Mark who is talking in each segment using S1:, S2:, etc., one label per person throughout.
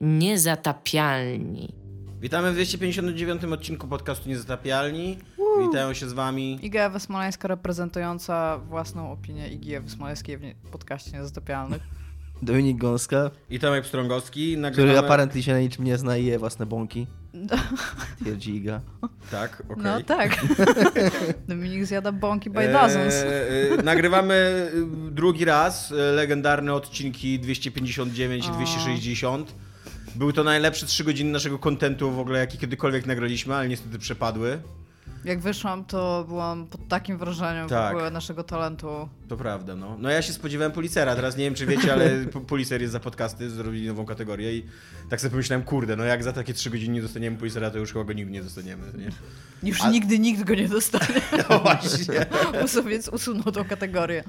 S1: Niezatapialni.
S2: Witamy w 259 odcinku podcastu Niezatapialni. Witają się z wami
S3: Iga Ewa Smoleńska reprezentująca własną opinię Igi Ewy Smoleńskiej w podcaście Niezatapialnych.
S4: Dominik Gąska,
S2: i Tomek Pstrągowski.
S4: który
S2: Nagrywamy...
S4: apparently się na niczym nie zna i je własne bąki. Twierdzi Iga.
S2: Tak, okej.
S3: No tak. Dominik zjada bąki by dozens.
S2: Eee, e, nagrywamy e, drugi raz e, legendarne odcinki 259 i
S3: O.
S2: 260. Były to najlepsze trzy godziny naszego kontentu w ogóle, jaki kiedykolwiek nagraliśmy, ale niestety przepadły.
S3: Jak wyszłam, to byłam pod takim wrażeniem
S2: Tak.
S3: w ogóle naszego talentu.
S2: To prawda, no. No ja się spodziewałem Policera, teraz nie wiem czy wiecie, ale po- Policer jest za podcasty, zrobili nową kategorię i tak sobie pomyślałem, kurde, no jak za takie trzy godziny nie dostaniemy Policera, to już chyba go nigdy nie dostaniemy, nie?
S3: Już
S2: A-
S3: nigdy nikt go nie dostanie.
S2: No właśnie.
S3: Więc usunął tą kategorię.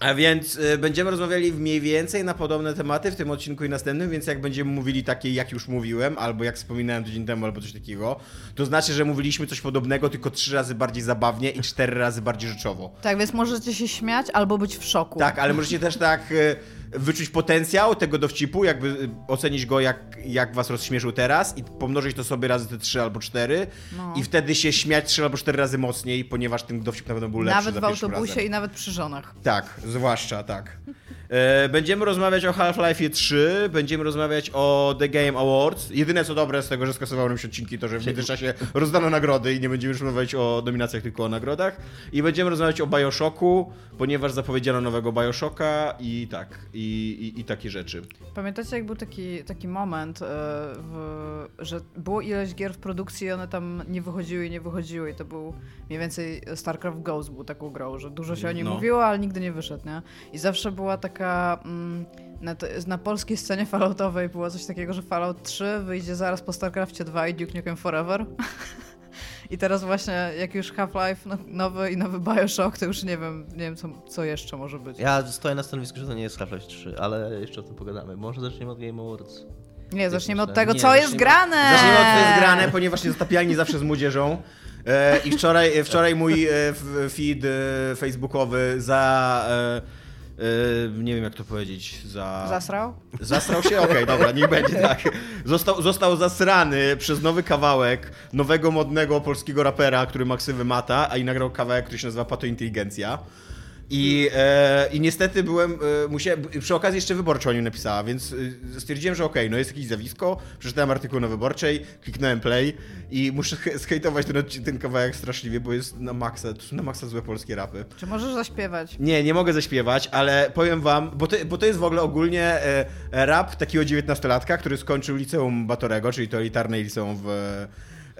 S2: A więc y, będziemy rozmawiali mniej więcej na podobne tematy w tym odcinku i następnym, więc jak będziemy mówili takie, jak już mówiłem, albo jak wspominałem tydzień temu, albo coś takiego, to znaczy, że mówiliśmy coś podobnego, tylko trzy razy bardziej zabawnie i cztery razy bardziej rzeczowo.
S3: Tak, więc możecie się śmiać albo być w szoku.
S2: Tak, ale możecie też tak y, wyczuć potencjał tego dowcipu, jakby y, ocenić go, jak, jak was rozśmieszył teraz i pomnożyć to sobie razy te trzy albo cztery
S3: No.
S2: i wtedy się śmiać trzy albo cztery razy mocniej, ponieważ ten dowcip na pewno był lepszy
S3: Nawet
S2: za
S3: w
S2: pierwszym
S3: autobusie
S2: razem.
S3: i nawet przy żonach.
S2: Tak, zwłaszcza tak. E, Będziemy rozmawiać o Half-Life 3, będziemy rozmawiać o The Game Awards. Jedyne co dobre z tego, że skasowało nam się odcinki, to że w międzyczasie rozdano nagrody i nie będziemy już rozmawiać o nominacjach, tylko o nagrodach. I będziemy rozmawiać o Bioshocku, ponieważ zapowiedziano nowego Bioshocka i tak, i, i, i takie rzeczy.
S3: Pamiętacie, jak był taki, taki moment, e, w, że było ileś gier w produkcji i one tam nie wychodziły i nie wychodziły i to był mniej więcej StarCraft Ghost był taką grą, że dużo się o nim
S2: No.
S3: mówiło, ale nigdy nie wyszedł, nie? I zawsze była taka... Mm, na, na polskiej scenie Falloutowej było coś takiego, że Fallout 3 wyjdzie zaraz po StarCraftie 2 i Duke Nukem Forever. I teraz właśnie, jak już Half-Life no, nowy i nowy Bioshock, to już nie wiem, nie wiem co, co jeszcze może być.
S4: Ja stoję na stanowisku, że to nie jest Half-Life 3, ale jeszcze o tym pogadamy. Może zaczniemy od Game Awards.
S3: Nie, zaczniemy od tego,
S2: Nie,
S3: co jest grane!
S2: Zacznijmy od co jest grane, ponieważ niezatapialni zawsze z młodzieżą. E, I wczoraj, wczoraj mój e, feed e, facebookowy za... E, e, nie wiem jak to powiedzieć, za...
S3: Zasrał?
S2: Zasrał się? Okej, dobra, niech będzie tak. Został, został zasrany przez nowy kawałek nowego, modnego polskiego rapera, który ma ksywę Mata, a i nagrał kawałek, który się nazywa Pato Inteligencja. I, e, I niestety byłem, e, musiałem, przy okazji jeszcze wyborcza o nim napisała, więc e, stwierdziłem, że okej, no jest jakieś zjawisko, przeczytałem artykuł na wyborczej, kliknąłem play i muszę zhejtować ten, ten kawałek straszliwie, bo jest na maksa, to są na maksa złe polskie rapy.
S3: Czy możesz zaśpiewać?
S2: Nie, nie mogę zaśpiewać, ale powiem wam, bo to, bo to jest w ogóle ogólnie e, rap takiego dziewiętnastolatka, który skończył liceum Batorego, czyli to elitarne liceum w,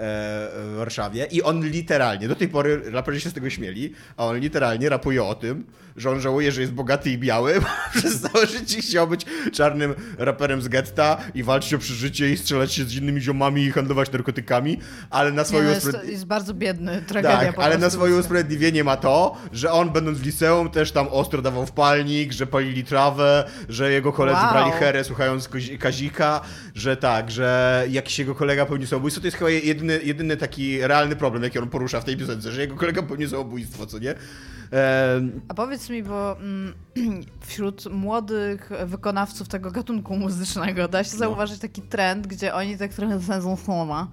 S2: w Warszawie i on literalnie, do tej pory raperzy się z tego śmieli, a on literalnie rapuje o tym, że on żałuje, że jest bogaty i biały, bo przez całe życie chciał być czarnym raperem z getta i walczyć o przeżycie i strzelać się z innymi ziomami i handlować narkotykami, ale na
S3: Nie, no jest,
S2: usprawiedli-
S3: jest bardzo biedny, tragedia
S2: tak, ale na swoje usprawiedliwienie ma to, że on będąc w liceum też tam ostro dawał w palnik, że palili trawę, że jego koledzy
S3: Wow.
S2: brali herę słuchając Kazika, że tak, że jakiś jego kolega popełnił samobójstwo. To jest chyba jedyny, jedyny taki realny problem, jaki on porusza w tej piosence, że jego kolega popełnił samobójstwo, co nie?
S3: A powiedz mi, bo mm, wśród młodych wykonawców tego gatunku muzycznego da
S2: No.
S3: się zauważyć taki trend, gdzie oni tak trochę sędzą słowa.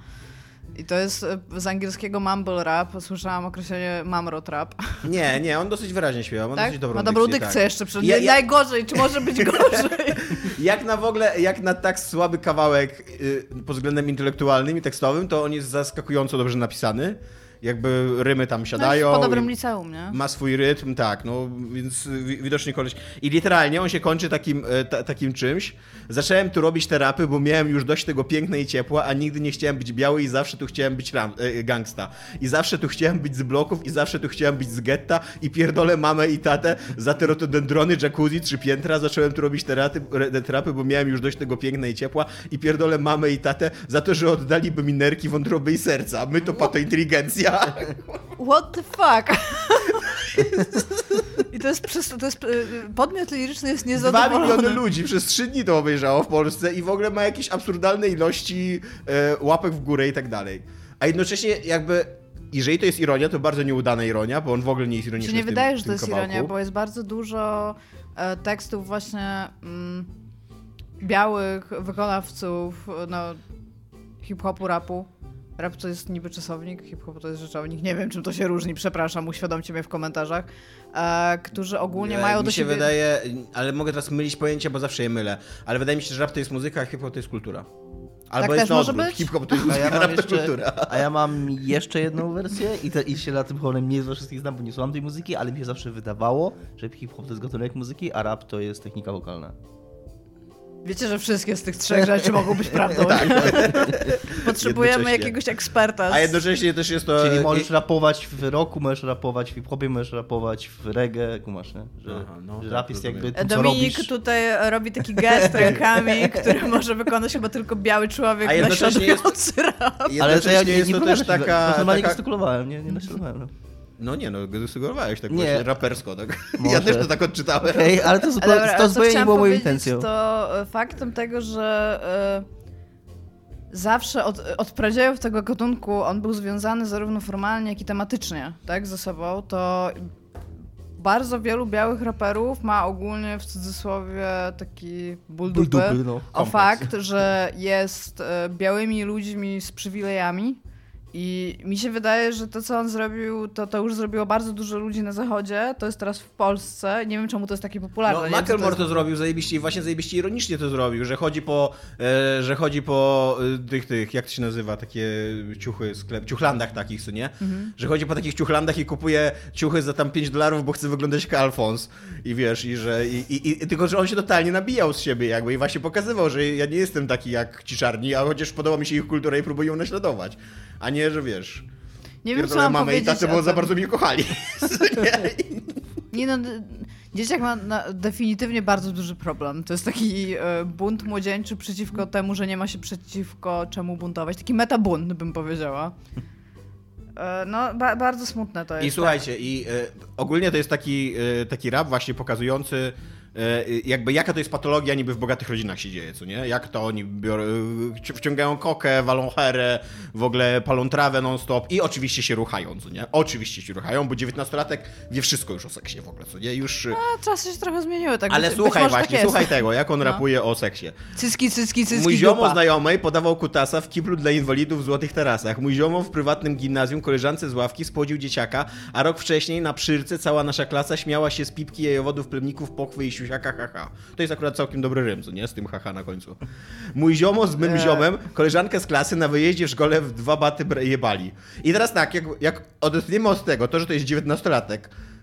S3: I to jest e, z angielskiego mumble rap. Słyszałam określenie mamro trap.
S2: nie, nie, on dosyć wyraźnie śpiewa, ma
S3: Tak?
S2: dosyć dobrą
S3: Ma dobrą
S2: dykcję, tak.
S3: jeszcze. Przed...
S2: Ja- ja-
S3: Najgorzej, czy może być gorzej?
S2: Jak na w ogóle, jak na tak słaby kawałek y, pod względem intelektualnym i tekstowym, to on jest zaskakująco dobrze napisany. Jakby rymy tam siadają.
S3: No, po dobrym liceum, nie?
S2: Ma swój rytm, tak, no więc wi- widocznie koleś. I literalnie on się kończy takim, e, ta, takim czymś. Zacząłem tu robić terapy, bo miałem już dość tego piękna i ciepła, a nigdy nie chciałem być biały i zawsze tu chciałem być ram, e, gangsta. I zawsze tu chciałem być z bloków i zawsze tu chciałem być z getta i pierdolę mamę i tatę za te rotodendrony, jacuzzi, trzy piętra. Zacząłem tu robić terapy, re- terapy, bo miałem już dość tego piękna i ciepła i pierdolę mamę i tatę za to, że oddaliby mi nerki, wątroby i serca. My to pato inteligencja.
S3: What the fuck? I to jest, przez, to jest y, podmiot liryczny jest
S2: Dwa
S3: niezadowolony.
S2: miliony ludzi przez trzy dni to obejrzało w Polsce i w ogóle ma jakieś absurdalne ilości e, łapek w górę i tak dalej. A jednocześnie jakby, jeżeli to jest ironia, to bardzo nieudana ironia, bo on w ogóle nie jest ironiczny
S3: Czy nie
S2: tym,
S3: wydaje, że to jest
S2: kawałku.
S3: ironia, bo jest bardzo dużo e, tekstów właśnie mm, białych wykonawców no, hip-hopu, rapu. Rap to jest niby czasownik, hip-hop to jest rzeczownik. Nie wiem, czym to się różni, przepraszam, uświadomcie mnie w komentarzach. E, którzy ogólnie
S2: E,
S3: mają
S2: mi
S3: do
S2: się
S3: siebie...
S2: wydaje, ale mogę teraz mylić pojęcia, bo zawsze je mylę. Ale wydaje mi się, że rap to jest muzyka, a hip-hop to jest kultura. Albo
S3: Tak
S2: jest
S3: też
S2: odwrót.
S3: być?
S2: Hip-hop to jest
S4: A
S2: muzyka,
S4: ja, mam
S2: rap to
S4: jeszcze,
S2: kultura.
S4: a ja mam jeszcze jedną wersję i, te, i się na tym chorem nie ze wszystkich znam, bo nie słucham tej muzyki, ale mi się zawsze wydawało, że hip-hop to jest gatunek muzyki, a rap to jest technika wokalna.
S3: Wiecie, że wszystkie z tych trzech rzeczy mogą być prawdą. Potrzebujemy
S2: Jednocześnie.
S3: jakiegoś eksperta. z-
S2: A jednocześnie też jest to...
S4: Czyli
S2: e,
S4: możesz rapować w rocku, możesz rapować w hip-hopie, możesz rapować w reggae, kumasz, nie? Że,
S2: Aha, no
S4: że
S2: tak,
S4: rap jest
S2: rozumiem.
S4: jakby tym,
S3: Dominik
S4: robisz.
S3: tutaj robi taki gest rękami, który może wykonać chyba tylko biały człowiek
S2: A jednocześnie jest-
S3: naśladujący rap.
S4: Ale to ja nie,
S2: jest to też
S4: ci,
S2: taka...
S4: Normalnie
S2: taka...
S4: gestykulowałem, nie, nie naśladowałem. No.
S2: Nie, no sugerowałeś tak
S4: Nie.
S2: właśnie rapersko. Tak. Ja
S4: Może.
S2: też to tak odczytałem.
S4: Okej, ale to, zupeł-
S3: Ale dobra,
S4: to zupełnie nie było moją intencją.
S3: To e, faktem tego, że e, zawsze od, od pradziejów tego gatunku on był związany zarówno formalnie, jak i tematycznie tak, ze sobą, to bardzo wielu białych raperów ma ogólnie w cudzysłowie taki ból dupy,
S4: no.
S3: o fakt, że jest e, białymi ludźmi z przywilejami. I mi się wydaje, że to, co on zrobił, to, to już zrobiło bardzo dużo ludzi na zachodzie. To jest teraz w Polsce. Nie wiem, czemu to jest takie popularne.
S2: No, Macklemore
S3: jest-
S2: to zrobił zajebiście i właśnie zajebiście ironicznie to zrobił, że chodzi po, e, że chodzi po e, tych, tych, jak to się nazywa, takie ciuchy, sklep, ciuchlandach takich, co nie?
S3: Mhm.
S2: Że chodzi po takich ciuchlandach i kupuje ciuchy za tam 5 dolarów, bo chce wyglądać jak Alfons. I wiesz, i że, i, i, i, tylko, że on się totalnie nabijał z siebie jakby i właśnie pokazywał, że ja nie jestem taki jak ci czarni, a chociaż podoba mi się ich kultura i próbuję ją naśladować. A nie, że wiesz,
S3: Nie wiem, co mam
S2: mamę i
S3: powiedzieć
S2: tatę,
S3: o
S2: bo za bardzo mnie kochali. nie?
S3: No, dzieciak ma na, definitywnie bardzo duży problem. To jest taki e, bunt młodzieńczy przeciwko temu, że nie ma się przeciwko czemu buntować. Taki metabunt, bym powiedziała. E, no, ba, bardzo smutne to jest.
S2: I słuchajcie, i e, ogólnie to jest taki, e, taki rap właśnie pokazujący jakby jaka to jest patologia niby w bogatych rodzinach się dzieje, co nie? Jak to oni biorą, e, wciągają kokę, walą herę, w ogóle palą trawę non-stop i oczywiście się ruchają, co nie? Oczywiście się ruchają, bo 19-latek wie wszystko już o seksie w ogóle, co nie? Już... e,
S3: A, czasy się trochę zmieniły. Tak
S2: ale
S3: być,
S2: słuchaj
S3: być może
S2: właśnie,
S3: tak
S2: słuchaj tego, jak on
S3: No.
S2: rapuje o seksie.
S3: Cycki, cycki, cycki,
S2: Mój ziomo
S3: dupa.
S2: znajomej podawał kutasa w kiblu dla inwalidów w Złotych Tarasach. Mój ziomo w prywatnym gimnazjum koleżance z ławki spłodził dzieciaka, a rok wcześniej na przyrce cała nasza klasa śmiała się z pipki jajowodów, plemników, pochwy i siusiaka haha. To jest akurat całkiem dobry rym, co nie? Z tym haha na końcu. Mój ziomo z mym ziomem, koleżankę z klasy na wyjeździe w szkole w dwa baty jebali. I teraz tak, jak, jak odetniemy od tego, to, że to jest 19-latek,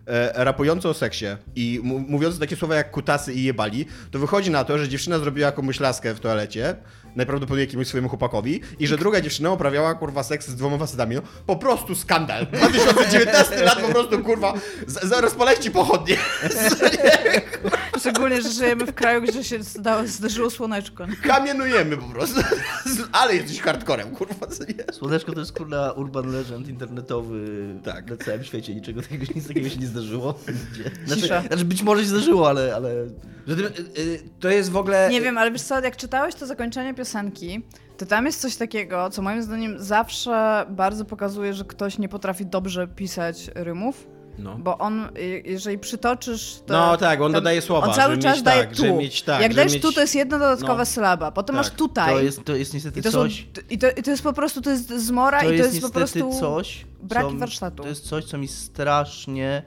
S2: e, rapujący o seksie i mówiący takie słowa jak kutasy i jebali, to wychodzi na to, że dziewczyna zrobiła jakąś laskę w toalecie, najprawdopodobniej jakiemuś swojemu chłopakowi, i że druga dziewczyna uprawiała kurwa seks z dwoma facetami. No, po prostu skandal. 2019 lat po prostu kurwa, z- z- rozpalajcie pochodnie.
S3: Szczególnie, że żyjemy w kraju, gdzie się zda- zdarzyło słoneczko.
S2: Kamienujemy po prostu. Ale jesteś hardcorem, kurwa?
S4: Słoneczko to jest kurna urban legend internetowy
S2: Tak.
S4: na całym świecie. Niczego takiego, nic takiego się nie zdarzyło. Znaczy, znaczy być może się zdarzyło, ale... ale...
S2: Y, y, To jest w ogóle...
S3: Nie wiem, ale wiesz co, jak czytałeś to zakończenie piosenki, to tam jest coś takiego, co moim zdaniem zawsze bardzo pokazuje, że ktoś nie potrafi dobrze pisać rymów.
S2: No.
S3: Bo on, jeżeli przytoczysz. To
S2: No tak, on
S3: tam-
S2: dodaje słowa,
S3: On cały czas daje
S2: tak,
S3: tu.
S2: mieć tak,
S3: Jak dajesz
S2: mieć-
S3: tu, to jest jedna dodatkowa
S2: no.
S3: sylaba. Potem
S2: Tak.
S3: masz tutaj.
S4: To jest, to jest niestety
S3: I to, są,
S4: coś...
S3: i, to, I to jest po prostu, to jest zmora
S4: To
S3: i to
S4: jest
S3: jest po prostu
S4: coś,
S3: braki
S4: co,
S3: warsztatu.
S4: To jest coś, co mi strasznie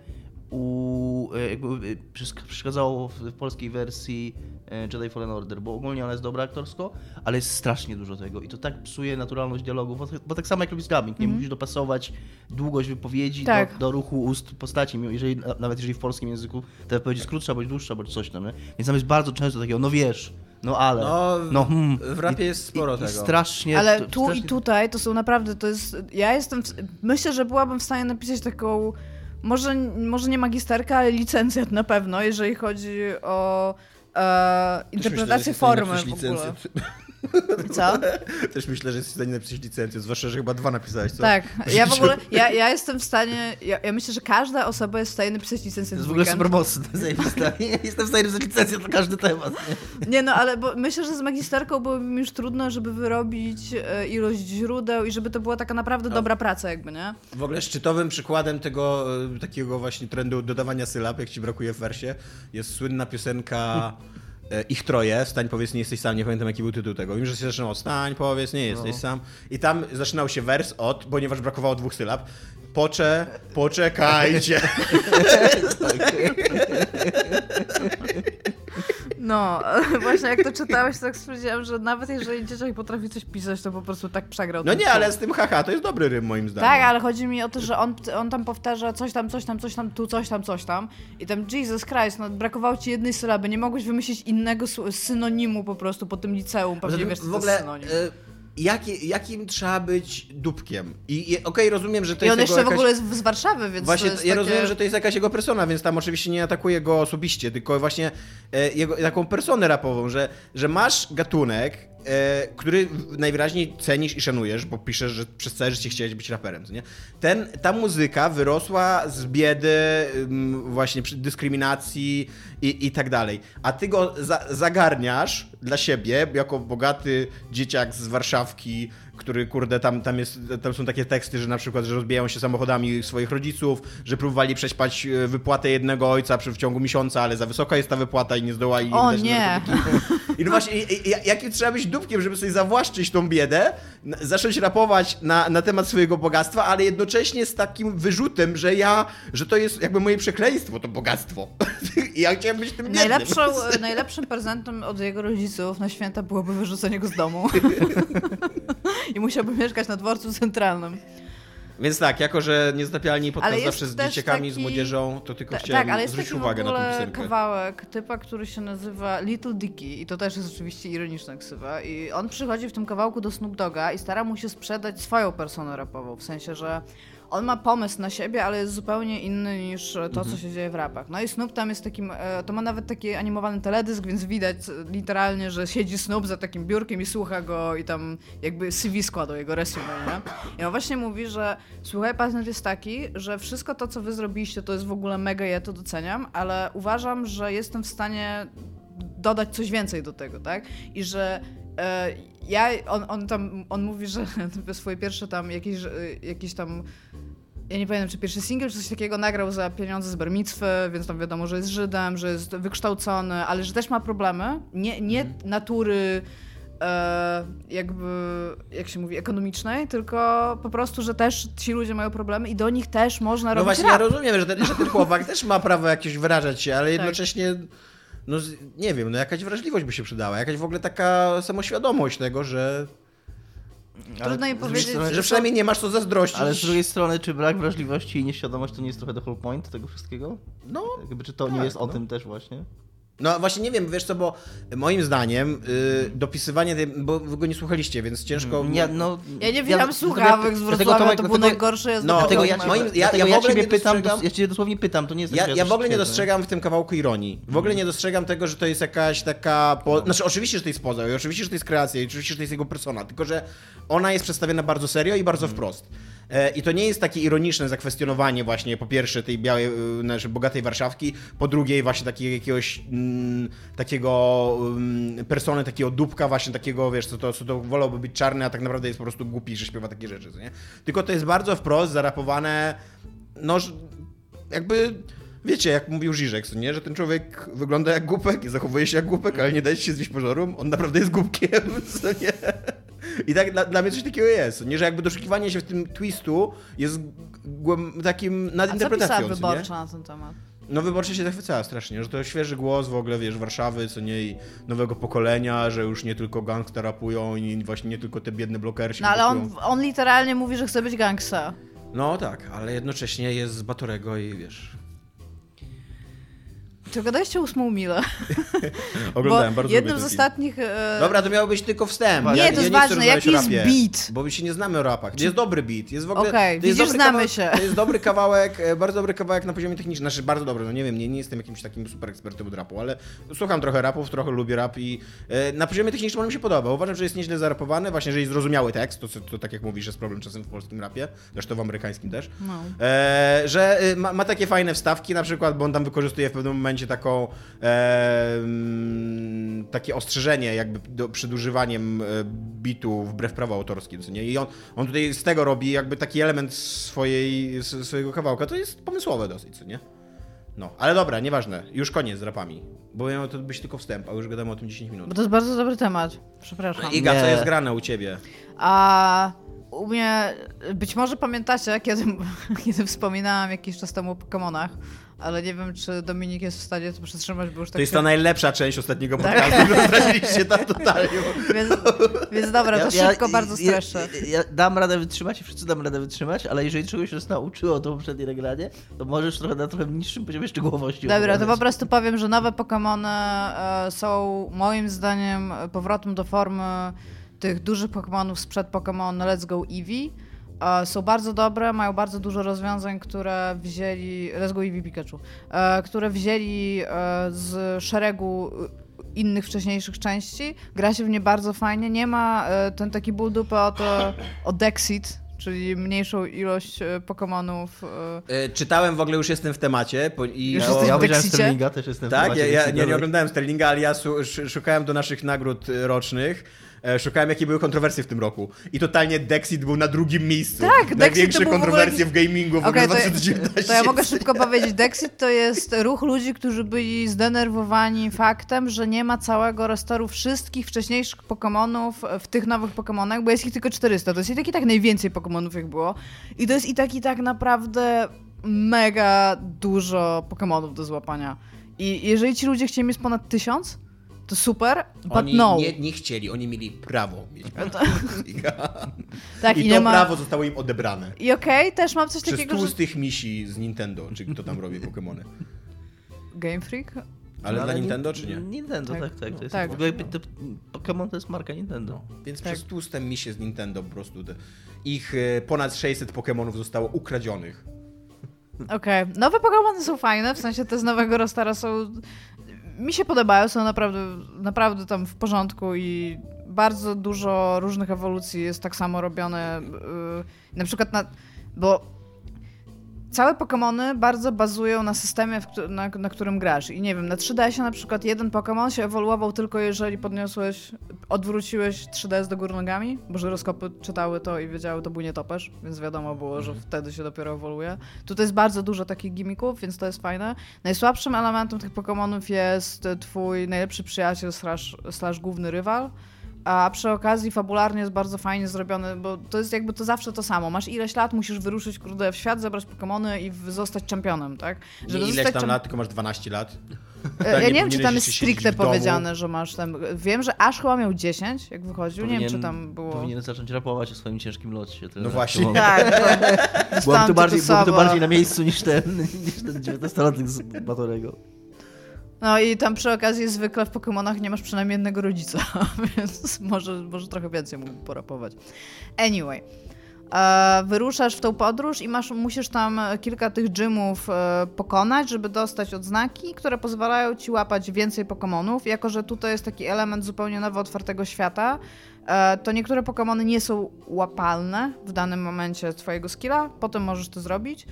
S4: u, e, jakby, e, przeszk- przeszkadzało w, w polskiej wersji e, Jedi Fallen Order, bo ogólnie ona jest dobra aktorsko, ale jest strasznie dużo tego i to tak psuje naturalność dialogu, bo, bo tak samo jak robisz dubbing, nie musisz dopasować długość wypowiedzi.
S3: Tak.
S4: do, do ruchu ust postaci, jeżeli, nawet jeżeli w polskim języku ta wypowiedź jest krótsza, bądź dłuższa, bądź coś tam, nie? Więc tam jest bardzo często takiego, no wiesz, no ale,
S2: No,
S4: no hmm.
S2: w rapie jest sporo
S4: i,
S2: tego.
S4: I strasznie...
S3: Ale tu
S4: strasznie...
S3: i tutaj to są naprawdę, to jest. Ja jestem. W, myślę, że byłabym w stanie napisać taką. Może, może nie magisterkę, ale licencjat na pewno, jeżeli chodzi o e, interpretację formy w ogóle. Co?
S2: Też myślę, że jesteś w stanie napisać licencję, zwłaszcza, że chyba dwa napisałeś, co?
S3: Tak, ja w ogóle, ja, ja jestem w stanie, ja, ja myślę, że każda osoba jest w stanie napisać licencję
S4: To
S3: w
S4: jest w ogóle super mocne. Jestem w stanie napisać licencję na każdy temat. Nie?
S3: Nie no, ale bo myślę, że z magisterką byłoby mi już trudno, żeby wyrobić e, ilość źródeł i żeby to była taka naprawdę dobra praca jakby, nie?
S2: W ogóle szczytowym przykładem tego e, takiego właśnie trendu dodawania sylab, jak ci brakuje w wersie, jest słynna piosenka ich troje, stań, powiedz, nie jesteś sam, nie pamiętam jaki był tytuł tego. Wiem, że się zaczynało, stań, powiedz, nie jesteś
S4: No.
S2: sam. I tam zaczynał się wers od, ponieważ brakowało dwóch sylab, pocze, poczekajcie.
S3: No, właśnie jak to czytałeś, to tak stwierdziłam, że nawet jeżeli dzieciak potrafi coś pisać, to po prostu tak przegrał.
S2: No nie, ale z tym haha, to jest dobry rym moim zdaniem.
S3: Tak, ale chodzi mi o to, że on, on tam powtarza coś tam, coś tam, coś tam, tu coś tam, coś tam. I tam Jesus Christ, no brakowało ci jednej sylaby, nie mogłeś wymyślić innego synonimu po prostu po tym liceum, pewnie wiesz, co
S2: w
S3: to
S2: ogóle
S3: jest synonim.
S2: e, jaki, jakim trzeba być dupkiem? I, i okej, rozumiem, że to
S3: I on
S2: jest
S3: jeszcze
S2: jego
S3: w
S2: jakaś...
S3: ogóle jest z Warszawy, więc
S2: Właśnie,
S3: to jest
S2: ja
S3: takie...
S2: rozumiem, że to jest jakaś jego persona, więc tam oczywiście nie atakuję go osobiście, tylko właśnie e, jego, taką personę rapową, że, że masz gatunek, który najwyraźniej cenisz i szanujesz, bo piszesz, że przez całe życie chciałeś być raperem, nie? Ten, ta muzyka wyrosła z biedy, właśnie dyskryminacji i, i tak dalej. A ty go za, zagarniasz dla siebie, jako bogaty dzieciak z Warszawki, który, kurde, tam, tam, jest, tam są takie teksty, że na przykład, że rozbijają się samochodami swoich rodziców, że próbowali przećpać e, wypłatę jednego ojca w ciągu miesiąca, ale za wysoka jest ta wypłata i nie zdołali
S3: O nie.
S2: I no właśnie, i- i- jakim trzeba być dupkiem, żeby sobie zawłaszczyć tą biedę, zacząć rapować na, na temat swojego bogactwa, ale jednocześnie z takim wyrzutem, że ja, że to jest jakby moje przekleństwo, to bogactwo. I ja chciałem być tym biednym.
S3: Najlepszą, najlepszym prezentem od jego rodziców na święta byłoby wyrzucenie go z domu. I musiałby mieszkać na dworcu centralnym.
S2: Więc tak, jako że niezatapialni podcast zawsze z dzieciakami, z
S3: taki-
S2: młodzieżą, to tylko
S3: Ta,
S2: chciałem
S3: tak, ale jest
S2: zwrócić
S3: taki w
S2: uwagę na tę
S3: ogóle
S2: piosenkę.
S3: kawałek typa, który się nazywa Little Dicky i to też jest oczywiście ironiczna ksywa i on przychodzi w tym kawałku do Snoop Doga i stara mu się sprzedać swoją personę rapową, w sensie, że on ma pomysł na siebie, ale jest zupełnie inny niż to,
S2: Mhm.
S3: co się dzieje w rapach. No i Snoop tam jest takim, e, to ma nawet taki animowany teledysk, więc widać literalnie, że siedzi Snoop za takim biurkiem i słucha go i tam jakby CV składał jego resume, nie? I on właśnie mówi, że słuchaj, patent jest taki, że wszystko to, co wy zrobiliście, to jest w ogóle mega, ja to doceniam, ale uważam, że jestem w stanie dodać coś więcej do tego, tak? I że e, ja, on, on tam, on mówi, że swoje pierwsze tam jakieś, e, jakieś tam ja nie pamiętam, czy pierwszy singiel, czy coś takiego nagrał za pieniądze z Bermitwy, więc tam wiadomo, że jest Żydem, że jest wykształcony, ale że też ma problemy. Nie, nie natury e, jakby, jak się mówi, ekonomicznej, tylko po prostu, że też ci ludzie mają problemy i do nich też można
S2: No
S3: robić
S2: właśnie,
S3: rap.
S2: ja rozumiem, że ten, że ten chłopak też ma prawo jakieś wyrażać się, ale jednocześnie, no z- nie wiem, no jakaś wrażliwość by się przydała, jakaś w ogóle taka samoświadomość tego, że,
S3: Trudno
S4: drugiej
S3: powiedzieć,
S4: strony-
S2: że przynajmniej nie masz co zazdrościć.
S4: Ale z drugiej strony, czy brak wrażliwości i nieświadomość to nie jest trochę the whole point tego wszystkiego?
S2: No,
S4: Jakby, czy to nie
S2: tak,
S4: jest o
S2: no.
S4: tym też właśnie?
S2: No właśnie nie wiem, wiesz co, bo moim zdaniem y, dopisywanie tej, bo wy go nie słuchaliście, więc ciężko...
S4: Ja, no,
S3: Ja nie widziałam słuchawek z Wrocławia,
S4: Tomek,
S3: to było
S4: dlatego-
S3: najgorsze. Ja
S2: No,
S4: Dlatego ja,
S2: moim-
S4: ja,
S2: ja-
S4: dlatego
S2: ja
S4: ja, ciebie
S2: nie
S4: pytam,
S2: dostrzegam-
S4: ja cię dosłownie pytam, to nie jest tak,
S2: Ja,
S4: że
S2: ja w ogóle nie dostrzegam w tym kawałku ironii. W ogóle nie dostrzegam tego, że to jest jakaś taka. Po... Znaczy, oczywiście, że to jest poza, i oczywiście, że to jest kreacja, i oczywiście, że to jest jego persona, tylko że ona jest przedstawiona bardzo serio i bardzo wprost. E, I to nie jest takie ironiczne zakwestionowanie właśnie po pierwsze tej białej, y, znaczy bogatej Warszawki, po drugiej właśnie takiego jakiegoś mm, takiego mm, persony, takiego dupka właśnie takiego, wiesz, co to, co to wolałby być czarny, a tak naprawdę jest po prostu głupi, że śpiewa takie rzeczy, nie? Tylko to jest bardzo wprost zarapowane, no, jakby... Wiecie, jak mówił Żyżek, nie? Że ten człowiek wygląda jak głupek i zachowuje się jak głupek, ale nie daje się zwieść pożarom. On naprawdę jest głupkiem, co nie? I tak dla, dla mnie coś takiego jest. Nie, że jakby doszukiwanie się w tym twistu jest takim
S3: A co
S2: nadinterpretacją, co nie?
S3: wyborcza na ten temat?
S2: No wyborcza się zachwycała strasznie, że to świeży głos w ogóle, wiesz, Warszawy, co nie, i nowego pokolenia, że już nie tylko gangsta rapują i właśnie nie tylko te biedne blokersi
S3: No ale on, on literalnie mówi, że chce być gangsta.
S2: No tak, ale jednocześnie jest z Batorego i wiesz...
S3: Czy gadaliście ósmą milę?
S2: Oglądałem,
S3: Bo
S2: bardzo
S3: jednym z ostatnich... E...
S2: Dobra, to miało być tylko wstęp.
S3: Nie,
S2: ja,
S3: to
S2: ja
S3: jest
S2: chcę
S3: ważne, jaki jest
S2: rapie,
S3: beat?
S2: Bo my się nie znamy o rapach. Jest dobry beat. Jest w ogóle.
S3: Okej,
S2: jest
S3: widzisz, znamy
S2: kawał-
S3: się.
S2: To jest dobry kawałek, e, bardzo dobry kawałek na poziomie technicznym. Znaczy, bardzo dobry, no nie wiem, nie, nie jestem jakimś takim super ekspertem od rapu, ale słucham trochę rapów, trochę lubię rap i e, na poziomie technicznym on mi się podoba. Uważam, że jest nieźle zarapowany, właśnie, że jest zrozumiały tekst, to, to tak jak mówisz, jest problem czasem w polskim rapie, zresztą w amerykańskim też.
S3: No.
S2: Że ma, ma takie fajne wstawki, na przykład, bo on tam wykorzystuje w pewnym momencie taką e, mm, takie ostrzeżenie jakby do, przed używaniem e, bitu wbrew prawu autorskim, co nie? I on, on tutaj z tego robi jakby taki element swojej, swojego kawałka, to jest pomysłowe dosyć, co nie? No, ale dobra, nieważne. Już koniec z rapami. Bo miał to być tylko wstęp, a już gadamy o tym 10 minut.
S3: Bo to jest bardzo dobry temat. Przepraszam.
S2: Iga, co
S4: Nie.
S2: jest grane u ciebie?
S3: A u mnie, być może pamiętacie, kiedy, kiedy wspominałam jakiś czas temu o Pokemonach, ale nie wiem, czy Dominik jest w stanie to przetrzymać, bo już tak
S2: To jest
S3: się-
S2: ta najlepsza część ostatniego
S3: Tak.
S2: podcastu. Rozraziliście tam totalnie.
S3: Więc, więc dobra, to szybko bardzo
S4: ja,
S3: streszę.
S4: ja, ja dam radę wytrzymać i wszyscy dam radę wytrzymać, ale jeżeli czegoś nas nauczyło to poprzednie nagranie, to możesz trochę na trochę niższym poziomie szczegółowości
S3: Dobra, to
S4: opowiadać.
S3: po prostu powiem, że nowe Pokémony e, są moim zdaniem powrotem do formy tych dużych Pokémonów sprzed Pokémon Let's Go Eevee. E, są bardzo dobre, mają bardzo dużo rozwiązań, które wzięli. Let's Go Eevee Pikachu. E, które wzięli e, z szeregu innych wcześniejszych części. Gra się w nie bardzo fajnie. Nie ma ten taki ból dupy o to, o Dexit, czyli mniejszą ilość Pokémonów. E,
S2: E, Czytałem w ogóle, już jestem w temacie. Po, i
S3: Już
S2: o-
S4: Ja
S3: w
S4: obejrzałem? Sterlinga, też jestem w
S2: Tak,
S4: temacie,
S2: ja,
S4: więc
S2: ja nie, nie oglądałem Sterlinga, ale ja su, sz- szukałem do naszych nagród rocznych. E, Szukałem, jakie były kontrowersje w tym roku. I totalnie Dexit był na drugim miejscu.
S3: Tak, Dexit
S2: Największe
S3: to był w ogóle
S2: kontrowersje w gamingu w
S3: Okej,
S2: ogóle
S3: to,
S2: 2019.
S3: to ja mogę szybko powiedzieć. Dexit to jest ruch ludzi, którzy byli zdenerwowani faktem, że nie ma całego restoru wszystkich wcześniejszych Pokémonów w tych nowych Pokémonach, bo jest ich tylko 400. To jest i tak i tak najwięcej Pokémonów, jak było. I to jest i tak i tak naprawdę mega dużo Pokémonów do złapania. I jeżeli ci ludzie chcieli mieć ponad tysiąc, to super, but
S2: Oni
S3: no.
S2: nie, nie chcieli, oni mieli prawo mieć
S3: tak,
S2: I,
S3: i,
S2: to
S3: ma...
S2: prawo zostało im odebrane.
S3: I okej, też mam coś
S2: Przez
S3: takiego, że...
S2: tłustych misi z Nintendo, czy kto tam robi Pokémony.
S3: Game Freak?
S2: Ale
S4: No,
S2: dla
S4: nie-
S2: Nintendo, czy nie?
S4: Nintendo,
S3: Tak.
S4: tak, tak. To jest
S3: Tak.
S4: w ogóle to, Pokémon to jest marka Nintendo.
S2: Więc
S3: Tak.
S2: przez tłuste misie z Nintendo po prostu te, ich e, ponad 600 Pokémonów zostało ukradzionych.
S3: Okej, nowe Pokémony są fajne, w sensie te z nowego rostara są... Mi się podobają, są naprawdę, naprawdę tam w porządku i bardzo dużo różnych ewolucji jest tak samo robione. Yy, na przykład na... Bo całe Pokémony bardzo bazują na systemie, na, na którym grasz. I nie wiem, na 3DS-ie na przykład jeden Pokémon się ewoluował tylko jeżeli podniosłeś, odwróciłeś 3DS do góry nogami, bo żyroskopy czytały to i wiedziały, to był nietoperz, więc wiadomo było, że wtedy się dopiero ewoluuje. Tutaj jest bardzo dużo takich gimmików, więc to jest fajne. Najsłabszym elementem tych Pokémonów jest twój najlepszy przyjaciel slash, slash główny rywal. A przy okazji fabularnie jest bardzo fajnie zrobiony, bo to jest jakby to zawsze to samo. Masz ileś lat, musisz wyruszyć kurde w świat, zebrać Pokemony i zostać czempionem, tak?
S2: Nie ileś tam
S3: czem-
S2: lat, tylko masz 12 lat.
S3: E,
S2: Tak,
S3: Ja
S2: nie
S3: nie wiem, czy tam jest stricte powiedziane, że masz tam... Wiem, że Ash chyba miał 10, jak wychodził. nie wiem, czy
S4: Powinien-
S3: tam było...
S4: Powinien zacząć rapować o swoim ciężkim locie.
S2: No właśnie.
S3: Tak, to dostałam
S4: to, bardziej,
S3: tytusowo.
S4: bardziej na miejscu niż ten, niż ten 19-latek z Batorego.
S3: No i tam przy okazji zwykle w Pokemonach nie masz przynajmniej jednego rodzica, więc może, może trochę więcej mógł porapować. Anyway. E, wyruszasz w tą podróż i masz, musisz tam kilka tych gymów e, pokonać, żeby dostać odznaki, które pozwalają ci łapać więcej Pokemonów. Jako, że tutaj jest taki element zupełnie nowo otwartego świata, e, to niektóre Pokemony nie są łapalne w danym momencie twojego skilla, potem możesz to zrobić.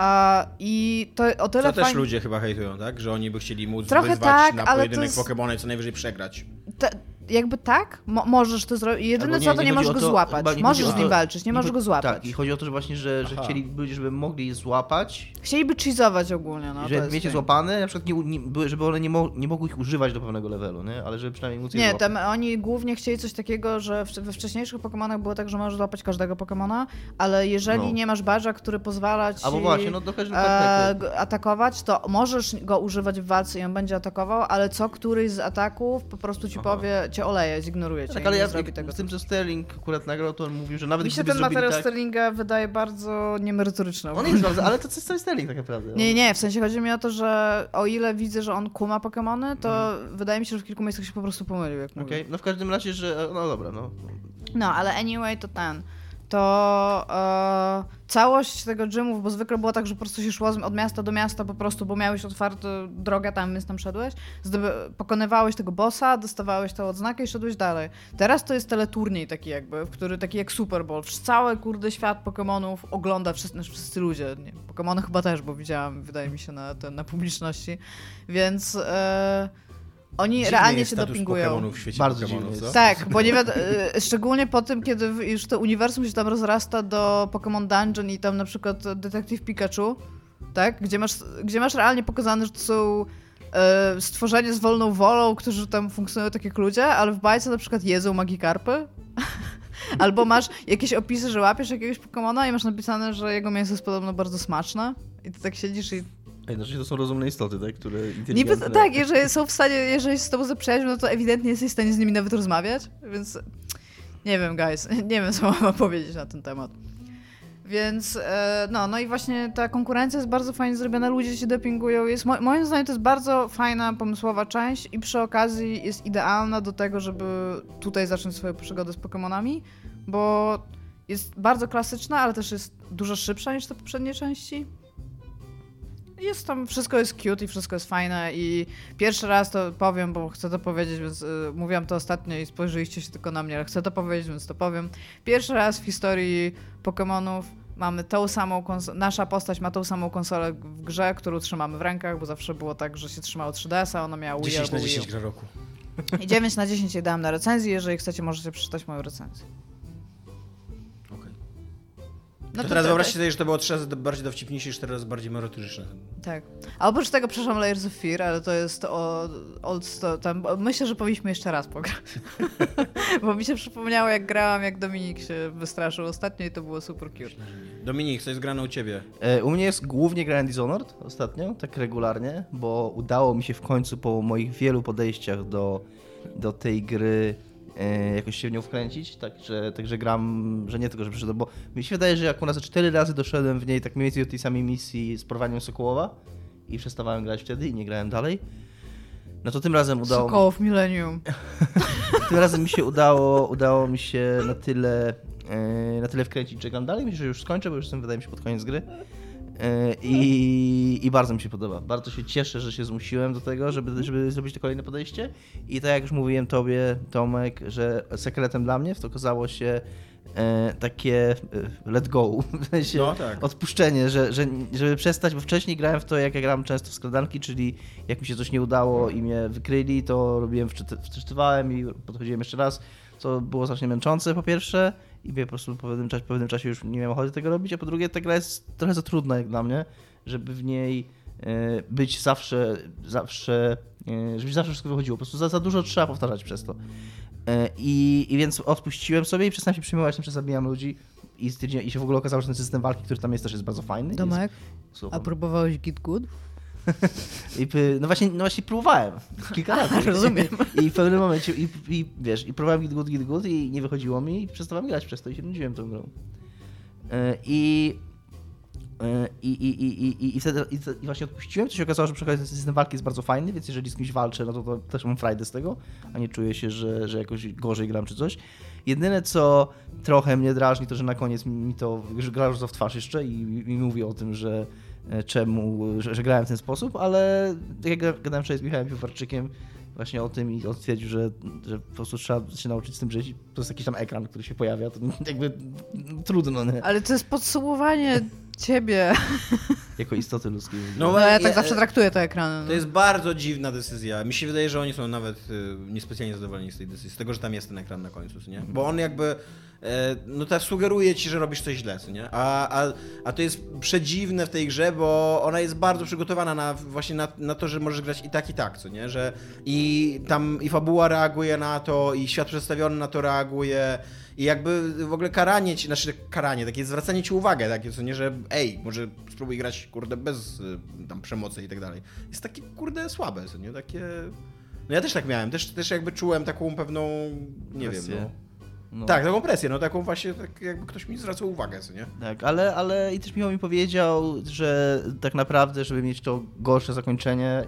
S3: E, I to o tyle
S2: Co też
S3: fajnie-
S2: ludzie chyba hejtują, tak? Że oni by chcieli móc
S3: Trochę
S2: wyzwać
S3: tak,
S2: na pojedynek
S3: jest-
S2: Pokémony co najwyżej przegrać.
S3: Te, jakby tak, mo możesz to zrobić. Jedyne
S4: Albo
S3: co, to nie,
S4: chodzi
S3: możesz go
S4: to-
S3: złapać.
S4: chyba nie
S3: Możesz z nim
S4: to-
S3: walczyć, nie możesz go złapać.
S4: Tak, i chodzi o to, że właśnie, że, że
S2: Aha.
S4: chcieli ludzie, żeby mogli je złapać,
S3: Chcieliby cheezować ogólnie, no.
S4: że
S3: jest
S4: mieć je
S3: thing.
S4: złapane, na przykład nie, nie, żeby one nie, mo, nie mogły ich używać do pewnego levelu, nie? ale żeby przynajmniej móc je
S3: Nie,
S4: złapać.
S3: tam oni głównie chcieli coś takiego, że w, we wcześniejszych Pokémonach było tak, że możesz złapać każdego Pokémona, ale jeżeli
S4: No.
S3: nie masz badża, który pozwala ci
S4: Albo właśnie, no każdy
S3: e,
S4: tak, tak,
S3: atakować, to możesz go używać w walce i on będzie atakował, ale co któryś z ataków po prostu ci
S2: Aha.
S3: powie, cię oleje, zignoruje cię
S4: Tak, ale ja
S3: zrobi tego.
S4: z tym, co Sterling akurat nagrał, to on mówił, że nawet
S3: Mi się ten materiał
S4: tak...
S3: Sterlinga wydaje bardzo niemerytoryczny.
S4: On jest bardzo, ale to co jest Sterling tak naprawdę?
S3: Nie, nie, w sensie chodzi mi o to, że o ile widzę, że on kuma Pokémony, to wydaje mi się, że w kilku miejscach się po prostu pomylił, jak mówił.
S4: no w każdym razie, że... No dobra, no.
S3: No, ale anyway, to ten. To e, całość tego gymów, bo zwykle było tak, że po prostu się szło od miasta do miasta po prostu, bo miałeś otwartą drogę tam, więc tam szedłeś. Zdoby, pokonywałeś tego bossa, dostawałeś tę odznakę i szedłeś dalej. Teraz to jest teleturniej taki jakby, w który taki jak Super Bowl. Cały kurde świat Pokémonów ogląda wszyscy, znaczy wszyscy ludzie. Nie, Pokémony chyba też, bo widziałam, wydaje mi się, na, na publiczności. Więc e, oni
S2: Dziwny
S3: realnie
S2: jest
S3: się dopingują.
S2: Pokémonów w świecie
S4: Bardzo
S2: co?
S4: jest.
S3: Tak, bo nie wiadomo, szczególnie po tym, kiedy już to uniwersum się tam rozrasta do Pokémon Dungeon i tam na przykład Detektyw Pikachu tak? Gdzie masz, gdzie masz realnie pokazane, że to są e, stworzenie z wolną wolą, którzy tam funkcjonują tak jak ludzie, ale w bajce na przykład jedzą magikarpy. Albo masz jakieś opisy, że łapiesz jakiegoś Pokemona i masz napisane, że jego mięso jest podobno bardzo smaczne. I ty tak siedzisz i
S4: Ej, znaczy to są rozumne istoty, tak? Które
S3: Niby
S4: inteligentne...
S3: tak, jeżeli są w stanie, jeżeli z tobą zaprzyjaźnią, no to ewidentnie jesteś w stanie z nimi nawet rozmawiać, więc nie wiem, guys, nie wiem, co mam powiedzieć na ten temat. Więc e, no, no i właśnie ta konkurencja jest bardzo fajnie zrobiona, ludzie się dopingują, jest, mo moim zdaniem to jest bardzo fajna, pomysłowa część i przy okazji jest idealna do tego, żeby tutaj zacząć swoją przygodę z Pokémonami, bo jest bardzo klasyczna, ale też jest dużo szybsza niż te poprzednie części. Jest tam, wszystko jest cute i wszystko jest fajne i pierwszy raz to powiem, bo chcę to powiedzieć, więc y, mówiłam to ostatnio i spojrzeliście się tylko na mnie, ale chcę to powiedzieć, więc to powiem. Pierwszy raz w historii Pokémonów mamy tą samą konsolę, nasza postać ma tą samą konsolę w grze, którą trzymamy w rękach, bo zawsze było tak, że się trzymało 3DS-a, ona miała Wii
S2: 10
S3: albo
S2: na
S3: Wii
S2: 10
S3: U.
S2: gra roku.
S3: I 9 na 10 je dałem na recenzji, jeżeli chcecie możecie przeczytać moją recenzję. No
S2: to teraz
S3: to-
S2: wyobraźcie sobie, że to było trzy razy bardziej dowcipniejsze i cztery razy bardziej merytoryczne.
S3: Tak. A oprócz tego, przepraszam, Layers of Fear, ale to jest o, old sto- tam, myślę, że powinniśmy jeszcze raz pograć. Bo mi się przypomniało, jak grałam, jak Dominik się wystraszył ostatnio i to było super cute.
S2: Dominik, co jest grane u ciebie?
S4: E, U mnie jest głównie grałem Dishonored ostatnio, tak regularnie, bo udało mi się w końcu po moich wielu podejściach do, do tej gry jakoś się w nią wkręcić, także, także gram, że nie tylko, że przyszedłem, bo mi się wydaje, że jak u nas cztery razy doszedłem w niej tak mniej więcej do tej samej misji z porwaniem Sokołowa i przestawałem grać wtedy i nie grałem dalej, no to tym razem udało mi
S3: Sokołów Millennium.
S4: tym razem mi się udało, udało mi się na tyle, e, na tyle wkręcić, że gram dalej. Myślę, że już skończę, bo już jestem, wydaje mi się, pod koniec gry. E, I, I bardzo mi się podoba. Bardzo się cieszę, że się zmusiłem do tego, żeby, żeby zrobić to kolejne podejście. I tak jak już mówiłem tobie, Tomek, że sekretem dla mnie w to okazało się e, takie e, let go, w sensie
S2: No tak.
S4: odpuszczenie, że, że, żeby przestać, bo wcześniej grałem w to, jak ja grałem często w skradanki, czyli jak mi się coś nie udało i mnie wykryli, to robiłem, wczyty- wczytywałem i podchodziłem jeszcze raz, co było strasznie męczące po pierwsze i po prostu po pewnym, czasie, po pewnym czasie już nie miałem ochoty tego robić, a po drugie ta gra jest trochę za trudna jak dla mnie, żeby w niej e, być zawsze, zawsze, e, żeby zawsze wszystko wychodziło. Po prostu za, za dużo trzeba powtarzać przez to. E, I, I więc odpuściłem sobie i przestałem się przejmować tym, że zabijam ludzi i, i się w ogóle okazało, że ten system walki, który tam jest, też jest bardzo fajny.
S3: Domek,
S4: Jest,
S3: a próbowałeś Git Good?
S4: I, no, właśnie, no właśnie próbowałem kilka razy.
S3: Rozumiem.
S4: I w pewnym momencie, i, i wiesz, i próbowałem git good, git good i nie wychodziło mi i przestałem grać przez to i się nudziłem tą grą. E, I e, i, i, i, i, i, i, wtedy, i, właśnie odpuściłem, to się okazało, że ten system walki jest bardzo fajny, więc jeżeli z kimś walczę, no to, to też mam frajdę z tego, a nie czuję się, że, że jakoś gorzej gram czy coś. Jedyne, co trochę mnie drażni, to że na koniec mi to, że gra już w twarz jeszcze i, i mówi o tym, że czemu, że, że grałem w ten sposób, ale tak jak ga- gadałem wczoraj z Michałem Piłwarczykiem właśnie o tym i on stwierdził, że, że po prostu trzeba się nauczyć z tym żyć. To jest jakiś tam ekran, który się pojawia, to jakby trudno, nie?
S3: Ale to jest podsumowanie ciebie.
S4: Jako istoty ludzkiej.
S2: No,
S3: No ja tak zawsze traktuję te ekrany.
S2: To
S3: No.
S2: jest bardzo dziwna decyzja. Mi się wydaje, że oni są nawet y, niespecjalnie zadowoleni z tej decyzji, z tego, że tam jest ten ekran na końcu, nie? Bo on jakby, e, no tak sugeruje ci, że robisz coś źle, co nie? A, a, a to jest przedziwne w tej grze, bo ona jest bardzo przygotowana na, właśnie na, na to, że możesz grać i tak, i tak, co nie? Że i tam i fabuła reaguje na to, i świat przedstawiony na to reaguje, i jakby w ogóle karanie ci, znaczy karanie, takie zwracanie ci uwagę, takie co nie, że ej, może spróbuj grać, kurde, bez y, tam przemocy i tak dalej. Jest takie, kurde, słabe, co nie? Takie... No ja też tak miałem, też, też jakby czułem taką pewną, nie
S4: Presję.
S2: wiem, no.
S4: No.
S2: Tak, taką presję, no taką właśnie, tak jakby ktoś mi zwracał uwagę, co nie?
S4: Tak, ale, ale i też Michał mi powiedział, że tak naprawdę, żeby mieć to gorsze zakończenie,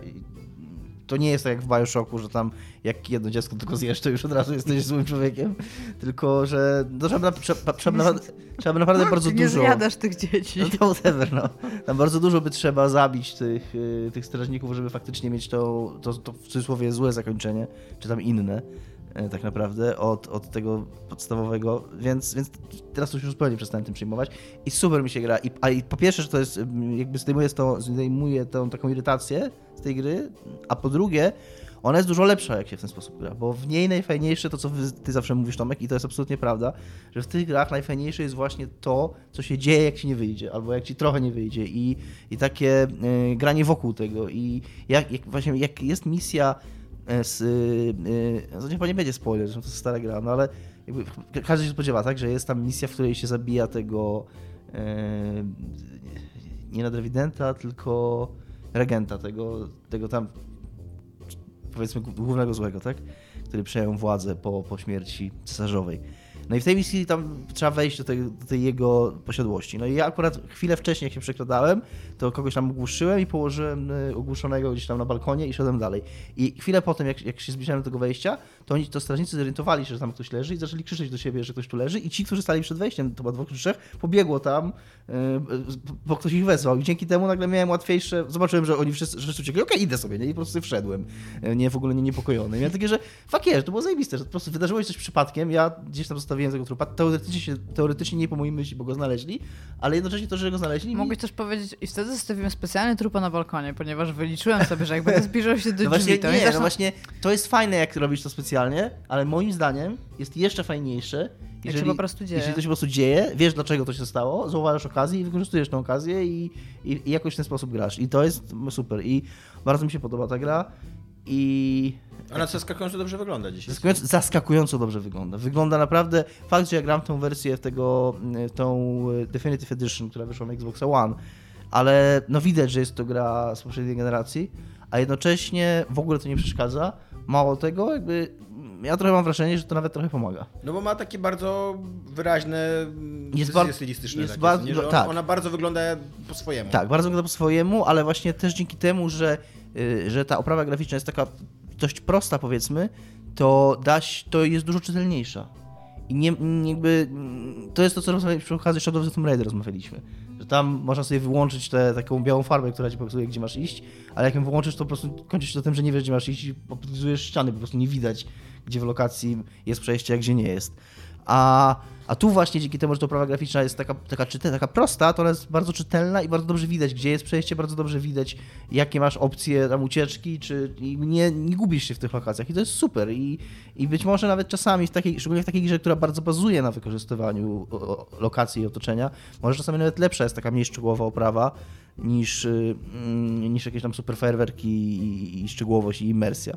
S4: to nie jest tak jak w Bioshocku, że tam jak jedno dziecko tylko zjesz, to już od razu jesteś złym człowiekiem, tylko że no, trzeba, trzeba, trzeba, naprawdę, trzeba naprawdę bardzo
S3: Ty nie
S4: dużo...
S3: zjadasz tych dzieci.
S4: No to whatever, no. Tam bardzo dużo by trzeba zabić tych, y, tych strażników, żeby faktycznie mieć to, to, to w cudzysłowie złe zakończenie, czy tam inne. E, tak naprawdę od, od tego podstawowego, więc, więc teraz to już zupełnie przestałem tym przejmować i super mi się gra. I, a i po pierwsze, że to jest, jakby zdejmuje, to, zdejmuje tą taką irytację z tej gry, a po drugie, ona jest dużo lepsza, jak się w ten sposób gra, bo w niej najfajniejsze to, co ty zawsze mówisz, Tomek, i to jest absolutnie prawda, że w tych grach najfajniejsze jest właśnie to, co się dzieje, jak ci nie wyjdzie, albo jak ci trochę nie wyjdzie i, i takie y, granie wokół tego i jak, jak właśnie, jak jest misja z, y, y, chyba nie będzie spoiler, to jest stara gra, no ale jakby każdy się spodziewa, tak, że jest tam misja, w której się zabija tego e, nie nadrewidenta, tylko regenta, tego, tego tam powiedzmy głównego złego, tak? Który przejął władzę po, po śmierci cesarzowej. No i w tej misji tam trzeba wejść do tej, do tej jego posiadłości. No i ja akurat chwilę wcześniej, jak się przekradałem, to kogoś tam ogłuszyłem i położyłem y, ogłuszonego gdzieś tam na balkonie i szedłem dalej. I chwilę potem, jak, jak się zbliżałem do tego wejścia, to oni, to strażnicy zorientowali się, że tam ktoś leży i zaczęli krzyczeć do siebie, że ktoś tu leży i ci, którzy stali przed wejściem, to chyba dwóch czy trzech, pobiegło tam, y, bo ktoś ich wezwał i dzięki temu nagle miałem łatwiejsze, zobaczyłem, że oni wszyscy, wszyscy uciekli, okej, idę sobie, nie? I po prostu wszedłem, nie, w ogóle nie niepokojony. Miałem takie, że fuck yeah, to było zajebiste, że po prostu wydarzyło się coś przypadkiem, ja gdzieś tam zostawiłem tego trupa, teoretycznie, się, teoretycznie nie po mojej myśli, bo go znaleźli, ale jednocześnie to, że go znaleźli...
S3: Mogłeś też powiedzieć, i wtedy zostawiłem specjalnie trupa na balkonie, ponieważ wyliczyłem sobie, że jak będę zbliżał się do
S4: No
S3: drzwi,
S4: właśnie,
S3: to
S4: nie,
S3: oni zaczną...
S4: no właśnie, to jest fajne, jak robisz to specjalnie, ale moim zdaniem jest jeszcze fajniejsze,
S3: się
S4: jeżeli to się po prostu dzieje, wiesz dlaczego to się stało, zauważasz okazję i wykorzystujesz tę okazję i, i, i jakoś w ten sposób grasz. I to jest super. I bardzo mi się podoba ta gra i
S2: Ona zaskakująco dobrze wygląda dzisiaj.
S4: zaskakująco, zaskakująco dobrze wygląda. Wygląda naprawdę, fakt, że ja gram tą wersję tego, tą Definitive Edition, która wyszła na Xbox One, ale no widać, że jest to gra z poprzedniej generacji, a jednocześnie w ogóle to nie przeszkadza. Mało tego, jakby ja trochę mam wrażenie, że to nawet trochę pomaga.
S2: No bo ma takie bardzo wyraźne
S4: Jest bar-
S2: stylistyczne.
S4: jest
S2: takie,
S4: bardzo-
S2: nie, ona,
S4: tak.
S2: ona bardzo wygląda po swojemu.
S4: Tak, bardzo wygląda po swojemu, ale właśnie też dzięki temu, że, y, że ta oprawa graficzna jest taka dość prosta, powiedzmy, to dać, to jest dużo czytelniejsza. I nie, jakby, to jest to, co przy okazji Shadow of Tomb Raider rozmawialiśmy. Że tam można sobie wyłączyć tę taką białą farbę, która ci pokazuje, gdzie masz iść, ale jak ją wyłączysz, to po prostu kończy się tym, że nie wiesz, gdzie masz iść i optymizujesz ściany, po prostu nie widać, gdzie w lokacji jest przejście, a gdzie nie jest. A, a tu właśnie dzięki temu, że ta oprawa graficzna jest taka, taka, czyte, taka prosta, to ona jest bardzo czytelna i bardzo dobrze widać, gdzie jest przejście, bardzo dobrze widać, jakie masz opcje tam ucieczki, czy i nie, nie gubisz się w tych lokacjach i to jest super. I, i być może nawet czasami, w takiej, szczególnie w takiej grze, która bardzo bazuje na wykorzystywaniu lokacji i otoczenia, może czasami nawet lepsza jest taka mniej szczegółowa oprawa niż, y, mm, niż jakieś tam super fajerwerki i, i szczegółowość i imersja.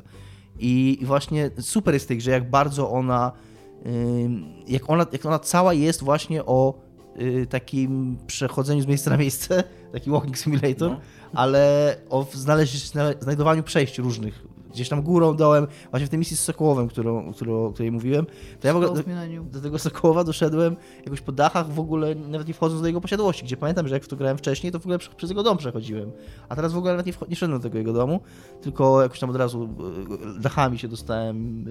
S4: I, I właśnie super jest w tej grze, jak bardzo ona jak ona, jak ona cała jest właśnie o y, takim przechodzeniu z miejsca na miejsce, taki walking simulator,
S2: No.
S4: ale o znaleźć, znale- znajdowaniu przejść różnych. Gdzieś tam górą, dołem, właśnie w tej misji z Sokołowem, którą, którą, o której mówiłem, to ja w ogóle
S3: Millennium.
S4: do tego Sokołowa doszedłem jakoś po dachach, w ogóle nawet nie wchodząc do jego posiadłości, gdzie pamiętam, że jak w to grałem wcześniej, to w ogóle przez jego dom przechodziłem. A teraz w ogóle nawet nie, nie szedłem do tego jego domu, tylko jakoś tam od razu y, dachami się dostałem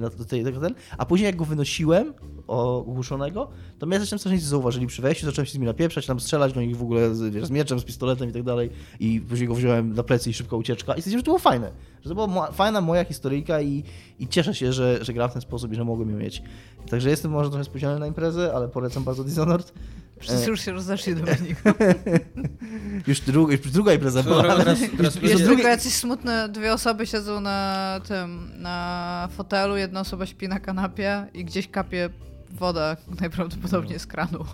S4: na- do tej, tego ten. A później jak go wynosiłem, ogłuszonego, to mnie zresztą strażnicy zauważyli przy wejściu, zacząłem się z nimi napieprzać, tam strzelać do nich w ogóle z, wiesz, z mieczem, z pistoletem i tak dalej. I później go wziąłem na plecy i szybka ucieczka. I stwierdziłem, że to było fajne. Że to była mo- fajna moja historyjka i, i cieszę się, że, że gram w ten sposób i że mogłem ją mieć. Także jestem może trochę spóźniony na imprezę, ale polecam bardzo Dishonored.
S3: Przecież już się rozeszli Dominik.
S4: Już, dru, już druga impreza była,
S2: teraz-
S4: ale...
S2: teraz- teraz
S3: Jest
S4: drugi-
S3: tylko jacyś smutne, dwie osoby siedzą na tym, na fotelu, jedna osoba śpi na kanapie i gdzieś kapie woda najprawdopodobniej z kranu.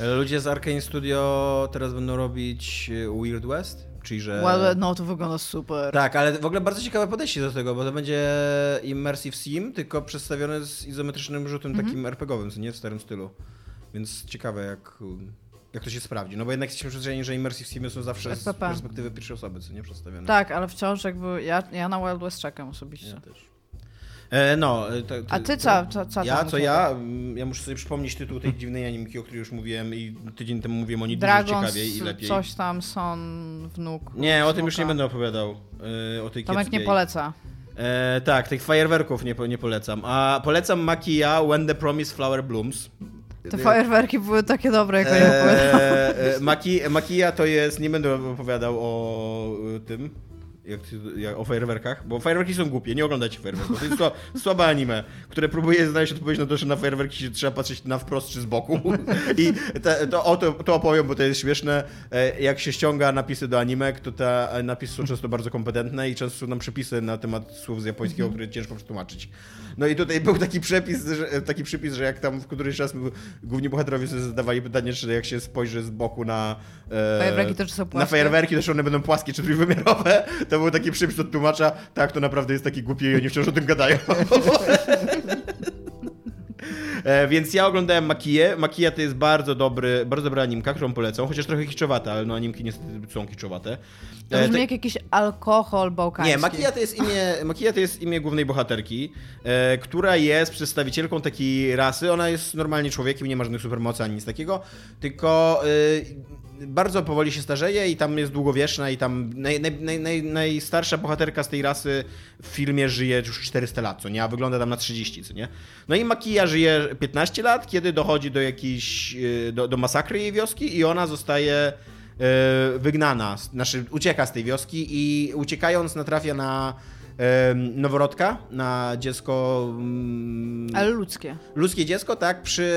S2: Ale Ludzie z Arkane Studio teraz będą robić Weird West, czyli że...
S3: Well, no to wygląda super.
S2: Tak, ale w ogóle bardzo ciekawe podejście do tego, bo to będzie Immersive Sim, tylko przedstawione z izometrycznym rzutem
S3: Mhm.
S2: takim RPG-owym, co nie w starym stylu. Więc ciekawe, jak, jak to się sprawdzi. No bo jednak jesteśmy przyzwyczajeni, że Immersive Simy są zawsze z
S3: FPP.
S2: perspektywy pierwszej osoby, co nie przedstawione.
S3: Tak, ale wciąż jakby ja, ja na Wild West czekam osobiście.
S2: Ja też. E, no, e, to, to,
S3: A ty co, co, co
S2: Ja, co ja? Mm, Ja muszę sobie przypomnieć tytuł tej dziwnej animki, o której już mówiłem i tydzień temu mówiłem o niej dużo ciekawiej i lepiej.
S3: coś tam, son, wnuk.
S2: Nie, o tym już nie będę opowiadał. e, o tej
S3: Tomek nie poleca.
S2: E, tak, tych fajerwerków nie, nie polecam. A polecam Makia When the Promise Flower Blooms.
S3: Te fajerwerki były takie dobre, jak o nie opowiadałem.
S2: Maki, Makia to jest, nie będę opowiadał o tym, Jak, jak o fajerwerkach, bo fajerwerki są głupie, nie oglądajcie fajerwerków. To jest sła, słabe anime, które próbuje znaleźć odpowiedź na to, że na fajerwerki się trzeba patrzeć na wprost czy z boku. I te, to, o to, to opowiem, bo to jest śmieszne. E, Jak się ściąga napisy do animek, to te e, napisy są często bardzo kompetentne i często są tam przepisy na temat słów z japońskiego, które ciężko przetłumaczyć. No i tutaj był taki przepis, że, taki przypis, że jak tam w któryś raz główni bohaterowie sobie zadawali pytanie, czy jak się spojrzy z boku na e,
S3: Fajerwerki to czy są
S2: na
S3: płaskie?
S2: fajerwerki, to czy one będą płaskie czy trójwymiarowe. To był taki przypis od tłumacza. Tak, to naprawdę jest taki głupi i oni wciąż o tym gadają. E, Więc ja oglądałem Makiję. Makija to jest bardzo dobry, bardzo dobra animka, którą polecam, chociaż trochę kiczowata, ale no animki niestety są kiczowate.
S3: To
S2: E,
S3: brzmi
S2: te-
S3: jak jakiś alkohol bałkański.
S2: nie, Makia to jest imię, Makia to jest imię głównej bohaterki, e, która jest przedstawicielką takiej rasy. Ona jest normalnie człowiekiem, nie ma żadnych supermocy ani nic takiego, tylko e, bardzo powoli się starzeje i tam jest długowieczna i tam naj, naj, naj, naj, najstarsza bohaterka z tej rasy w filmie żyje już 400 lat, co nie? A wygląda tam na 30, co nie? No i Makia żyje 15 lat, kiedy dochodzi do jakiejś, e, do, do masakry jej wioski i ona zostaje e, wygnana, znaczy ucieka z tej wioski i uciekając natrafia na noworodka, na dziecko, mm,
S3: Ale ludzkie.
S2: ludzkie dziecko, tak, przy,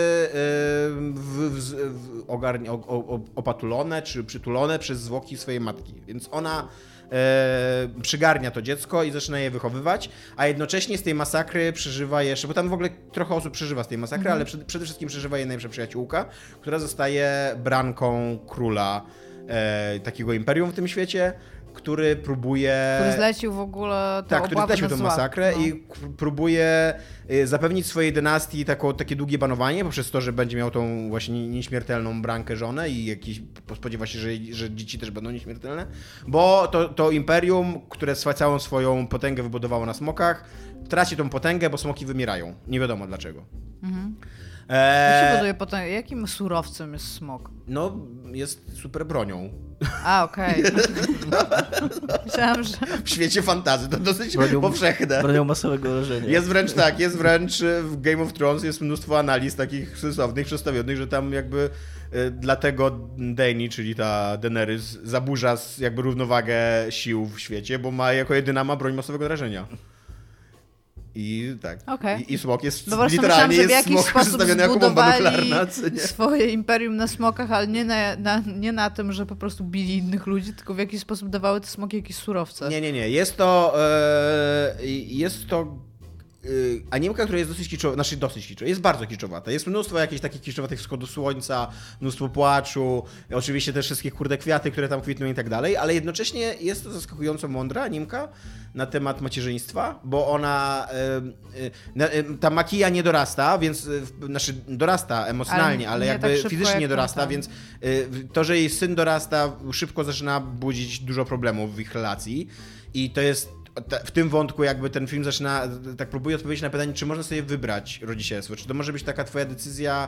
S2: w, w, w o, o, opatulone czy przytulone przez zwłoki swojej matki. Więc ona e, przygarnia to dziecko i zaczyna je wychowywać, a jednocześnie z tej masakry przeżywa jeszcze, bo tam w ogóle trochę osób przeżywa z tej masakry, ale przed, przede wszystkim przeżywa jej najlepsza przyjaciółka, która zostaje branką króla e, takiego imperium w tym świecie, który próbuje...
S3: Który zlecił w ogóle tę
S2: Tak, który zlecił tę masakrę
S3: No.
S2: i próbuje y, zapewnić swojej dynastii taką, takie długie banowanie, poprzez to, że będzie miał tą właśnie nieśmiertelną brankę żonę i jakiś, spodziewa się, że, że dzieci też będą nieśmiertelne, bo to, to imperium, które całą swoją potęgę wybudowało na smokach, traci tą potęgę, bo smoki wymierają. Nie wiadomo dlaczego.
S3: Mhm.
S2: Eee,
S3: jakim surowcem jest smok?
S2: no, jest super bronią.
S3: A, okej. Myślałam, że...
S2: W świecie fantazy to dosyć
S4: Bronią-
S2: powszechne.
S4: Bronią masowego rażenia.
S2: Jest wręcz tak, jest wręcz y, w Game of Thrones jest mnóstwo analiz takich sensownych, przedstawionych, że tam jakby y, dlatego Dany, czyli ta Daenerys, zaburza jakby równowagę sił w świecie, bo ma jako jedyna ma broń masowego rażenia. I tak.
S3: Okej.
S2: I, I smok jest
S3: No właśnie myślałam,
S2: literalnie
S3: w
S2: jest
S3: jakiś
S2: smok przedstawiony jako bomba nuklearna.
S3: swoje imperium na smokach, ale nie na, na, nie na tym, że po prostu bili innych ludzi, tylko w jakiś sposób dawały te smoki jakieś surowce.
S2: Nie, nie, nie. Jest to. E, jest to. E, Animka, która jest dosyć kiczowa, znaczy dosyć kiczowa, jest bardzo kiczowata. Jest mnóstwo jakichś takich kiczowatych wschodu słońca, mnóstwo płaczu, oczywiście te wszystkie kurde kwiaty, które tam kwitną i tak dalej, ale jednocześnie jest to zaskakująco mądra animka na temat macierzyństwa, bo ona, na- e, ta makija nie dorasta, więc, znaczy dorasta emocjonalnie,
S3: Ale
S2: ale, jakby
S3: tak
S2: fizycznie
S3: jak
S2: nie dorasta,
S3: tamta.
S2: więc y, to, że jej syn dorasta, szybko zaczyna budzić dużo problemów w ich relacji. I to jest. W tym wątku jakby ten film zaczyna, tak próbuje odpowiedzieć na pytanie, czy można sobie wybrać rodzicielstwo, czy to może być taka twoja decyzja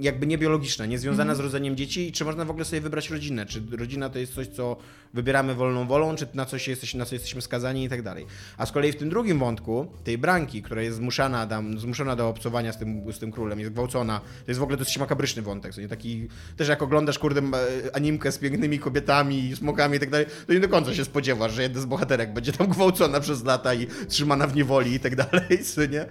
S2: jakby niebiologiczna, niezwiązana z rodzeniem dzieci? I czy można w ogóle sobie wybrać rodzinę, czy rodzina to jest coś, co wybieramy wolną wolą, czy na coś, jesteś, na co jesteśmy skazani i tak dalej. A z kolei w tym drugim wątku, tej branki, która jest zmuszana, tam, zmuszona do obcowania z tym, z tym królem, jest gwałcona, to jest w ogóle dosyć makabryczny wątek, co nie taki, też jak oglądasz kurde m- animkę z pięknymi kobietami, smokami i tak dalej, to nie do końca się spodziewasz, że jedna z bohaterek będzie tam gwałcona przez lata i trzymana w niewoli i tak dalej, co nie?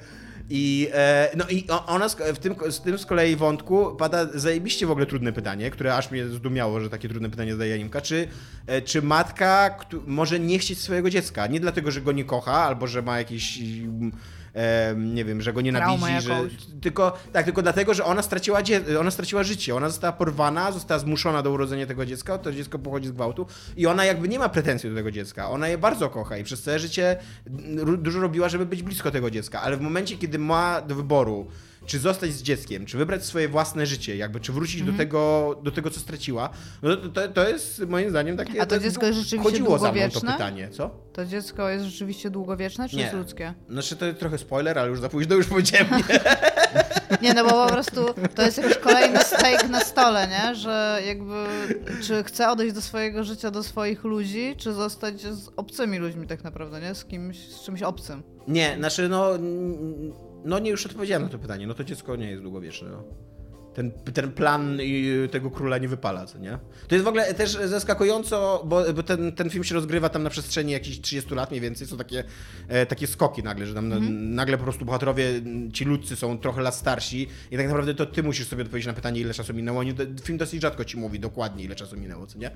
S2: I, e, no i ona w tym, z tym z kolei wątku pada zajebiście w ogóle trudne pytanie, które aż mnie zdumiało, że takie trudne pytanie zadaje Animka. Czy, e, czy matka może nie chcieć swojego dziecka? Nie dlatego, że go nie kocha, albo że ma jakiś... mm, E, nie wiem, że go nienawidzi, że, tylko, tak, tylko dlatego, że ona straciła, dzie- ona straciła życie, ona została porwana, została zmuszona do urodzenia tego dziecka, to dziecko pochodzi z gwałtu i ona jakby nie ma pretensji do tego dziecka, ona je bardzo kocha i przez całe życie mm, dużo robiła, żeby być blisko tego dziecka, ale w momencie, kiedy ma do wyboru, czy zostać z dzieckiem, czy wybrać swoje własne życie, jakby, czy wrócić
S3: Mhm.
S2: do, tego, do tego, co straciła, no to, to, to jest moim zdaniem takie...
S3: A to
S2: tak
S3: dziecko jest rzeczywiście
S2: Chodziło za mną to
S3: długowieczne?
S2: pytanie, co?
S3: To dziecko jest rzeczywiście długowieczne, czy
S2: Nie.
S3: jest ludzkie?
S2: Znaczy to trochę spoiler, ale już za późno, już powiedziałem nie.
S3: Nie, no bo po prostu to jest jakiś kolejny steak na stole, nie? Że jakby, czy chce odejść do swojego życia, do swoich ludzi, czy zostać z obcymi ludźmi tak naprawdę, nie? Z kimś, z czymś obcym.
S2: Nie, znaczy no. No nie już odpowiedziałem na to pytanie. No to dziecko nie jest długowieczne. No. Ten, ten plan y, tego króla nie wypala, co nie? To jest w ogóle też zaskakująco, bo, bo ten, ten film się rozgrywa tam na przestrzeni jakichś 30 lat mniej więcej, są takie, e, takie skoki nagle, że tam na, nagle po prostu bohaterowie, ci ludcy są trochę lat starsi i tak naprawdę to ty musisz sobie odpowiedzieć na pytanie, ile czasu minęło. Oni, film dosyć rzadko ci mówi dokładnie, ile czasu minęło, co nie?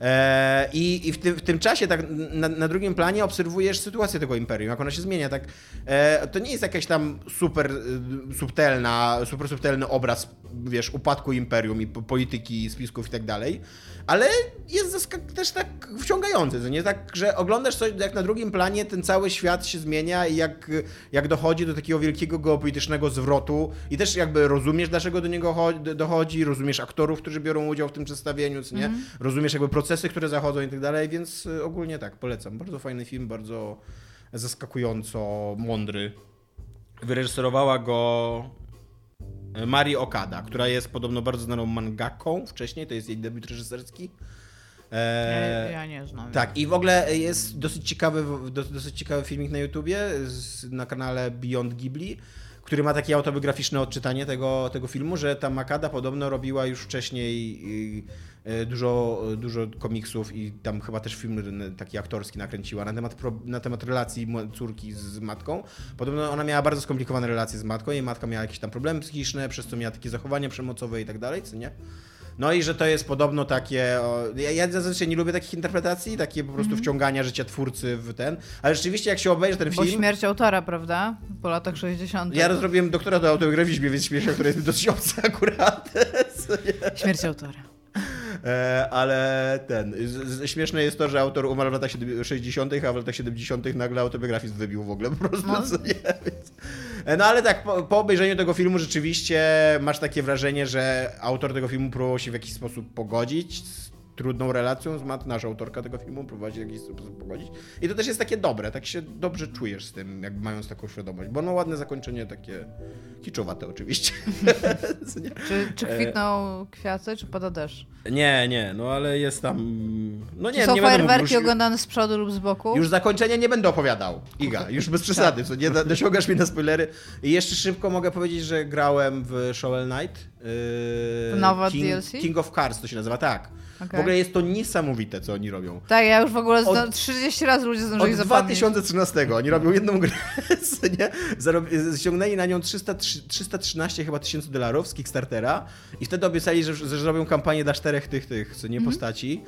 S2: E, I i w, tym, w tym czasie tak na, na drugim planie obserwujesz sytuację tego imperium, jak ona się zmienia. Tak, e, to nie jest jakaś tam super e, subtelna, super subtelny obraz, wiesz, upadku imperium i po- polityki, spisków i tak dalej, ale jest też tak wciągający, to nie tak, że oglądasz coś, jak na drugim planie ten cały świat się zmienia i jak, jak dochodzi do takiego wielkiego geopolitycznego zwrotu i też jakby rozumiesz, dlaczego do niego cho- dochodzi, rozumiesz aktorów, którzy biorą udział w tym przedstawieniu, nie? Rozumiesz jakby procesy, które zachodzą i tak dalej, więc y, ogólnie tak, polecam. Bardzo fajny film, bardzo zaskakująco mądry. Wyreżyserowała go Mari Okada, która jest podobno bardzo znaną mangaką wcześniej, to jest jej debiut reżyserski.
S3: Ja,
S2: E,
S3: ja nie znam.
S2: tak, i w ogóle jest dosyć ciekawy, do- dosyć ciekawy filmik na YouTubie z, na kanale Beyond Ghibli, który ma takie autobiograficzne odczytanie tego, tego filmu, że ta Makada podobno robiła już wcześniej dużo, dużo komiksów i tam chyba też film taki aktorski nakręciła na temat, pro, na temat relacji córki z matką. Podobno ona miała bardzo skomplikowane relacje z matką, jej matka miała jakieś tam problemy psychiczne, przez co miała takie zachowania przemocowe i tak dalej, co nie? No i że to jest podobno takie. O, ja, ja zazwyczaj nie lubię takich interpretacji, takie po prostu wciągania życia twórcy w ten. Ale rzeczywiście, jak się obejrzy ten
S3: Bo
S2: film.
S3: śmierć autora, prawda? Po latach 60.
S2: Ja zrobiłem doktora do autobiografizmie, więc śmieszne, które jest dosyć obce akurat.
S3: Śmierć autora.
S2: E, ale ten. Śmieszne jest to, że autor umarł w latach 60., a w latach 70. nagle autobiografizm wybił w ogóle po prostu.
S3: No.
S2: E, no ale tak, po, po obejrzeniu tego filmu rzeczywiście masz takie wrażenie, że autor tego filmu próbował się w jakiś sposób pogodzić z trudną relacją z mat, nasza autorka tego filmu próbować w jakiś sposób pogodzić. I to też jest takie dobre, tak się dobrze czujesz z tym, jakby mając taką świadomość, bo no ładne zakończenie takie kiczowate oczywiście.
S3: Czy, czy kwitną kwiaty, czy pada deszcz?
S2: Nie, nie, no ale jest tam. No nie,
S3: czy są
S2: nie
S3: fajerwerki
S2: mówił, już,
S3: oglądane z przodu lub z boku?
S2: już zakończenia nie będę opowiadał. Iga, już bez przesady, co nie dosiągasz mnie na spoilery. I jeszcze szybko mogę powiedzieć, że grałem w Shovel Knight. Yy,
S3: Nowa
S2: King,
S3: DLC?
S2: King of Cards to się nazywa, tak. W
S3: Okej.
S2: ogóle jest to niesamowite, co oni robią.
S3: Tak, ja już w ogóle
S2: Od-
S3: zda- 30 razy ludzie zdążyli
S2: Od
S3: zapomnieć.
S2: 2013 oni robią jedną grę, nie? Zarob- ściągnęli na nią 300, 313 chyba tysięcy dolarów z Kickstartera i wtedy obiecali, że, że zrobią kampanię dla czterech tych, tych, co nie,
S3: Mhm.
S2: postaci.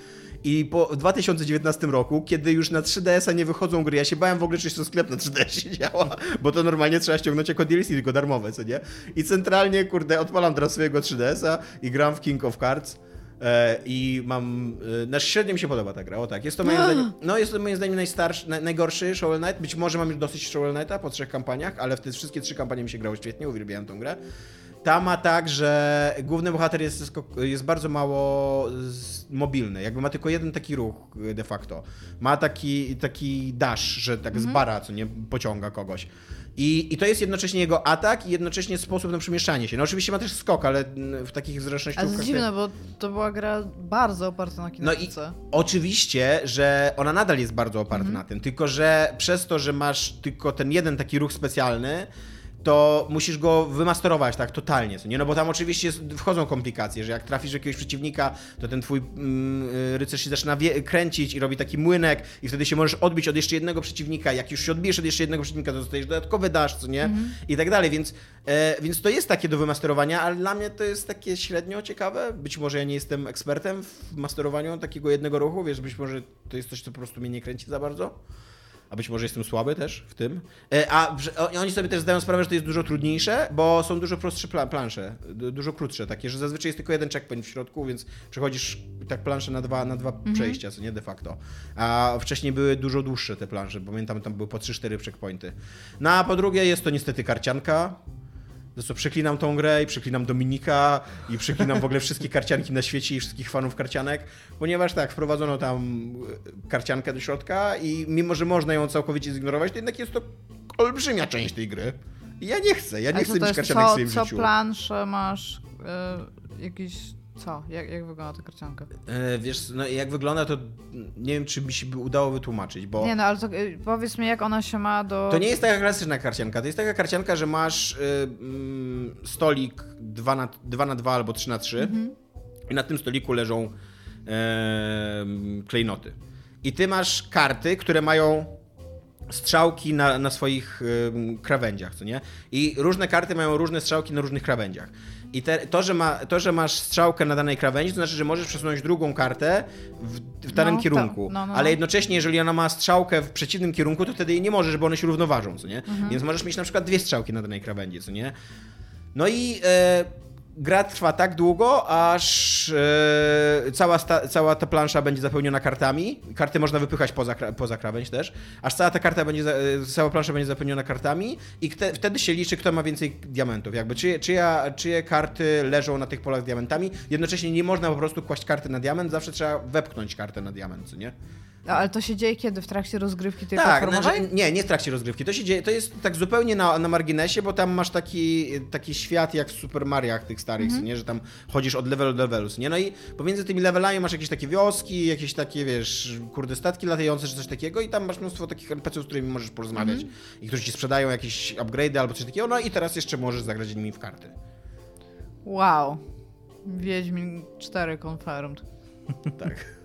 S2: I po w 2019 roku, kiedy już na 3DS-a nie wychodzą gry, ja się bałem w ogóle, czy to sklep na 3DS działa, bo to normalnie trzeba ściągnąć jako DLC, tylko darmowe, co nie? I centralnie, kurde, odpalam teraz swojego 3DS-a i gram w King of Cards. E, I mam. E, znaczy średnio mi się podoba ta gra, o tak. Jest to moim zdaniem. No jest to moim zdaniem najstarszy, naj, najgorszy Shovel Knight. Być może mam już dosyć Shovel Knighta po trzech kampaniach, ale w te wszystkie trzy kampanie mi się grało świetnie, uwielbiałem tą grę. Ta ma tak, że główny bohater jest, jest bardzo mało mobilny. Jakby ma tylko jeden taki ruch de facto. Ma taki, taki dash, że tak z bara, co nie pociąga kogoś. I, I to jest jednocześnie jego atak i jednocześnie sposób na przemieszczanie się. No oczywiście ma też skok, ale mm, w takich
S3: A to
S2: zręcznościówkach...
S3: jest dziwne, bo to była gra bardzo oparta na
S2: No i
S3: kinetice.
S2: oczywiście, że ona nadal jest bardzo oparta na tym, tylko że przez to, że masz tylko ten jeden taki ruch specjalny, to musisz go wymasterować tak totalnie, nie? No bo tam oczywiście jest, wchodzą komplikacje, że jak trafisz jakiegoś przeciwnika, to ten twój mm, rycerz się zaczyna kręcić i robi taki młynek i wtedy się możesz odbić od jeszcze jednego przeciwnika. Jak już się odbijesz od jeszcze jednego przeciwnika, to dostajesz dodatkowy dasz, co nie? I tak dalej, więc, e, więc to jest takie do wymasterowania, ale dla mnie to jest takie średnio ciekawe. Być może ja nie jestem ekspertem w masterowaniu takiego jednego ruchu, wiesz, być może to jest coś, co po prostu mnie nie kręci za bardzo. A być może jestem słaby też w tym. E, A oni sobie też zdają sprawę, że to jest dużo trudniejsze, bo są dużo prostsze pla- plansze, du- dużo krótsze takie, że zazwyczaj jest tylko jeden checkpoint w środku, więc przechodzisz tak plansze na dwa, na dwa przejścia, co nie de facto. A wcześniej były dużo dłuższe te plansze, pamiętam tam były po 3-4 checkpointy. No a po drugie jest to niestety karcianka. Co, przeklinam tą grę i przeklinam Dominika i przeklinam w ogóle wszystkie karcianki na świecie i wszystkich fanów karcianek, ponieważ tak, wprowadzono tam e, karciankę do środka i mimo, że można ją całkowicie zignorować, to jednak jest to olbrzymia część tej gry. I ja nie chcę, ja nie
S3: co
S2: chcę mieć karcianek w
S3: co,
S2: swoim
S3: co
S2: życiu.
S3: planszę masz y, jakiś Co? Jak, jak wygląda ta karcianka?
S2: E, wiesz, no jak wygląda, to nie wiem, czy mi się by udało wytłumaczyć, bo...
S3: Nie no, ale to, y, powiedz mi, jak ona się ma do...
S2: To nie jest taka klasyczna karcianka. To jest taka karcianka, że masz y, mm, stolik 2 na, 2 na 2 albo 3 na 3 i na tym stoliku leżą e, klejnoty. I ty masz karty, które mają strzałki na, na swoich ym, krawędziach, co nie? I różne karty mają różne strzałki na różnych krawędziach. I te, to, że ma, to, że masz strzałkę na danej krawędzi, to znaczy, że możesz przesunąć drugą kartę w, w danym
S3: No, to-
S2: kierunku.
S3: no, no, no.
S2: Ale jednocześnie, jeżeli ona ma strzałkę w przeciwnym kierunku, to wtedy jej nie możesz, bo one się równoważą, co nie?
S3: Mhm.
S2: Więc możesz mieć na przykład dwie strzałki na danej krawędzi, co nie? No i e, gra trwa tak długo, aż e, cała, sta, cała ta plansza będzie zapełniona kartami. Karty można wypychać poza, poza krawędź też. Aż cała ta karta będzie, e, cała plansza będzie zapełniona kartami i kte, wtedy się liczy, kto ma więcej diamentów. Jakby czyje, czyja, czyje karty leżą na tych polach z diamentami. Jednocześnie nie można po prostu kłaść karty na diament, zawsze trzeba wepchnąć kartę na diament, nie?
S3: No, ale to się dzieje kiedy? W trakcie rozgrywki tej
S2: Tak,
S3: platformowej?
S2: znaczy, nie, nie w trakcie rozgrywki. To się dzieje, to jest tak zupełnie na, na marginesie, bo tam masz taki, taki świat jak w Super Mariach tych starych,
S3: Mhm.
S2: co nie, że tam chodzisz od levelu do levelu, nie? No i pomiędzy tymi levelami masz jakieś takie wioski, jakieś takie, wiesz, kurde, statki latające czy coś takiego i tam masz mnóstwo takich NPC-ów, z którymi możesz porozmawiać
S3: Mhm.
S2: i którzy ci sprzedają jakieś upgrade'y albo coś takiego, no i teraz jeszcze możesz zagrać nimi w karty.
S3: Wow. Wiedźmin 4 confirmed.
S2: Tak.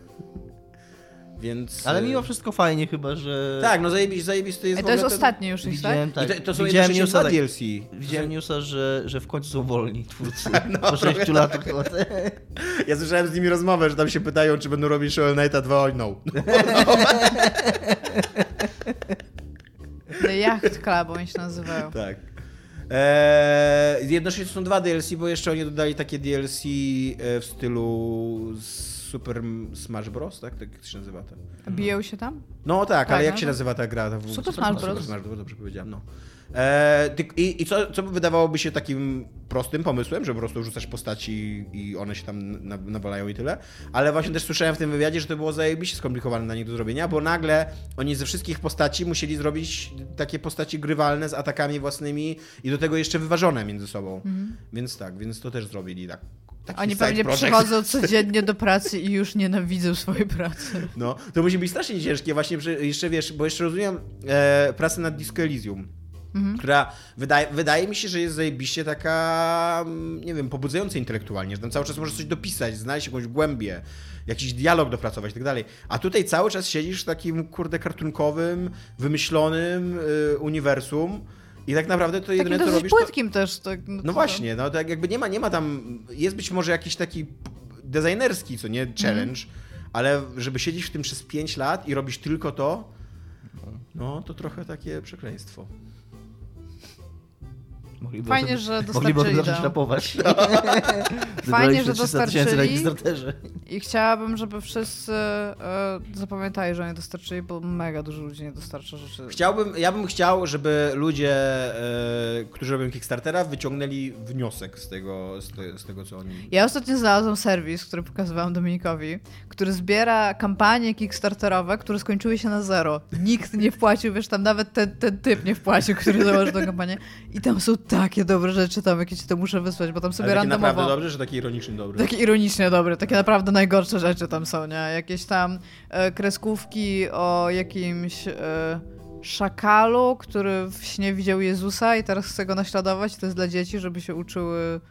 S2: Więc...
S4: Ale
S2: e,
S4: mimo wszystko fajnie chyba, że...
S2: Tak, no zajebisty, zajebisty jest w
S3: to jest
S2: ogóle ten-
S3: ostatni już ich, tak?
S4: Widziałem, tak.
S2: I to, to są
S4: widziałem newsa, tak,
S2: DLC.
S4: widziałem newsa, że, że w końcu są wolni twórcy.
S2: No,
S4: po 6
S2: trochę
S4: latach chyba.
S2: Ja słyszałem z nimi rozmowę, że tam się pytają, czy będą robić Shovel Knighta 2, oj no.
S3: The Yacht Club oni się nazywają.
S2: tak. Eee, jednocześnie to są dwa DLC, bo jeszcze oni dodali takie DLC e, w stylu Super Smash Bros, tak? Tak się nazywa to.
S3: Biją się tam?
S2: No tak,
S3: Tak,
S2: ale jak
S3: no
S2: się nazywa ta gra? Ta w-
S3: Super Smash Bros.
S2: Super Smash Bros, dobrze powiedziałem, no. Ty- I, i co, co wydawałoby się takim prostym pomysłem, że po prostu rzucasz postaci i one się tam na- nawalają i tyle, ale właśnie też słyszałem w tym wywiadzie, że to było zajebiście skomplikowane na nich do zrobienia, bo nagle oni ze wszystkich postaci musieli zrobić takie postaci grywalne z atakami własnymi i do tego jeszcze wyważone między sobą. Więc tak, więc to też zrobili tak. Taki
S3: Oni pewnie
S2: project.
S3: przychodzą codziennie do pracy i już nienawidzą swojej pracy.
S2: No, to musi być strasznie ciężkie właśnie, jeszcze wiesz, bo jeszcze rozumiem e, pracę nad Disco Elysium, która wydaje, wydaje mi się, że jest zajebiście taka, mm, nie wiem, pobudzająca intelektualnie, że tam cały czas możesz coś dopisać, znaleźć jakąś głębię, jakiś dialog dopracować i tak dalej. A tutaj cały czas siedzisz w takim, kurde, kartunkowym, wymyślonym y, uniwersum i tak naprawdę to jedyne, co robisz, to...
S3: płytkim też. Tak,
S2: No
S3: to-
S2: właśnie, no tak jakby nie ma, nie ma tam, jest być może jakiś taki designerski, co nie, challenge, ale żeby siedzieć w tym przez 5 lat i robić tylko to, no to trochę takie przekleństwo.
S4: Mogliby
S3: Fajnie,
S4: o tym-
S3: że
S4: Mogliby
S3: dostarczyli
S4: zacząć
S3: tam.
S4: rapować.
S3: Fajnie, że
S4: 300 tysięcy na
S3: dostarczyli.
S4: Kickstarterze.
S3: I chciałabym, żeby wszyscy e, zapamiętali, że nie dostarczyli, bo mega dużo ludzi nie dostarcza rzeczy.
S2: Chciałbym, ja bym chciał, żeby ludzie, e, którzy robią Kickstartera, wyciągnęli wniosek z tego, z, te, z tego co oni...
S3: Ja ostatnio znalazłam serwis, który pokazywałam Dominikowi, który zbiera kampanie kickstarterowe, które skończyły się na zero. Nikt nie wpłacił, wiesz, tam nawet ten, ten typ nie wpłacił, który założył tę kampanię. I tam są takie dobre rzeczy, tam jakie ci to muszę wysłać, bo tam sobie
S2: Ale taki naprawdę
S3: randomowo...
S2: dobry, że taki ironiczny dobry?
S3: Takie ironicznie dobre, takie naprawdę najgorsze rzeczy tam są, nie? Jakieś tam e, kreskówki o jakimś e, szakalu, który w śnie widział Jezusa i teraz chce go naśladować. To jest dla dzieci, żeby się uczyły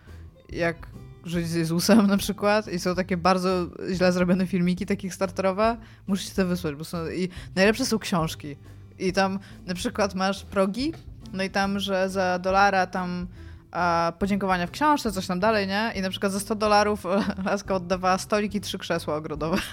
S3: jak żyć z Jezusem na przykład. I są takie bardzo źle zrobione filmiki, takich starterowe. Muszę ci to wysłać, bo są... I najlepsze są książki. I tam na przykład masz progi, no i tam, że za dolara tam podziękowania w książce, coś tam dalej, nie? I na przykład za 100 dolarów e, laska oddawała stolik i trzy krzesła ogrodowe.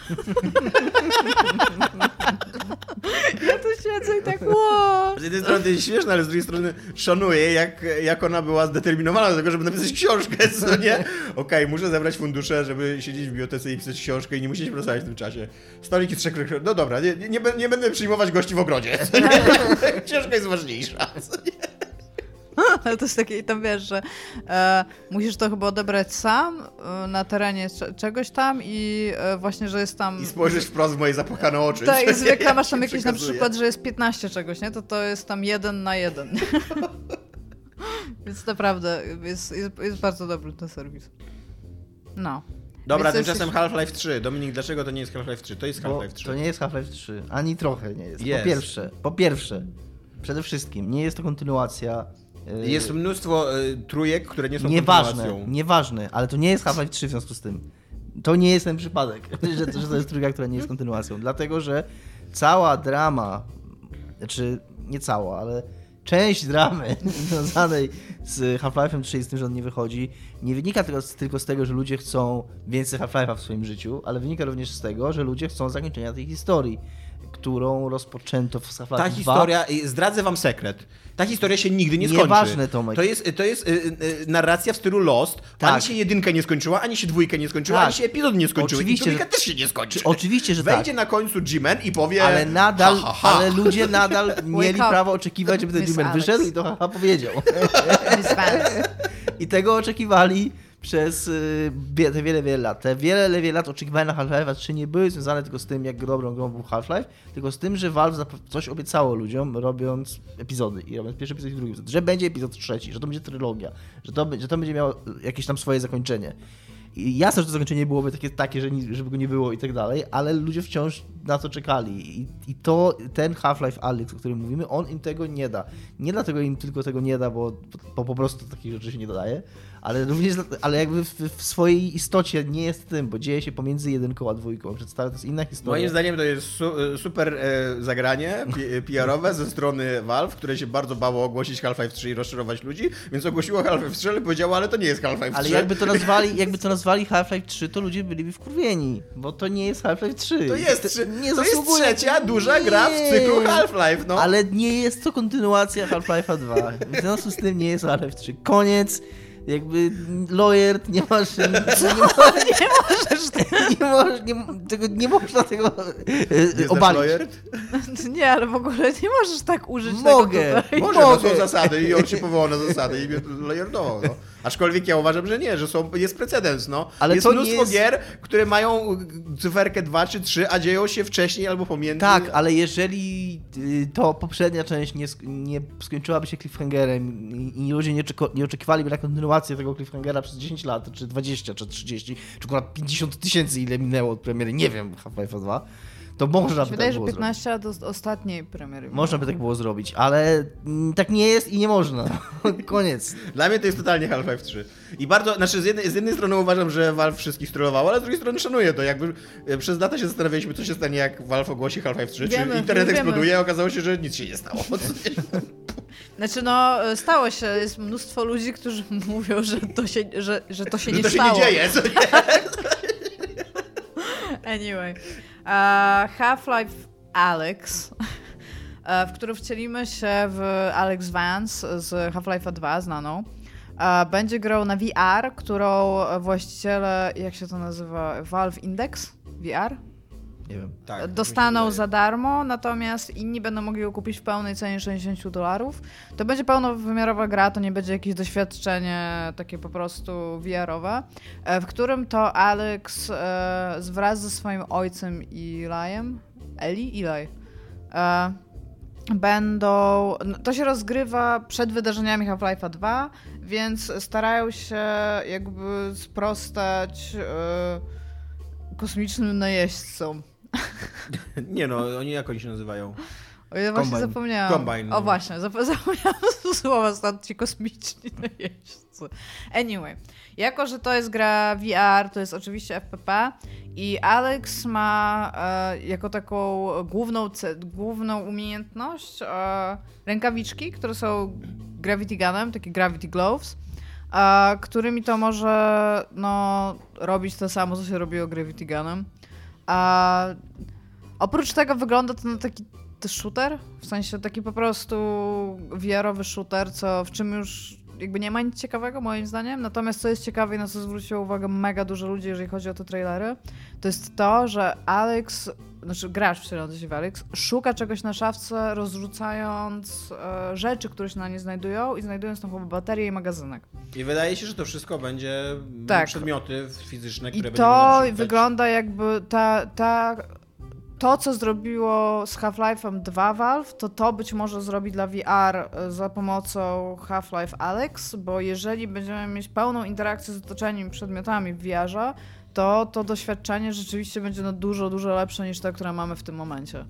S3: ja tu siedzę i tak, wow.
S2: Z jednej strony jest śmieszne, ale z drugiej strony szanuję, jak, jak ona była zdeterminowana do tego, żeby napisać książkę, co nie? Okej, muszę zebrać fundusze, żeby siedzieć w bibliotece i pisać książkę i nie musieć pracować w tym czasie. Stoliki trzech krek- No dobra, nie, nie, nie będę przyjmować gości w ogrodzie. Książka jest ważniejsza. co nie?
S3: Ale to jest takie, i tam wiesz, że e, musisz to chyba odebrać sam e, na terenie cze- czegoś tam i e, właśnie, że jest tam...
S2: I spojrzeć wprost w moje zapłakane oczy.
S3: Tak, i zwykle masz tam na przykład, że jest 15 czegoś, nie? To to jest tam jeden na jeden. Więc naprawdę jest, jest, jest bardzo dobry ten serwis. No.
S2: Dobra,
S3: Więc
S2: tymczasem
S3: jest-
S2: Half-Life 3. Dominik, dlaczego to nie jest Half-Life 3? To jest
S4: Bo
S2: Half-Life 3.
S4: to nie jest Half-Life 3, ani trochę nie jest.
S2: Jest.
S4: Po pierwsze, po pierwsze, przede wszystkim nie jest to kontynuacja. Yy,
S2: Jest mnóstwo y, trójek, które nie są
S4: Nieważne,
S2: kontynuacją.
S4: nieważne, ale to nie jest Half-Life 3 w związku z tym. To nie jest ten przypadek, że, że to jest trójka, która nie jest kontynuacją. Dlatego, że cała drama, znaczy nie cała, ale część dramy związanej z Half-Life'em 3 i z tym, że on nie wychodzi, nie wynika tylko z, tylko z tego, że ludzie chcą więcej Half-Life'a w swoim życiu, ale wynika również z tego, że ludzie chcą zakończenia tej historii, którą rozpoczęto w Half-Life 2.
S2: Ta historia, i zdradzę wam sekret. Ta historia się nigdy nie skończy.
S4: Nieważne, Tomek.
S2: To jest, to jest y, y, narracja w stylu Lost.
S4: Tak.
S2: Ani się jedynka nie skończyła, ani się dwójka nie skończyła,
S4: Tak.
S2: ani się epizod nie skończył.
S4: Oczywiście,
S2: I
S4: że-
S2: też się nie skończy.
S4: Czy- oczywiście, że
S2: Wejdzie
S4: tak.
S2: na końcu G-Man i powie
S4: Ale nadal,
S2: ha, ha, ha.
S4: ale ludzie nadal mieli prawo oczekiwać, żeby ten
S3: Alex.
S4: wyszedł i to haha powiedział.
S3: Miss Vance.
S4: I tego oczekiwali przez y, wie- te wiele, wiele lat. Te wiele, wiele lat oczekiwania na Half-Life 3 nie były związane tylko z tym, jak dobrą grą był Half-Life, tylko z tym, że Valve coś obiecało ludziom, robiąc epizody. I robiąc pierwszy epizod i drugi epizod. Że będzie epizod trzeci, że to będzie trylogia, że to, że to będzie miało jakieś tam swoje zakończenie. I jasne, że to zakończenie byłoby takie, takie że żeby go nie było i tak dalej, ale ludzie wciąż na to czekali. I, i to ten Half-Life Alyx, o którym mówimy, on im tego nie da. Nie dlatego im tylko tego nie da, bo, bo po prostu takich rzeczy się nie dodaje, ale również, ale jakby w, w swojej istocie nie jest tym, bo dzieje się pomiędzy jedynką a dwójką. Przedstawia to jest inna historia.
S2: Moim zdaniem to jest su super e, zagranie PR-owe ze strony Valve, które się bardzo bało ogłosić Half-Life 3 i rozczarować ludzi, więc ogłosiło Half-Life 3, ale powiedziało, ale to nie jest Half-Life 3.
S4: Ale jakby to nazwali, jakby to nazwali Half-Life 3, to ludzie byliby wkurwieni, bo to nie jest Half-Life 3.
S2: To jest, trzy,
S4: nie
S2: to jest trzecia duża gra w
S4: Nie.
S2: cyklu Half-Life, no.
S4: Ale nie jest to kontynuacja Half-Life'a 2. W związku z tym nie jest Half-Life 3. Koniec. Jakby lawyer, nie masz. Nie, nie,
S3: Nie możesz
S4: nie, możesz, nie, tego, nie można tego e,
S2: Nie znasz
S4: obalić.
S2: Lawyer?
S3: Nie, ale w ogóle nie możesz tak użyć
S4: Mogę.
S3: tego tutaj.
S2: Może, to
S4: Mogę.
S2: są zasady i on się powołał na zasady i mnie lajerdował, no. Aczkolwiek ja uważam, że nie, że są, jest precedens, no.
S4: Ale
S2: jest
S4: to
S2: mnóstwo
S4: jest-
S2: gier, które mają cyferkę 2 czy 3, a dzieją się wcześniej albo pomiędzy.
S4: Tak, ale jeżeli y, to poprzednia część nie, nie skończyłaby się cliffhangerem i, ludzie nie, nie oczekiwaliby na kontynuację tego cliffhangera przez 10 lat, czy 20, czy 30, czy akurat 50 tysięcy, ile minęło od premiery, nie wiem, Half-Life 2, to można by
S3: Wydaje,
S4: tak
S3: że
S4: było
S3: 15 lat do ostatniej premiery.
S4: Można by tak było zrobić, ale mm, tak nie jest i nie można. Koniec.
S2: Dla mnie to jest totalnie Half-Life 3. I bardzo, znaczy z jednej, z jednej strony uważam, że Valve wszystkich strollowało, ale z drugiej strony szanuję to. Jakby przez lata się zastanawialiśmy, co się stanie, jak Valve ogłosi Half-Life 3.
S3: Wiemy,
S2: czy internet
S3: wiemy.
S2: eksploduje, a okazało się, że nic się nie stało.
S3: Znaczy no, stało się. Jest mnóstwo ludzi, którzy mówią, że to się, że, że to się
S2: że
S3: nie
S2: to się
S3: stało.
S2: nie dzieje. Co nie?
S3: Anyway. E, Half-Life Alex, e, w którym wcielimy się w Alex Vance z Half-Life'a 2, znaną. E, Będzie grał na VR, którą właściciele, jak się to nazywa, Valve Index VR?
S4: Nie wiem.
S2: Tak,
S3: dostaną
S2: mi się
S3: za darmo, natomiast inni będą mogli ją kupić w pełnej cenie 60 dolarów. To będzie pełnowymiarowa gra, to nie będzie jakieś doświadczenie takie po prostu VR-owe, e, w którym to Alex e, wraz ze swoim ojcem Eli'em, Eli? Eli, e, będą... no, To się rozgrywa przed wydarzeniami Half-Life'a 2, więc starają się jakby sprostać e, kosmicznym najeźdźcom.
S2: Nie no, oni jak oni się nazywają?
S3: O, ja właśnie
S4: Combine.
S3: zapomniałam.
S2: Combine,
S3: O właśnie, zap- zapomniałam słowa stąd ci kosmiczni najeźdźcy. Anyway, jako, że to jest gra VR, to jest oczywiście FPP i Alex ma e, jako taką główną, główną umiejętność e, rękawiczki, które są Gravity Gunem, takie Gravity Gloves, e, którymi to może no, robić to samo, co się robiło Gravity Gunem. A oprócz tego wygląda to na taki shooter, w sensie taki po prostu VR-owy shooter, co w czym już jakby nie ma nic ciekawego moim zdaniem. Natomiast co jest ciekawe i na co zwróciło uwagę mega dużo ludzi, jeżeli chodzi o te trailery, to jest to, że Alex, znaczy gracz w Alex, szuka czegoś na szafce, rozrzucając e, rzeczy, które się na nie znajdują i znajdując tam chyba baterię i magazynek.
S2: I wydaje się, że to wszystko będzie
S3: Tak.
S2: przedmioty fizyczne,
S3: I
S2: które
S3: to
S2: będą przeczytać.
S3: wygląda jakby ta, ta, to, co zrobiło z Half-Life'em 2 Valve, to to być może zrobi dla VR e, za pomocą Half-Life Alex, bo jeżeli będziemy mieć pełną interakcję z otoczeniem i przedmiotami w VR-ze, to to doświadczenie rzeczywiście będzie no dużo, dużo lepsze niż to, które mamy w tym momencie.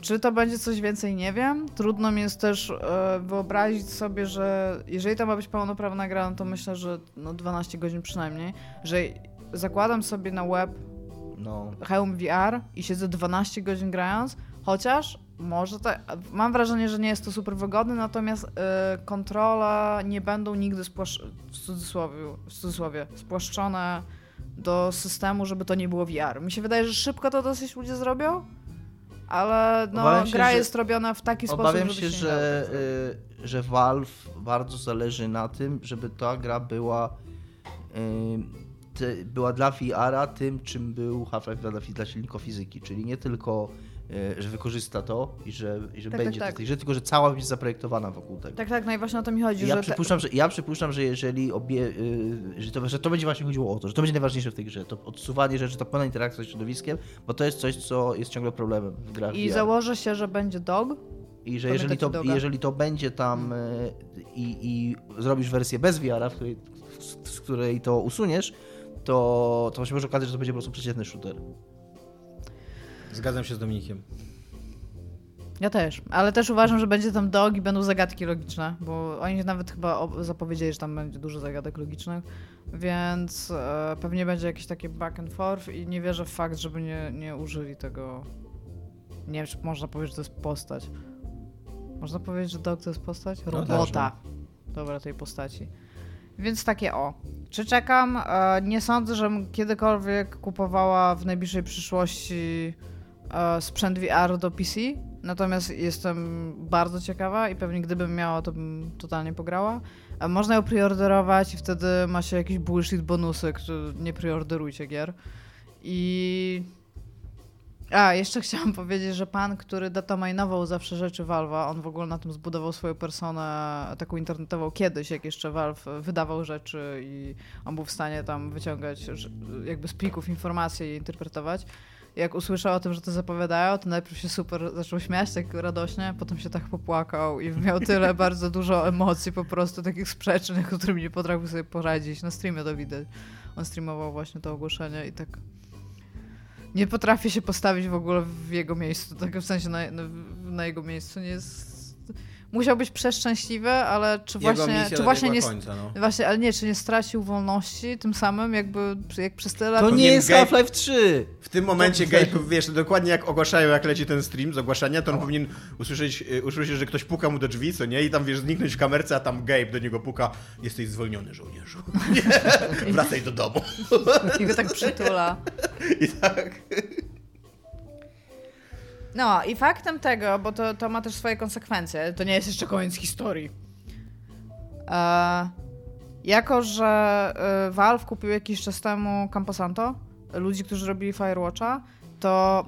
S3: Czy to będzie coś więcej, nie wiem. Trudno mi jest też e, wyobrazić sobie, że jeżeli to ma być pełnoprawna gra, no to myślę, że no 12 godzin przynajmniej, że zakładam sobie na web
S4: No.
S3: hełm VR i siedzę 12 godzin grając, chociaż może tak, mam wrażenie, że nie jest to super wygodne, natomiast y, kontrole nie będą nigdy spłasz, w, cudzysłowie, w cudzysłowie spłaszczone do systemu, żeby to nie było VR. Mi się wydaje, że szybko to dosyć ludzie zrobią, ale no,
S4: Obawiam się,
S3: gra
S4: że-
S3: jest robiona w taki sposób,
S4: Obawiam
S3: żeby
S4: się,
S3: nie
S4: że,
S3: zrobić.
S4: y, że Valve bardzo zależy na tym, żeby ta gra była y, te, była dla VR-a tym, czym był Half-Life dla, dla silników fizyki, czyli nie tylko, że wykorzysta to i że, i że
S3: Tak, tak,
S4: będzie
S3: tak.
S4: tej grze, tylko że cała jest zaprojektowana wokół tego.
S3: Tak, tak, no i właśnie o to mi chodzi,
S4: Ja
S3: że... te-
S4: przypuszczam, że, ja przypuszczam, że jeżeli obie, y, że, to, że to będzie właśnie chodziło o to, że to będzie najważniejsze w tej grze, to odsuwanie rzeczy, to pełna interakcja z środowiskiem, bo to jest coś, co jest ciągle problemem w grach
S3: I
S4: VR.
S3: założę się, że będzie dog,
S4: I że jeżeli to, jeżeli to będzie tam e, i, i zrobisz wersję bez VR-a, w której, z, z której to usuniesz, to, to się może okazać, że to będzie po prostu przeciętny shooter.
S2: Zgadzam się z Dominikiem.
S3: Ja też, ale też uważam, że będzie tam dog i będą zagadki logiczne, bo oni nawet chyba zapowiedzieli, że tam będzie dużo zagadek logicznych, więc e, pewnie będzie jakieś takie back and forth i nie wierzę w fakt, żeby nie, nie użyli tego. Nie wiem, czy można powiedzieć, że to jest postać. Można powiedzieć, że dog to jest postać?
S2: No,
S3: Robota. Dobra, tej postaci. Więc takie o. Czy czekam? E, nie sądzę, żebym kiedykolwiek kupowała w najbliższej przyszłości sprzęt VR do PC. Natomiast jestem bardzo ciekawa i pewnie gdybym miała, to bym totalnie pograła. A można ją preorderować i wtedy ma się jakieś bullshit bonusy, które nie preorderujcie gier. I... A, jeszcze chciałam powiedzieć, że pan, który datamajnował zawsze rzeczy Valve'a, on w ogóle na tym zbudował swoją personę taką internetową kiedyś, jak jeszcze Valve wydawał rzeczy i on był w stanie tam wyciągać jakby z plików informacje i interpretować. Jak usłyszał o tym, że to zapowiadają, to najpierw się super zaczął śmiać tak radośnie, potem się tak popłakał i miał tyle bardzo dużo emocji po prostu takich sprzecznych, którymi nie potrafił sobie poradzić. Na streamie to widać. On streamował właśnie to ogłoszenie i tak nie potrafię się postawić w ogóle w jego miejscu, tak w sensie na, na, na jego miejscu nie jest... Musiał być przeszczęśliwy, ale czy
S2: Jego
S3: właśnie, czy właśnie nie,
S2: końca, no.
S3: właśnie, ale nie, czy nie stracił wolności tym samym, jakby jak przez tyle lat...
S4: To nie jest
S2: Gabe-
S4: Half-Life 3!
S2: W tym momencie
S4: To-
S2: Gabe, wiesz, dokładnie jak ogłaszają, jak leci ten stream z ogłaszania, to on powinien usłyszeć, y, usłyszeć, że ktoś puka mu do drzwi, co nie? I tam, wiesz, zniknąć w kamerce, a tam Gabe do niego puka. Jesteś zwolniony, żołnierzu. Nie, wracaj do domu.
S3: I go tak przytula.
S2: I tak.
S3: No i faktem tego, bo to, to ma też swoje konsekwencje, to nie jest jeszcze koniec historii. E, jako, że e, Valve kupił jakiś czas temu Camposanto, ludzi, którzy robili Firewatcha, to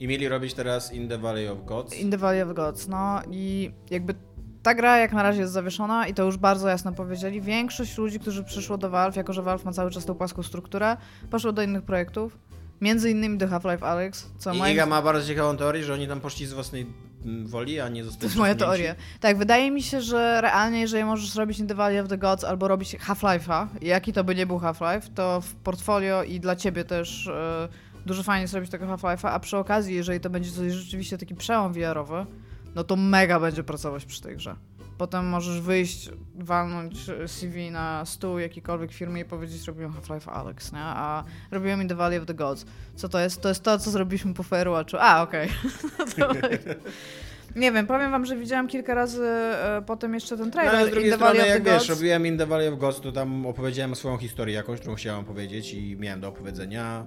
S2: I mieli robić teraz In the Valley of Gods.
S3: In the Valley of Gods, no i jakby ta gra jak na razie jest zawieszona i to już bardzo jasno powiedzieli. Większość ludzi, którzy przyszło do Valve, jako że Valve ma cały czas tą płaską strukturę, poszło do innych projektów. Między innymi do Half-Life Alyx, co
S2: I
S3: moim
S2: Iga ma bardzo ciekawą teorię, że oni tam poszli z własnej mm, woli, a nie
S3: To
S2: zostali
S3: jest moja teoria. Tak, wydaje mi się, że realnie, jeżeli możesz robić the Valley of the Gods albo robić Half-Life'a, jaki to by nie był Half-Life, to w portfolio i dla ciebie też e, dużo fajnie jest robić tego Half-Life'a, a przy okazji, jeżeli to będzie coś rzeczywiście taki przełom VR-owy, no to mega będzie pracować przy tej grze. Potem możesz wyjść, walnąć CV na stół jakiejkolwiek firmy i powiedzieć, robiłem Half-Life Alex, nie? A robiłem In the Valley of the Gods. Co to jest? To jest to, co zrobiliśmy po Firewatchu. A, okej. No to- nie wiem, powiem wam, że widziałam kilka razy e, potem jeszcze ten
S2: No,
S3: trailer
S2: ale z drugiej strony,
S3: of
S2: jak wiesz,
S3: Gods.
S2: robiłem In the Valley of Gods, to tam opowiedziałem swoją historię jakąś, którą chciałem powiedzieć i miałem do opowiedzenia.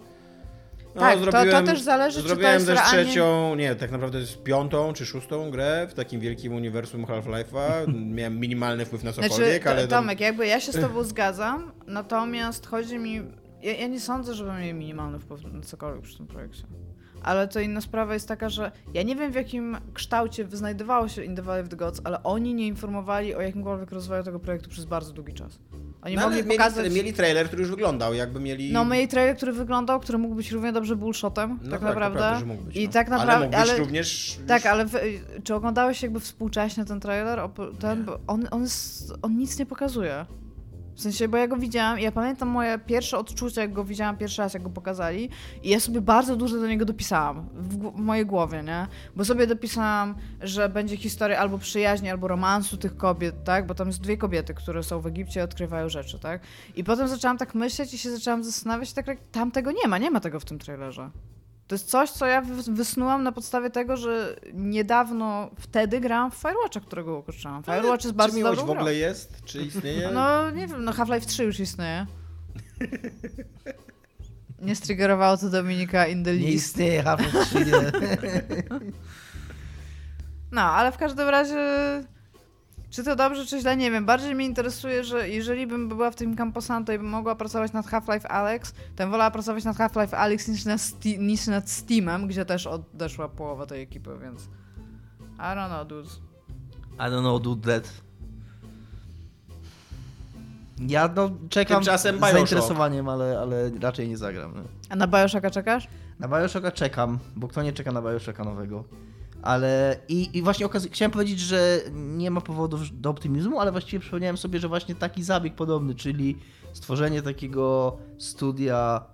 S2: No,
S3: Tak, to- to też zależy, czy to
S2: Zrobiłem
S3: jest
S2: też
S3: realnie-
S2: trzecią, nie, tak naprawdę jest piątą czy szóstą grę w takim wielkim uniwersum Half-Life'a. Miałem minimalny wpływ na cokolwiek,
S3: Znaczy,
S2: ale... tam-
S3: Tomek, jakby ja się z tobą zgadzam, natomiast chodzi mi... Ja, ja nie sądzę, żeby mieli minimalny wpływ na cokolwiek przy tym projekcie. Ale to inna sprawa jest taka, że ja nie wiem w jakim kształcie znajdowało się In the Valley of the Gods, ale oni nie informowali o jakimkolwiek rozwoju tego projektu przez bardzo długi czas. Oni
S2: No, ale
S3: mogli
S2: mieli,
S3: pokazać...
S2: mieli trailer, który już wyglądał, jakby mieli...
S3: No, mieli trailer, który wyglądał, który mógł być równie dobrze bullshotem,
S2: No
S3: tak
S2: to
S3: naprawdę.
S2: mógł być,
S3: I
S2: no.
S3: tak
S2: Ale
S3: naprawdę.
S2: mógł być również...
S3: Tak, ale w, czy oglądałeś jakby współcześnie ten trailer? Ten, on, on, jest, on nic nie pokazuje. W sensie, bo ja go widziałam ja pamiętam moje pierwsze odczucia, jak go widziałam pierwszy raz, jak go pokazali i ja sobie bardzo dużo do niego dopisałam w, w mojej głowie, nie? Bo sobie dopisałam, że będzie historia albo przyjaźni, albo romansu tych kobiet, tak? Bo tam jest dwie kobiety, które są w Egipcie i odkrywają rzeczy, tak? I potem zaczęłam tak myśleć i się zaczęłam zastanawiać, tak jak tam tego nie ma, nie ma tego w tym trailerze. To jest coś, co ja wys- wysnułam na podstawie tego, że niedawno wtedy grałam w Firewatcha, którego ukończyłam. Firewatch jest bardzo
S2: Czy miłość w ogóle jest? Czy istnieje?
S3: No nie wiem, no Half-Life 3 już istnieje. Nie striggerowało to Dominika in the
S4: Nie
S3: least.
S4: istnieje Half-Life 3, nie.
S3: No, ale w każdym razie czy to dobrze, czy źle, nie wiem. Bardziej mnie interesuje, że jeżeli bym była w tym Camposanto i bym mogła pracować nad Half-Life Alex, to bym wolała pracować nad Half-Life Alex niż, na Ste- niż nad Steamem, gdzie też odeszła połowa tej ekipy, więc... I don't know, dudes.
S4: I don't know, dude that. Ja no czekam
S2: Tymczasem
S4: z
S2: Bioshock.
S4: zainteresowaniem, ale, ale raczej nie zagram.
S3: A na Bioshocka czekasz?
S4: Na Bioshocka czekam, bo kto nie czeka na Bioshocka nowego. Ale i, i właśnie okaz- chciałem powiedzieć, że nie ma powodów do optymizmu, ale właściwie przypomniałem sobie, że właśnie taki zabieg podobny, czyli stworzenie takiego studia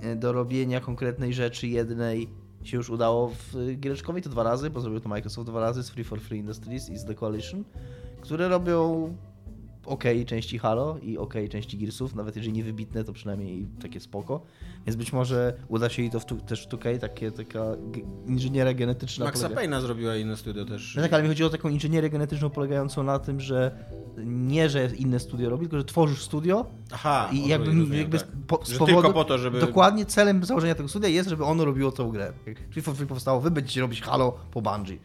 S4: e, do robienia konkretnej rzeczy jednej się już udało w Giereczkowej to dwa razy, bo zrobił to Microsoft dwa razy z Free for Free Industries i z The Coalition, które robią ok części Halo i ok części Gearsów, nawet jeżeli nie wybitne, to przynajmniej takie spoko. Więc być może uda się jej to w tu, też w 2K, takie, taka inżynieria genetyczna.
S2: Maxa
S4: polega-
S2: Payne'a zrobiła inne studio też.
S4: no tak, ale mi chodziło o taką inżynierię genetyczną polegającą na tym, że nie, że inne studio robi, tylko że tworzysz studio
S2: Aha,
S4: i jakby,
S2: rozumiem,
S4: jakby
S2: tak.
S4: po, z powodu...
S2: tylko po to, żeby...
S4: Dokładnie celem założenia tego studia jest, żeby ono robiło tą grę. Czyli powstało, wy będziecie robić Halo po Bungie.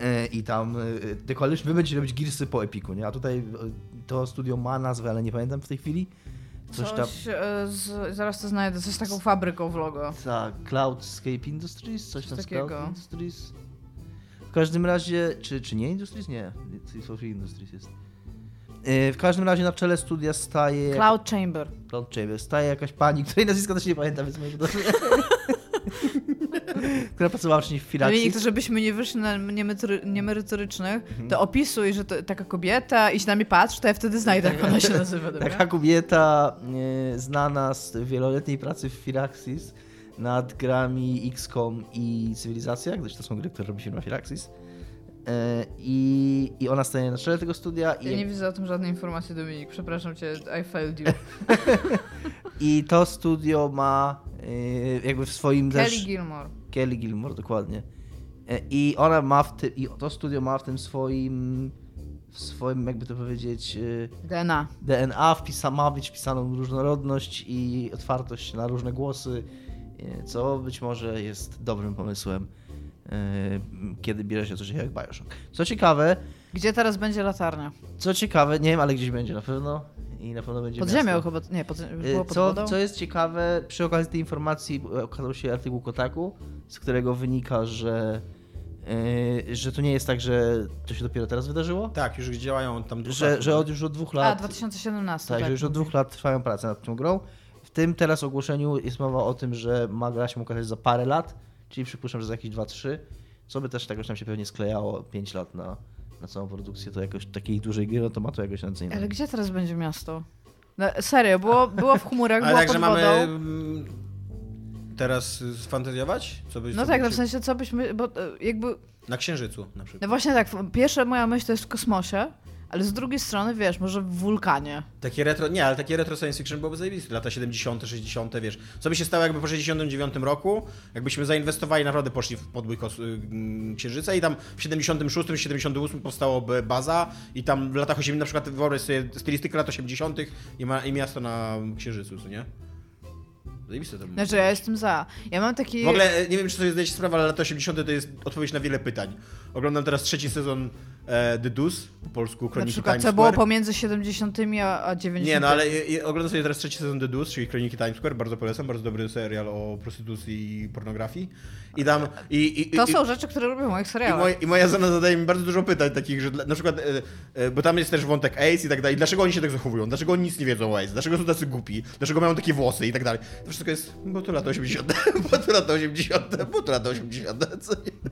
S4: E, I tam e, The Coalition, wy będziecie robić Gearsy po Epiku, nie? A tutaj e, to studio ma nazwę, ale nie pamiętam w tej chwili. Coś
S3: Coś,
S4: tam...
S3: e, z, zaraz to znajdę, coś z taką fabryką w logo.
S4: Tak, Cloudscape Industries, coś tam
S3: Coś
S4: z Cloud
S3: takiego.
S4: Industries. W każdym razie, czy, czy nie Industries? Nie, Free Industries jest. E, W każdym razie na czele studia staje...
S3: Cloud Chamber.
S4: Cloud Chamber. Staje jakaś pani, której nazwiska też nie pamiętam, więc może dobrze. Która pracowała wcześniej w
S3: Dominik,
S4: Firaxis.
S3: to żebyśmy nie wyszli na niemery- niemerytorycznych,
S4: Mhm.
S3: to opisuj, że to taka kobieta i się na mnie patrzy, to ja wtedy znajdę, jak ona się nazywa. dobra?
S4: Taka kobieta e, znana z wieloletniej pracy w Firaxis nad grami XCOM i Cywilizacja, gdyż to są gry, które robi firma Firaxis. E, I, I ona staje na czele tego studia i,
S3: Ja nie widzę o tym żadnej informacji, Dominik. Przepraszam cię, I failed you.
S4: i to studio ma e, jakby w swoim
S3: Kelly
S4: też...
S3: Gilmore.
S4: Kelly Gilmore, dokładnie. E, I ona ma w tym, i to studio ma w tym swoim, w swoim, jakby to powiedzieć, e,
S3: DNA.
S4: DNA wpisa, ma być wpisaną różnorodność i otwartość na różne głosy, e, co być może jest dobrym pomysłem, kiedy bierze się coś jak Bioshock. Co ciekawe,
S3: Gdzie teraz będzie latarnia?
S4: co ciekawe, nie wiem, ale gdzieś będzie na pewno i na pewno będzie
S3: Pod
S4: miasto.
S3: ziemią chyba, nie, pod,
S4: Y,
S3: było pod
S4: Co,
S3: wodą?
S4: co jest ciekawe, przy okazji tej informacji okazał się artykuł Kotaku, z którego wynika, że, yy, że to nie jest tak, że to się dopiero teraz wydarzyło,
S2: Tak, już działają tam dwóch
S4: że, że od już od dwóch
S3: A,
S4: lat.
S3: 2017,
S4: tak,
S3: tak.
S4: że już od dwóch lat trwają prace nad tą grą. W tym teraz ogłoszeniu jest mowa o tym, że ma gra się ukazać za parę lat, czyli przypuszczam, że za jakieś 2-3, co by też jakoś tam się pewnie sklejało 5 lat na, na całą produkcję, to jakoś takiej dużej gry, no to ma to jakoś ręce
S3: Ale gdzie teraz będzie miasto? No, serio, było, było w chmurach,
S2: Ale
S3: było
S2: także
S3: pod
S2: mamy
S3: wodą.
S2: mm, teraz sfantazjować? Co byś,
S3: No
S2: co
S3: tak, no
S2: byś-
S3: w sensie co byśmy, bo e, jakby,
S2: Na Księżycu na przykład.
S3: no właśnie tak, pierwsza moja myśl to jest w kosmosie, ale z drugiej strony, wiesz, może w wulkanie.
S2: Takie retro, nie, ale takie retro science fiction byłoby zajebiste. Lata 70., 60., wiesz. Co by się stało jakby po 69 roku, jakbyśmy zainwestowali, naprawdę poszli w podbój y, mm, Księżyca i tam w 76., 78 powstałoby baza i tam w latach 80., na przykład wyobraź sobie stylistykę lat 80. i, ma, i miasto na Księżycu, co nie? Zajebiste to.
S3: Znaczy, ja jestem za. Ja mam taki...
S2: W ogóle e, nie wiem, czy sobie zdajecie sprawę, ale lata 80. to jest odpowiedź na wiele pytań. Oglądam teraz trzeci sezon e, The Deuce, po polsku
S3: Na
S2: Kroniki
S3: przykład,
S2: Times
S3: co było
S2: Square.
S3: pomiędzy 70 a a 90
S2: Nie, no ale oglądam sobie teraz trzeci sezon The Deuce, czyli Kroniki Times Square, bardzo polecam, bardzo dobry serial o prostytucji i pornografii. I dam... I, i,
S3: To
S2: i,
S3: są rzeczy, które lubię w moich
S2: I,
S3: serialach.
S2: moj, I moja żona zadaje mi bardzo dużo pytań takich, że dla, na przykład, e, e, bo tam jest też wątek AIDS i tak dalej, dlaczego oni się tak zachowują, dlaczego oni nic nie wiedzą o AIDS, dlaczego są tacy głupi, dlaczego mają takie włosy i tak dalej. To wszystko jest, bo to lata 80., bo to lata 80., bo to lata 80., co nie?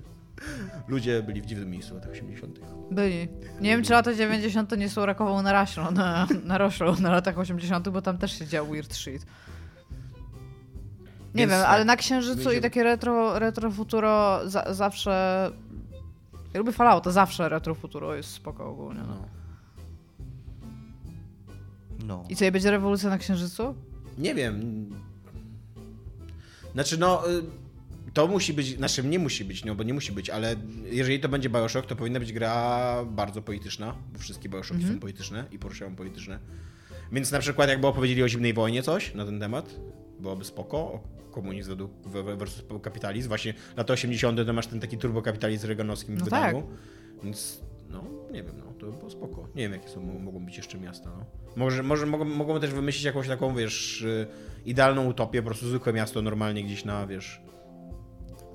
S2: Ludzie byli w dziwnym miejscu w latach 80.
S3: Byli. Nie wiem, czy lata 90 nie są rakową naroślą na, naroślą na latach 80, bo tam też się działo weird shit. Nie
S2: Więc
S3: wiem,
S2: tak,
S3: ale na Księżycu
S2: będzie-
S3: i takie retro, retro futuro za, zawsze... Ja lubię Fallout, to zawsze retro futuro jest spoko ogólnie. No.
S2: No.
S4: No.
S3: I co, i będzie rewolucja na Księżycu?
S2: Nie wiem. Znaczy, no. To musi być, znaczy nie musi być, no bo nie musi być, ale jeżeli to będzie Bioshock, to powinna być gra bardzo polityczna, bo wszystkie Bioshocki są polityczne i poruszają polityczne. Więc na przykład jakby opowiedzieli o zimnej wojnie coś na ten temat, byłoby spoko, komunizm versus kapitalizm. Właśnie lata 80. to masz ten taki turbokapitalizm reganowskim w
S3: No
S2: wydaniu. Więc no, nie wiem, no, to by było spoko. Nie wiem, jakie są, mogą być jeszcze miasta, no. Może, może mogą, mogą też wymyślić jakąś taką, wiesz, y, idealną utopię, po prostu zwykłe miasto normalnie gdzieś na, wiesz...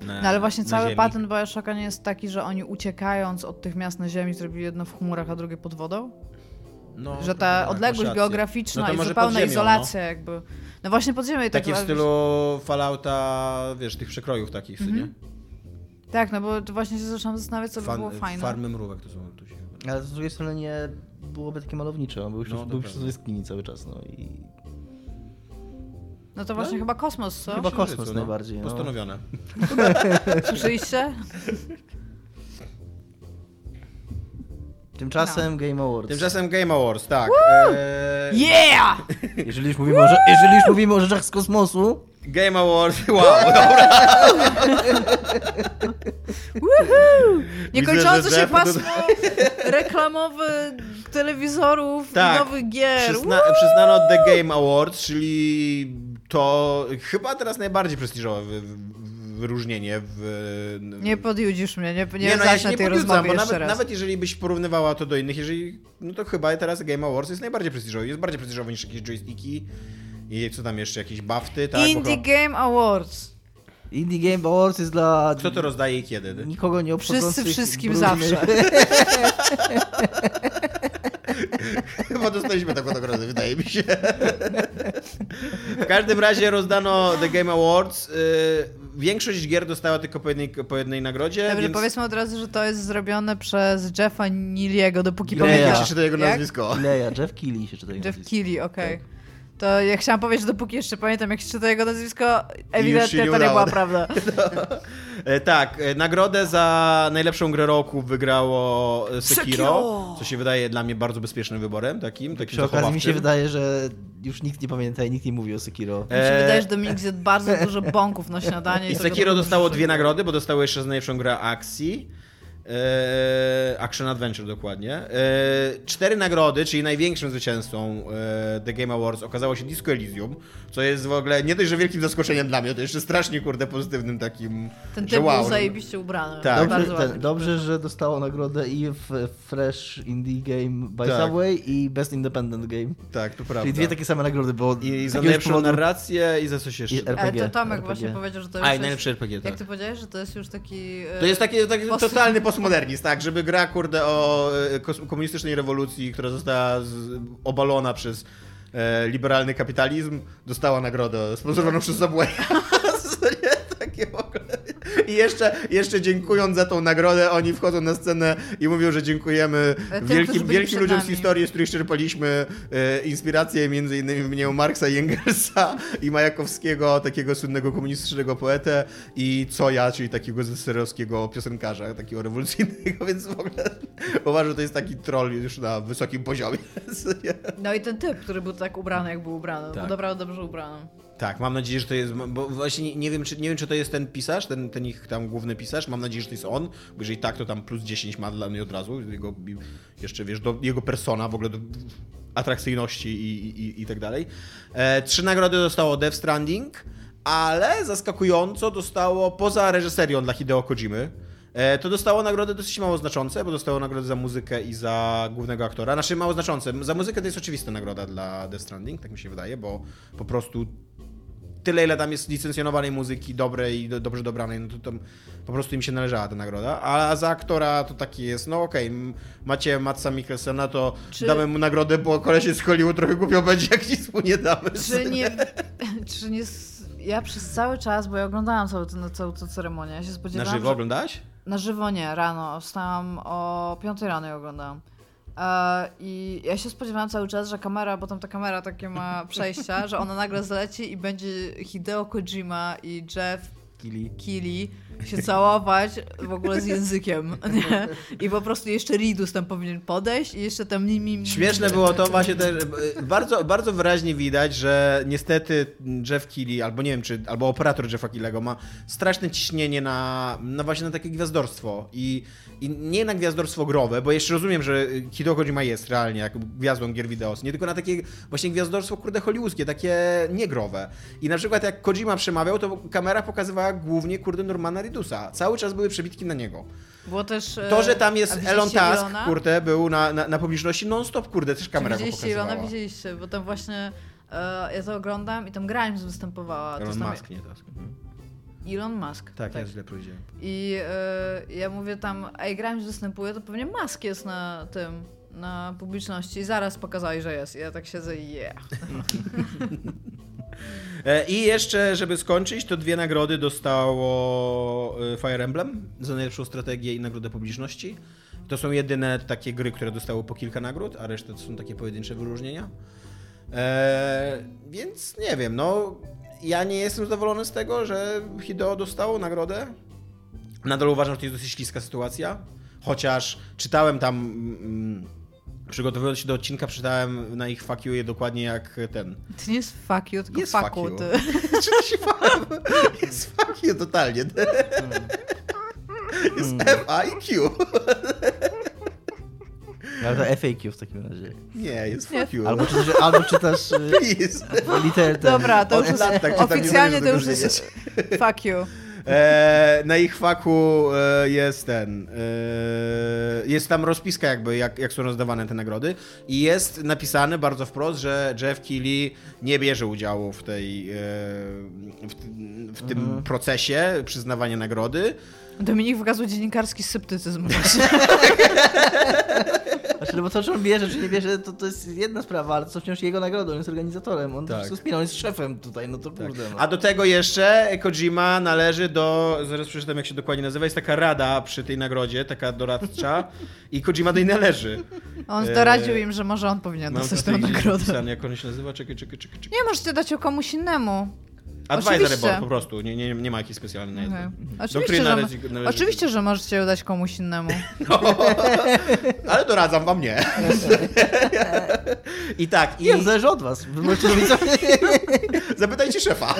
S2: Na,
S3: No ale właśnie cały
S2: ziemi.
S3: patent Bioshocka nie jest taki, że oni uciekając od tych miast na ziemi zrobili jedno w chmurach, a drugie pod wodą?
S2: No,
S3: że
S2: tak,
S3: ta
S2: masz
S3: odległość geograficzna
S2: No
S3: i zupełna
S2: pod ziemią,
S3: izolacja jakby. No właśnie podziemie i tak
S2: Takie w
S3: ale-
S2: stylu Fallouta, wiesz, tych przekrojów takich,
S3: Mhm.
S2: nie?
S3: Tak, no bo to właśnie się zaczęłam zastanawiać, co by było fajne.
S2: Farmy mrówek to są tu się...
S4: Ale z drugiej strony nie byłoby takie malownicze, był już,
S2: No,
S4: był
S2: to
S4: już w cały czas, no i...
S3: No to właśnie chyba kosmos, co?
S4: Chyba
S2: Księżycu,
S4: kosmos najbardziej, no.
S2: Postanowione.
S3: Słyszeliście?
S4: Tymczasem Game Awards.
S2: Tymczasem Game Awards, tak. E,
S3: Yeah!
S4: Jeżeli już mówimy o, rze- jeżeli już mówimy o rzeczach z kosmosu,
S2: Game Awards, wow, dobra. Że
S3: się pasmo reklamowe telewizorów
S2: Tak.
S3: i nowych gier.
S2: Przyzna, przyznano The Game Awards, czyli to chyba teraz najbardziej prestiżowe wy, wy, wyróżnienie w...
S3: Nie podjudzisz mnie, nie, nie,
S2: no, ja się nie
S3: tej
S2: podjudzam, bo
S3: jeszcze
S2: nawet,
S3: raz.
S2: nawet jeżeli byś porównywała to do innych, jeżeli, no to chyba teraz Game Awards jest najbardziej prestiżowy. Jest bardziej prestiżowy niż jakieś joysticki i co tam jeszcze, jakieś bafty, tak?
S3: Indie
S2: chyba-
S3: Game Awards.
S4: Indie Game Awards jest dla
S2: Kto to rozdaje i kiedy?
S4: nikogo nie obchodzących...
S3: Wszyscy wszystkim
S4: brudnych-
S3: zawsze.
S2: Chyba dostaliśmy taką nagrodę, wydaje mi się. W każdym razie rozdano The Game Awards. Yy, Większość gier dostała tylko po jednej, po jednej nagrodzie,
S3: Dobrze,
S2: więc
S3: powiedzmy od razu, że to jest zrobione przez Jeffa Niliego, dopóki
S2: jak
S3: pamiętam.
S2: się czyta jego
S3: Jak?
S2: nazwisko.
S4: Leja, Jeff Keighley się czyta jego
S3: Jeff
S4: nazwisko.
S3: Keighley, okej. To ja chciałam powiedzieć, że dopóki jeszcze pamiętam, jak się czyta jego nazwisko, ewidentnie
S2: nie
S3: to nie była prawda.
S2: E, tak, e, nagrodę za najlepszą grę roku wygrało e, Sekiro,
S3: Sekiro!
S2: co się wydaje dla mnie bardzo bezpiecznym wyborem takim, takim
S4: Przy okazji mi się wydaje, że już nikt nie pamięta i nikt nie mówi o Sekiro.
S3: Mi się
S2: E,
S3: wydaje, że Dominik zjadł bardzo dużo bąków na śniadanie.
S2: I
S3: to
S2: Sekiro dostało dwie nagrody, bo dostało jeszcze za najlepszą grę akcji. E, Action Adventure dokładnie. E, cztery nagrody, czyli największym zwycięzcą e, The Game Awards okazało się Disco Elysium, co jest w ogóle nie dość, że wielkim zaskoczeniem dla mnie, to jeszcze strasznie kurde pozytywnym takim,
S3: Ten
S2: że
S3: typ
S2: wow.
S3: był zajebiście ubrany.
S2: Tak.
S4: Dobrze, ten, dobrze, że dostało nagrodę i w Fresh Indie Game by
S2: Tak.
S4: Subway i Best Independent Game.
S2: Tak, to prawda.
S4: Czyli dwie takie same nagrody, bo
S2: I
S4: z
S2: za najlepszą
S4: powodu-
S2: narrację i za coś jeszcze.
S4: I
S3: Ale
S4: RPG.
S3: to Tomek
S4: RPG.
S3: właśnie powiedział, że to
S2: A,
S3: już
S2: i
S3: jest...
S2: najlepszy RPG, tak.
S3: Jak ty powiedziałeś, że to jest już taki... e,
S2: To jest taki, taki
S3: Post-
S2: totalny postmodernizm, tak, żeby gra, kurde, o e, komunistycznej rewolucji, która została obalona przez e, liberalny kapitalizm, dostała nagrodę sponsorowaną przez Subway. Co? Takie w ogóle. I jeszcze, jeszcze dziękując za tą nagrodę, oni wchodzą na scenę i mówią, że dziękujemy
S3: Ale tym,
S2: wielkim, wielkim ludziom z historii, z których czerpaliśmy e, inspirację, między innymi wymienią Marksa i Engelsa i Majakowskiego, takiego słynnego komunistycznego poetę i Coja, czyli takiego zeserowskiego piosenkarza, takiego rewolucyjnego, więc w ogóle uważam, że to jest taki troll już na wysokim poziomie.
S3: No i ten typ, który był tak ubrany, jak był ubrany.
S2: Tak.
S3: Był naprawdę dobrze ubrany.
S2: Tak, mam nadzieję, że to jest, bo właśnie nie, wiem, czy, nie wiem, czy to jest ten pisarz, ten, ten ich tam główny pisarz, mam nadzieję, że to jest on, bo jeżeli tak, to tam plus 10 ma dla mnie od razu, jego, jeszcze wiesz, do, jego persona w ogóle do atrakcyjności i, i, i tak dalej. E, trzy nagrody dostało Death Stranding, ale zaskakująco dostało, poza reżyserią dla Hideo Kojimy, e, to dostało nagrody dosyć mało znaczące, bo dostało nagrody za muzykę i za głównego aktora. Znaczy mało znaczące. Za muzykę to jest oczywista nagroda dla Death Stranding, tak mi się wydaje, bo po prostu tyle, ile tam jest licencjonowanej muzyki dobrej i do, dobrze dobranej, no to po prostu im się należała ta nagroda. A za aktora to taki jest, no okej, m- macie Matsa Mikkelsena, to
S3: Czy-
S2: damy mu nagrodę, bo koleś z Hollywood, trochę głupio będzie, jak nic mu nie damy.
S3: Czy nie... Czy nie... Ja przez cały czas, bo ja oglądałam całą, tę- całą tę ceremonię, ja się
S2: Na
S3: spodziewałam,
S2: żywo
S3: że...
S2: oglądałaś?
S3: Na żywo nie, rano. Wstałam o 5 rano i oglądałam. I ja się spodziewałam cały czas, że kamera, bo tam ta kamera takie ma przejścia, że ona nagle zleci i będzie Hideo Kojima i Jeff
S4: Kili.
S3: Kili się całować w ogóle z językiem, nie? I po prostu jeszcze Ridus tam powinien podejść i jeszcze tam nimi...
S2: Śmieszne było to właśnie też, bardzo, bardzo wyraźnie widać, że niestety Jeff Keighley, albo nie wiem, czy, albo operator Jeffa Keighley'ego ma straszne ciśnienie na, na właśnie na takie gwiazdorstwo i, i nie na gwiazdorstwo growe, bo jeszcze rozumiem, że Hideo Kojima jest realnie jak gwiazdą gier wideo, nie tylko na takie właśnie gwiazdorstwo kurde hollywoodzkie, takie niegrowe. I na przykład jak Kojima przemawiał, to kamera pokazywała głównie kurde Normana Ridusa. Cały czas były przebitki na niego.
S3: Było też... e,
S2: To, że tam
S3: a
S2: jest Elon Tusk,
S3: Ilona?
S2: kurde, był na, na, na publiczności non-stop, kurde, też kamera go
S3: widzieliście
S2: pokazywała.
S3: Ilona? Widzieliście, bo tam właśnie e, ja to oglądam i tam Grimes występowała. To
S2: Elon
S3: jest tam
S2: Musk, nie Tusk. Mhm.
S3: Elon Musk.
S2: Tak, ja źle powiedziałem.
S3: I e, ja mówię tam, ej, Grimes występuje, to pewnie Musk jest na tym, na publiczności. I zaraz pokazali, że jest. I ja tak siedzę i yeah.
S2: E, I jeszcze, żeby skończyć, to dwie nagrody dostało e, Fire Emblem za najlepszą strategię i nagrodę publiczności. To są jedyne takie gry, które dostały po kilka nagród, a reszta to są takie pojedyncze wyróżnienia. E, więc nie wiem, no ja nie jestem zadowolony z tego, że Hideo dostało nagrodę. Nadal uważam, że to jest dosyć śliska sytuacja. Chociaż czytałem tam, mm, przygotowując się do odcinka, czytałem na ich fuck you je dokładnie jak ten.
S3: To nie jest fuck you, tylko
S2: Jest
S3: fuck
S2: fuck
S3: you.
S2: you.
S3: Ty.
S2: Czy to się fa- Jest fuck you totalnie. Jest F, A i Q.
S4: Ale to FAQ w takim razie.
S2: Nie, jest fuck you.
S4: Albo czytasz, albo czytasz y,
S2: Please.
S4: liter ten.
S3: Dobra, to już jest,
S2: tak
S3: oficjalnie to już jest fuck you.
S2: E, na ich faku e, jest ten. E, jest tam rozpiska, jakby, jak, jak są rozdawane te nagrody. I jest napisane bardzo wprost, że Jeff Keighley nie bierze udziału w tej. W, w tym
S4: Mhm.
S2: procesie przyznawania nagrody.
S3: Dominik wykazał dziennikarski sceptycyzm.
S4: Znaczy, no bo to, czy on bierze, czy nie bierze, to, to jest jedna sprawa, ale to wciąż jego nagroda, on jest organizatorem, on
S2: Tak.
S4: to wszystko spina, on jest szefem tutaj, no to kurde. No.
S2: A do tego jeszcze Kojima należy do, zaraz przeczytam jak się dokładnie nazywa, jest taka rada przy tej nagrodzie, taka doradcza i Kojima do niej należy.
S3: On
S2: Eee,
S3: doradził im, że może on powinien
S2: Mam
S3: dostać tę nagrodę.
S2: napisane, jak on się nazywa, czekaj, czekaj, czekaj. czekaj.
S3: Nie, możecie dać ją komuś innemu.
S2: Advisory
S3: oczywiście.
S2: board po prostu, nie, nie, nie ma jakiejś specjalnej nazwy.
S3: Oczywiście,
S2: Doktryna
S3: że,
S2: należy- należy-
S3: oczywiście, że możecie ją dać komuś innemu.
S2: Ale doradzam wam nie. I tak, i
S4: Nie, zależy od was.
S2: Zapytajcie szefa.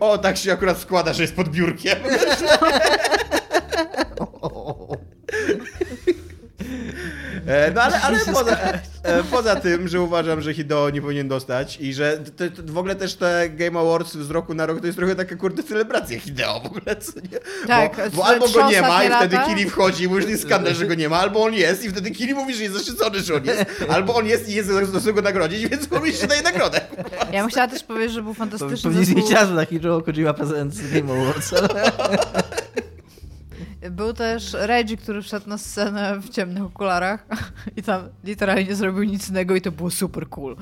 S2: O, tak się akurat składa, że jest pod biurkiem. E, No ale, ale poza, poza tym, że uważam, że Hideo nie powinien dostać i że te, te, w ogóle też te Game Awards z roku na rok to jest trochę taka kurde celebracja Hideo w ogóle, co nie?
S3: Tak,
S2: bo, bo albo go nie ma i wtedy
S3: lata.
S2: Kili wchodzi, już jest skandal, że go nie ma, albo on jest i wtedy Kili mówi, że jest zaszczycony, że on jest, albo on jest i jest za go nagrodzić, więc mi się daje nagrodę.
S3: Ja bym chciała też powiedzieć, że był fantastyczny
S4: Pewnie
S3: zespół.
S4: razu taki Joe Kojima Presents Game Awards.
S3: Był też Reggie, który wszedł na scenę w ciemnych okularach i tam literalnie nie zrobił nic innego i to było super cool.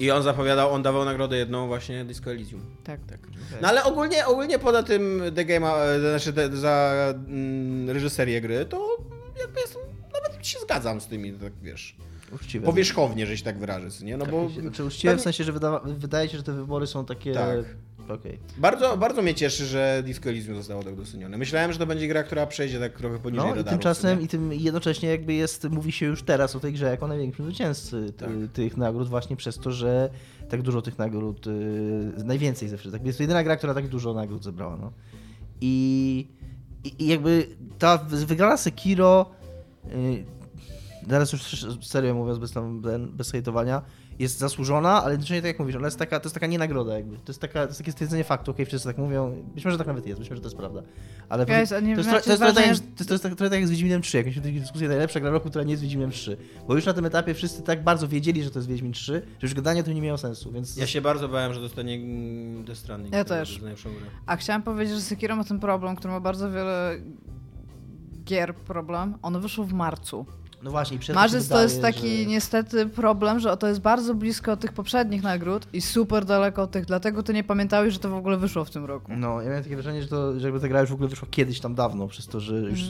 S2: I on zapowiadał, on dawał nagrodę jedną właśnie Disco Elysium.
S3: Tak.
S2: Tak. No ale ogólnie, ogólnie poza tym The Game, e, znaczy za mm, reżyserię gry, to jakby jestem, nawet się zgadzam z tymi, tak wiesz,
S4: Uczciwe.
S2: powierzchownie, że się tak wyrażę, nie? No bo
S4: Znaczy uczciwe w sensie, że wydawa- wydaje się, że te wybory są takie...
S2: Tak.
S4: Okej.
S2: bardzo, bardzo mnie cieszy, że Disco Elysium zostało tak docenione. Myślałem, że to będzie gra, która przejdzie tak trochę poniżej
S4: No i
S2: radarów.
S4: tymczasem i tym jednocześnie jakby jest, mówi się już teraz o tej grze jako największym zwycięzcy
S2: Tak.
S4: tych nagród właśnie przez to, że tak dużo tych nagród, y, najwięcej ze wszystkich. Jest to jedyna gra, która tak dużo nagród zebrała. No. I, i, I jakby ta wygrana Sekiro y, teraz już serio mówiąc bez, tam, bez hejtowania, jest zasłużona, ale jednocześnie tak jak mówisz, ona jest taka, to jest taka nie nagroda jakby. To jest, taka, to jest takie stwierdzenie faktu, okej, wszyscy tak mówią, być może tak nawet jest, być może to jest prawda. Ale to, jest, to, jest trochę tak, jak- to, jest, to tak- trochę tak jak z Wiedźminem 3, jakąś taką dyskusję najlepsza gra roku, która nie jest Wiedźminem 3. Bo już na tym etapie wszyscy tak bardzo wiedzieli, że to jest Wiedźmin 3, że już gadanie o tym nie miało sensu, więc...
S2: Ja się bardzo bałem, że dostanie Death Stranding.
S3: Ja
S2: to
S3: też. A chciałam powiedzieć, że Sekiro ma ten problem, który ma bardzo wiele gier problem. Ono wyszło w marcu.
S4: No właśnie, przez
S3: Marzec to jest taki
S4: że-
S3: niestety problem, że to jest bardzo blisko tych poprzednich nagród i super daleko od tych, dlatego ty nie pamiętałeś, że to w ogóle wyszło w tym roku.
S4: No, ja miałem takie wrażenie, że, to, że jakby ta gra już w ogóle wyszła kiedyś tam dawno, przez to, że już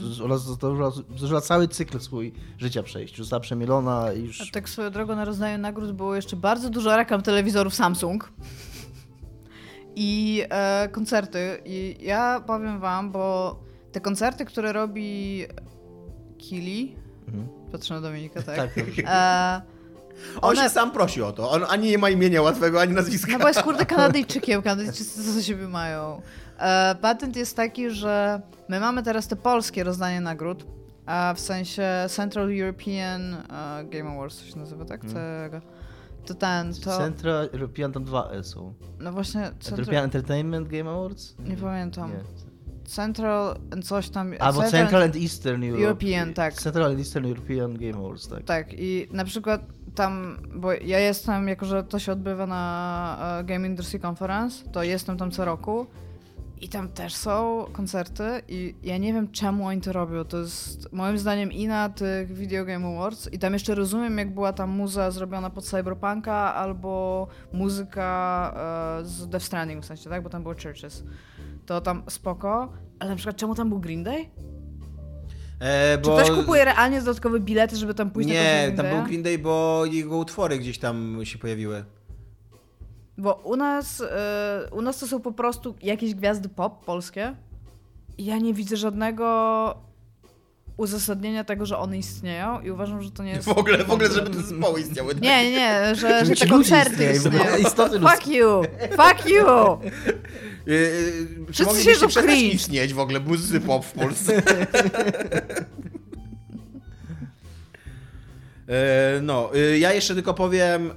S4: zdążyła cały cykl swój życia przejść. Już została przemielona i już...
S3: A tak swoją drogą na rozdaniu nagród było jeszcze bardzo dużo reklam telewizorów Samsung i e, koncerty. I ja powiem wam, bo te koncerty, które robi Kili,
S4: Mhm.
S3: Patrzę na Dominika, tak?
S4: Tak,
S3: E,
S2: On
S3: One-
S2: się sam prosi o to. On ani nie ma imienia łatwego, ani nazwiska.
S3: No bo jest kurde Kanadyjczykiem, Kanadyjczycy co do siebie mają. E, patent jest taki, że my mamy teraz te polskie rozdanie nagród, a w sensie Central European e, Game Awards, to się nazywa, tak? Tego. To ten, to...
S4: Central European tam dwa E są.
S3: No właśnie,
S4: European
S3: Central,
S4: Entertainment Game Awards?
S3: nie pamiętam.
S4: Nie.
S3: Central and coś tam...
S4: Albo Central and Eastern Europe.
S3: European, tak.
S4: Central and Eastern European Game Awards, tak.
S3: Tak, i na przykład tam, bo ja jestem, jako że to się odbywa na e, Game Industry Conference, to jestem tam co roku i tam też są koncerty i ja nie wiem czemu oni to robią. To jest moim zdaniem i na tych Video Game Awards i tam jeszcze rozumiem jak była tam muza zrobiona pod Cyberpunka albo muzyka e, z Death Stranding w sensie, tak? Bo tam było Churches. To tam spoko, ale na przykład czemu tam był Green Day?
S2: E,
S3: Czy ktoś kupuje realnie dodatkowe bilety, żeby tam pójść
S2: Nie, tam był? Green Day, bo jego utwory gdzieś tam się pojawiły.
S3: Bo u nas, e, u nas to są po prostu jakieś gwiazdy pop polskie. I ja nie widzę żadnego uzasadnienia tego, że one istnieją i uważam, że to nie jest...
S2: W ogóle, w ogóle, żeby te zespoły istniały. tak?
S3: Nie, nie, że, że te koncerty istnieją. Fuck you! Fuck you!
S2: Yy, czy
S3: siedzą
S2: przestać
S3: cringe.
S2: istnieć w ogóle muzycy pop w Polsce? E, no, y, ja jeszcze tylko powiem e,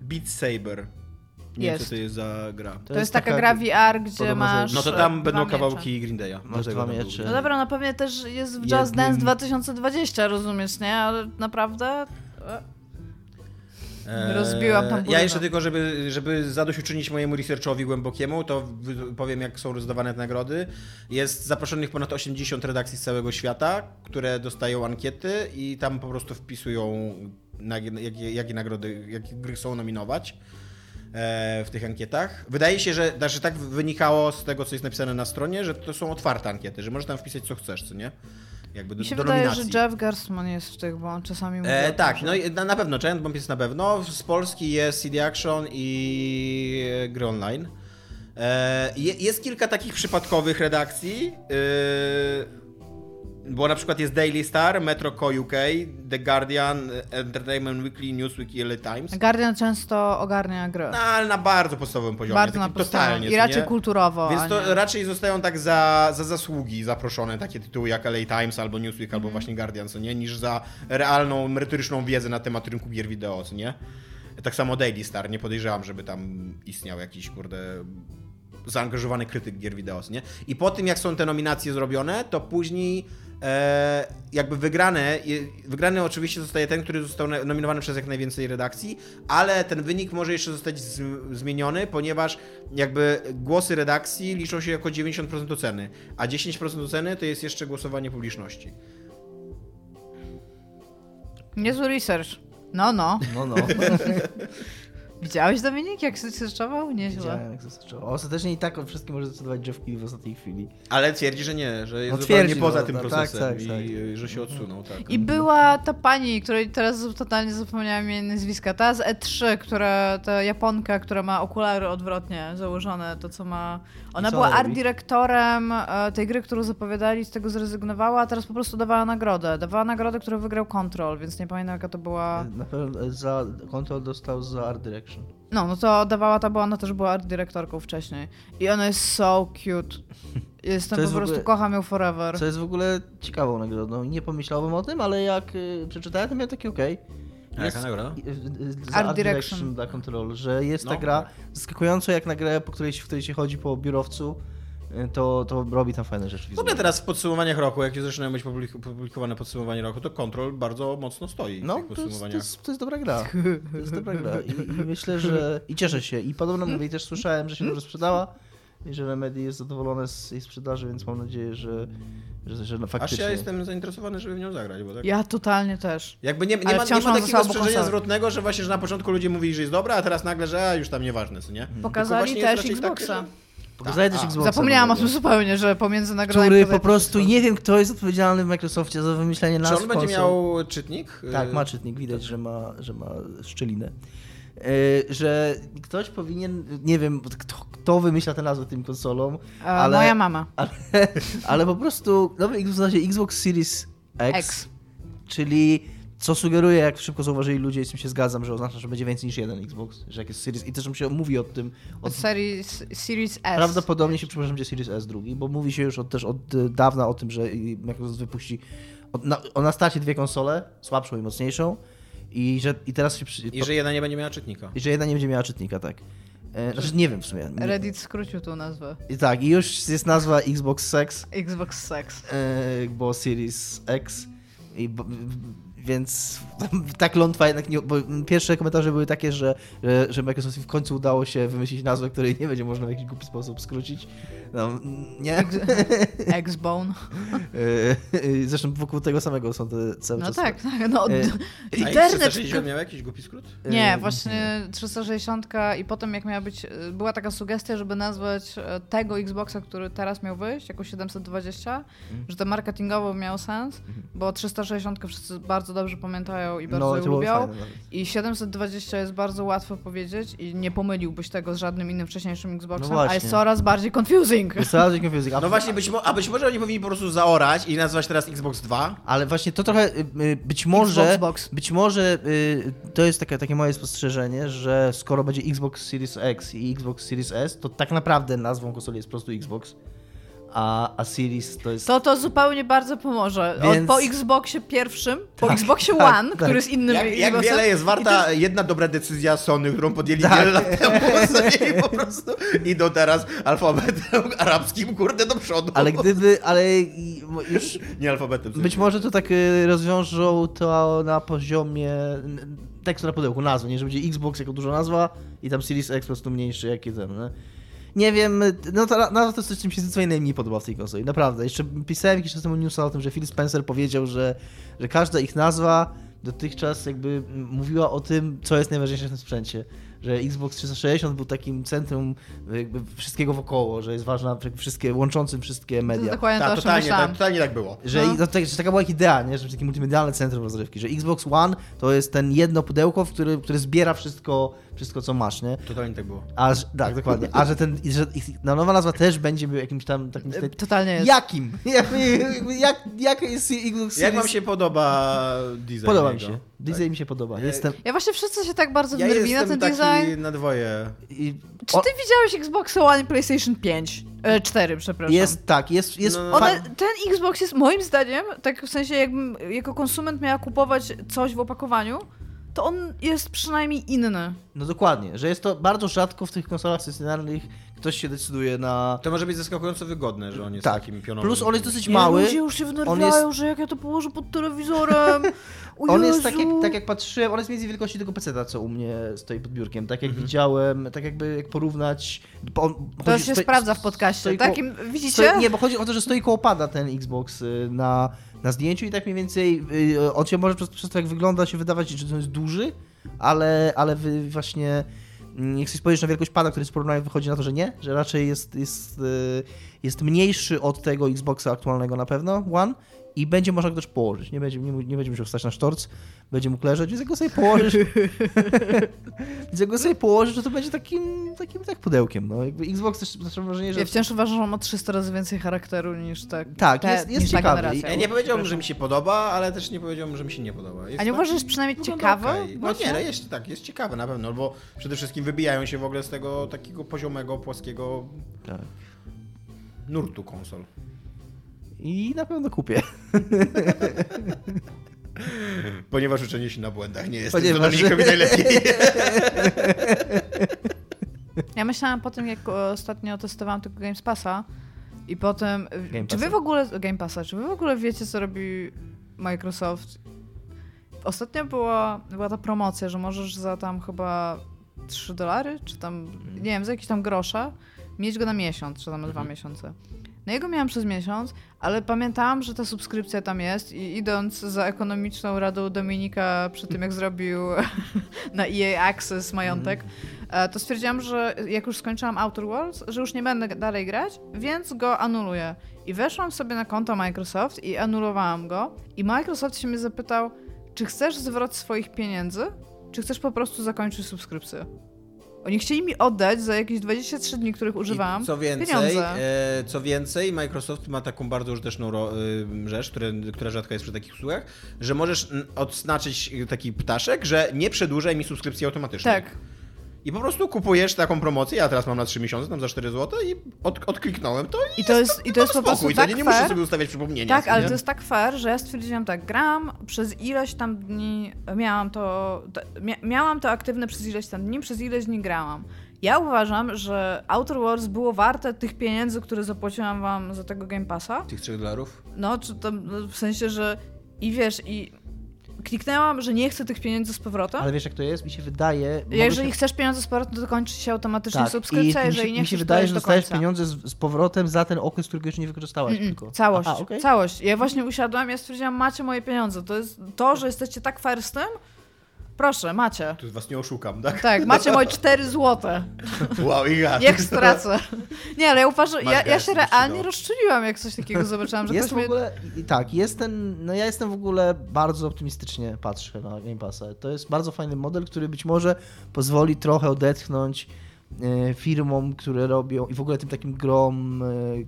S2: Beat Saber. Nie wiem, co to jest za gra.
S3: To, jest taka gra VR, gdzie masz...
S2: No to tam będą
S3: miecze.
S2: kawałki Green Day'a.
S4: Masz dwa miecze.
S3: No dobra, no pewnie też jest w Just
S4: Jednym-
S3: Dance 2020, rozumiesz, nie? Ale naprawdę... e,
S2: Eee,
S3: Rozbiłam tam
S2: Ja jeszcze tylko, żeby, żeby zadośćuczynić mojemu researchowi głębokiemu, to powiem, jak są rozdawane te nagrody. Jest zaproszonych ponad 80 redakcji z całego świata, które dostają ankiety i tam po prostu wpisują, na, jakie, jakie nagrody, jakie gry chcą nominować w tych ankietach. Wydaje się, że, że tak wynikało z tego, co jest napisane na stronie, że to są otwarte ankiety, że możesz tam wpisać, co chcesz, co nie? Jakby do,
S3: Mi się
S2: do
S3: wydaje,
S2: nominacji.
S3: że Jeff Gerstmann jest w tych, bo on czasami mówi
S2: E, tak, no i na, na pewno, Giant Bomb jest na pewno. Z Polski jest CD Action i e, gry online. E, je, jest kilka takich przypadkowych redakcji, e, bo na przykład jest Daily Star, Metro Co UK, The Guardian, Entertainment Weekly, Newsweek i LA Times.
S3: Guardian często ogarnia grę.
S2: No, ale na bardzo podstawowym poziomie,
S3: Bardzo na
S2: totalnie.
S3: I raczej
S2: nie?
S3: kulturowo.
S2: Więc to raczej zostają tak za, za zasługi zaproszone takie tytuły jak LA Times albo Newsweek
S3: Mhm.
S2: albo właśnie Guardian, co nie? Niż za realną, merytoryczną wiedzę na temat rynku gier wideo, co nie? Tak samo Daily Star, nie podejrzewam, żeby tam istniał jakiś, kurde, zaangażowany krytyk gier wideo, nie? I po tym, jak są te nominacje zrobione, to później e, jakby wygrane, wygrany oczywiście zostaje ten, który został nominowany przez jak najwięcej redakcji, ale ten wynik może jeszcze zostać z, zmieniony, ponieważ jakby głosy redakcji liczą się jako 90% oceny, a 10% oceny to jest jeszcze głosowanie publiczności.
S3: Niezły research. No, no.
S4: No, no.
S3: Widziałeś Dominik, jak searchował? Nieźle.
S4: Widziałem, jak zaskoczyło. Ostatecznie i tak o wszystkim może zdecydować Jeff Keighley w ostatniej chwili.
S2: Ale twierdzi, że nie, że jest
S4: No
S2: zupełnie
S4: twierdzi,
S2: poza
S4: no,
S2: tym
S4: no, tak,
S2: procesem
S4: tak,
S2: i
S4: tak.
S2: y, że się odsunął. Tak.
S3: I była ta pani, której teraz totalnie zapomniałam jej nazwiska, ta z E3, która, ta Japonka, która ma okulary odwrotnie założone, to co ma... Ona
S4: co
S3: była art dyrektorem e, tej gry, którą zapowiadali, z tego zrezygnowała, a teraz po prostu dawała nagrodę. Dawała nagrodę, którą wygrał Control, więc nie pamiętam jaka to była...
S4: Na pewno za Control dostał za Art Direction. Direction.
S3: No, no to dawała ta, bo ona też była art dyrektorką wcześniej. I ona jest so cute. Jestem
S4: jest
S3: po prostu,
S4: ogóle-
S3: kocham ją forever.
S4: Co jest w ogóle ciekawą nagrodą. Nie pomyślałem o tym, ale jak y, przeczytałem, to miałem takie okej.
S2: A jaka nagroda?
S4: y, y, Za
S3: Art
S4: Art
S3: Direction.
S4: Direction dla Control, że jest ta
S2: No,
S4: gra
S2: tak.
S4: zaskakująco jak na grę, po której, się- w której się chodzi po biurowcu, y, to, to robi tam fajne rzeczy.
S2: W ogóle teraz w podsumowaniach roku, jak już zaczynają być publik- publikowane podsumowanie roku, to Control bardzo mocno stoi w
S4: No,
S2: tych
S4: to jest, to,
S2: podsumowaniach.
S4: jest, to jest dobra gra. To jest dobra gra. I, I myślę, że. I cieszę się. I podobno mówię, też słyszałem, że się dobrze sprzedała. I że Remedy jest zadowolone z jej sprzedaży, więc mam nadzieję, że, że, że no,
S2: Aż
S4: faktycznie.
S2: ja jestem zainteresowany, żeby w nią zagrać, bo tak...
S3: Ja totalnie też.
S2: Jakby nie, nie, ma, nie ma takiego sprzężenia zwrotnego, że właśnie, że na początku ludzie mówili, że jest dobra, a teraz nagle, że a, już tam nieważne, co nie? Tylko
S3: Pokazali też Xboxa.
S2: takie,
S4: Pokazali
S3: Zapomniałam o tym zupełnie, że pomiędzy nagrodami...
S4: Który po prostu, nie wiem kto jest odpowiedzialny w Microsoftie za wymyślenie
S2: Czy
S4: nazw
S2: on będzie
S4: konsol.
S2: miał czytnik?
S4: Tak,
S2: Y,
S4: ma czytnik, widać, że ma, że ma szczelinę. E, że ktoś powinien, nie wiem, kto, kto wymyśla te nazwy tym konsolom,
S3: E,
S4: ale,
S3: Moja mama.
S4: ale, ale po prostu nowy Xbox Xbox Series X,
S3: X.
S4: czyli co sugeruje, jak szybko zauważyli ludzie, i z tym się zgadzam, że oznacza, że będzie więcej niż jeden Xbox, że jak jest Series i też się mówi o tym, od,
S3: Od serii S- Series S.
S4: prawdopodobnie się przepraszam, będzie Series S drugi, bo mówi się już od, też od y, dawna o tym, że Microsoft wypuści od, na, o, na starcie dwie konsole, słabszą i mocniejszą i że i teraz się przy,
S2: I że jedna nie będzie miała czytnika.
S4: i że jedna nie będzie miała czytnika, tak. E, znaczy nie wiem w sumie. Nie,
S3: Reddit skrócił tą nazwę.
S4: I tak, i już jest nazwa Xbox Sex,
S3: Xbox Sex.
S4: e, bo Series X, i, bo, więc tak lątwa jednak nie, bo pierwsze komentarze były takie, że, że, Microsoftowi w końcu udało się wymyślić nazwę, której nie będzie można w jakiś głupi sposób skrócić. No, nie?
S3: X-Bone.
S4: E, Zresztą wokół tego samego są te cały
S3: No
S4: czas.
S3: tak, tak. No,
S4: E,
S2: A
S3: internet...
S2: X360 miał jakiś głupi skrót?
S3: Nie,
S4: E,
S3: właśnie 360 i potem jak miała być, e, była taka sugestia, żeby nazwać e, tego Xboxa, który teraz miał wyjść, jako 720,
S4: Mhm.
S3: że to marketingowo miało sens, bo 360 wszyscy bardzo dobrze pamiętają i bardzo
S4: No,
S3: ją lubią.
S4: fajne.
S3: I 720 jest bardzo łatwo powiedzieć i nie pomyliłbyś tego z żadnym innym wcześniejszym Xboxem,
S4: No
S3: a jest coraz bardziej confusing.
S4: Jest coraz bardziej confusing. A-
S2: No właśnie, być mo- a być może oni powinni po prostu zaorać i nazwać teraz Xbox 2?
S4: Ale właśnie to trochę, y, y, być może,
S3: Xbox.
S4: być może y, to jest takie, takie moje spostrzeżenie, że skoro będzie Xbox Series X i Xbox Series S, to tak naprawdę nazwą konsoli jest po prostu Xbox, a, a Series to jest...
S3: To to zupełnie bardzo pomoże.
S4: Więc-
S3: Od, po Xboxie pierwszym, po
S4: Tak,
S3: Xboxie
S4: tak,
S3: One,
S4: tak.
S3: który jest innym
S2: Jak, jak wiele jest warta jedna dobra decyzja Sony, którą podjęli
S4: Tak.
S2: wiele lat temu i po prostu idą teraz alfabetem arabskim, kurde, do przodu.
S4: Ale gdyby, ale już
S2: Nie alfabetem. w
S4: być może to tak y, rozwiążą to na poziomie tekstu na pudełku, nazwy, nie, że będzie Xbox jako duża nazwa i tam Series X po prostu mniejszy jak ten, nie? Nie wiem, no to nazwa to jest coś, czym się zdecydowanie najmniej podoba w tej konsoli, naprawdę. Jeszcze pisałem jakiś czas temu newsa o tym, że Phil Spencer powiedział, że, że każda ich nazwa dotychczas jakby mówiła o tym, co jest najważniejsze w tym sprzęcie. Że Xbox 360 był takim centrum jakby wszystkiego wokoło, że jest ważna wszystkie, łączącym wszystkie
S3: To
S4: media.
S3: dokładnie to,
S2: Tak,
S3: o czym
S2: totalnie, tak, totalnie tak było.
S4: Że,
S3: No.
S4: no. tak, że taka była ich idea, nie? że takie multimedialne centrum rozrywki, że Xbox One to jest ten jedno pudełko, w który, które zbiera wszystko, wszystko, co masz, nie?
S2: Totalnie tak było.
S4: A, że- tak, dokładnie. A że ten, że ich, no, nowa nazwa też będzie jakimś tam takim...
S3: E, Totalnie jest.
S4: Jakim? Jak, jak, jak jest Xbox
S2: Jak wam się podoba design
S4: Podoba mi się. Design mi się podoba. Jestem...
S3: Ja właśnie wszyscy się tak bardzo
S2: Ja
S3: wnerwili na
S2: jestem
S3: ten
S2: taki
S3: design.
S2: na dwoje.
S4: i-
S3: Czy
S4: o-
S3: ty widziałeś Xbox One i PlayStation 5? E, 4, przepraszam.
S4: Jest, tak, jest... jest
S2: No.
S4: fa-
S3: One, ten Xbox jest moim zdaniem, tak w sensie jakbym jako konsument miała kupować coś w opakowaniu, to on jest przynajmniej inny.
S4: No dokładnie, że jest to bardzo rzadko w tych konsolach stacjonarnych ktoś się decyduje na...
S2: To może być zaskakująco wygodne, że on jest
S4: Tak.
S2: takim pionowym.
S4: Plus on jest dosyć
S3: Nie,
S4: mały.
S3: Ludzie już się wnerwiają, że jak ja to położę pod telewizorem.
S4: On jest tak jak, tak jak patrzyłem, on jest między wielkości tego peceta, co u mnie stoi pod biurkiem. Tak
S2: Mhm.
S4: jak widziałem, tak jakby jak porównać... bo on-
S3: To
S4: chodzi-
S3: się
S4: stoi-
S3: sprawdza w podcaście.
S4: koło-
S3: Takim, widzicie?
S4: Stoi, nie, bo chodzi o to, że stoi koło pada ten Xbox y, na, na zdjęciu i tak mniej więcej y, on się może przez, przez to jak wygląda się wydawać, że to jest duży, ale, ale wy właśnie mm, jak sobie spojrzysz na wielkość pada, który z porównania wychodzi na to, że nie, że raczej jest, jest, y, jest mniejszy od tego Xboxa aktualnego na pewno, One i będzie można go też położyć. Nie będzie, nie, nie będzie musiał stać na sztorc, będzie mógł leżeć, więc jak go sobie położysz, więc jak go sobie położysz, to, to będzie takim, takim tak pudełkiem. No. Jakby Xbox też mam wrażenie, że...
S3: Ja wciąż uważam, że on ma 300 razy więcej charakteru niż tak.
S4: Tak,
S3: te,
S4: jest- jest
S3: niż ta
S4: ciekawy.
S3: generacja.
S2: Ja nie powiedziałbym, że mi się podoba, ale też nie powiedziałbym, że mi się nie podoba. Jest
S3: A nie
S2: taki-
S3: uważasz przynajmniej
S2: wygląda
S3: ciekawe?
S2: No nie, no jest, tak, jest ciekawe na pewno, bo przede wszystkim wybijają się w ogóle z tego takiego poziomego, płaskiego
S4: Tak.
S2: nurtu konsol.
S4: I na pewno kupię.
S2: Ponieważ uczenie się na błędach nie jest
S4: Ponieważ-
S2: Ponieważ... najlepiej.
S3: Ja myślałam po tym, jak ostatnio testowałam tego Games Passa i potem...
S4: Game
S3: czy wy
S4: Passa.
S3: w ogóle... Game Passa, czy wy w ogóle wiecie, co robi Microsoft? Ostatnio była, była ta promocja, że możesz za tam chyba 3 dolary, czy tam, nie wiem, za jakieś tam grosze, mieć go na miesiąc, czy tam na dwa miesiące. No jego miałam przez miesiąc, ale pamiętałam, że ta subskrypcja tam jest i idąc za ekonomiczną radą Dominika przy tym, jak zrobił na EA Access majątek, e, to stwierdziłam, że jak już skończyłam Outer Worlds, że już nie będę dalej grać, więc go anuluję. I weszłam sobie na konto Microsoft i anulowałam go i Microsoft się mnie zapytał, czy chcesz zwrot swoich pieniędzy, czy chcesz po prostu zakończyć subskrypcję? Oni chcieli mi oddać za jakieś 23 dni, których używałam,
S2: I co więcej, e, co więcej, Microsoft ma taką bardzo użyteczną ro, y, rzecz, które, która rzadko jest przy takich usługach, że możesz odznaczyć taki ptaszek, że nie przedłużaj mi subskrypcji automatycznie.
S3: Tak.
S2: I po prostu kupujesz taką promocję, ja teraz mam na 3 miesiące, tam za 4 zł i od, odkliknąłem to i
S3: I to jest, i to jest po prostu
S2: spokój, to
S3: tak
S2: nie, nie
S3: fair.
S2: muszę sobie ustawiać przypomnienia.
S3: Tak, ale
S2: nie?
S3: to jest tak fair, że ja stwierdziłam tak, gram przez ileś tam dni, miałam to, to mia, miałam to aktywne przez ileś tam dni, przez ileś dni grałam. Ja uważam, że Outer Wars było warte tych pieniędzy, które zapłaciłam wam za tego Game Passa.
S2: Tych 3 dolarów?
S3: No, czy no, w sensie, że i wiesz, i kliknęłam, że nie chcę tych pieniędzy z powrotem.
S4: Ale wiesz jak to jest? Mi się wydaje...
S3: Jeżeli
S4: się...
S3: chcesz pieniądze z powrotem, to kończy się automatycznie
S4: Tak,
S3: subskrypcja,
S4: i mi się,
S3: jeżeli nie
S4: mi się
S3: chcesz,
S4: wydaje, że
S3: do
S4: dostajesz pieniądze z, z powrotem za ten okres, którego jeszcze nie wykorzystałaś
S3: Mm,
S4: tylko.
S3: Całość,
S4: Aha, okej.
S3: całość. Ja właśnie usiadłam, ja stwierdziłam, macie moje pieniądze. To jest to, że jesteście tak fair z tym? Proszę, macie.
S2: Tu was nie oszukam, tak?
S3: Tak, macie moje 4 złote.
S2: Wow, i ja.
S3: Niech stracę. Nie, ale ja uważam, ja, ja się realnie
S2: dało.
S3: rozczuliłam, jak coś takiego zobaczyłam, że
S4: Jest
S3: ktoś
S4: w
S3: mnie...
S4: ogóle, i tak, jest ten, no ja jestem w ogóle bardzo optymistycznie patrzę na Game Passa. To jest bardzo fajny model, który być może pozwoli trochę odetchnąć e, firmom, które robią i w ogóle tym takim grom e, e,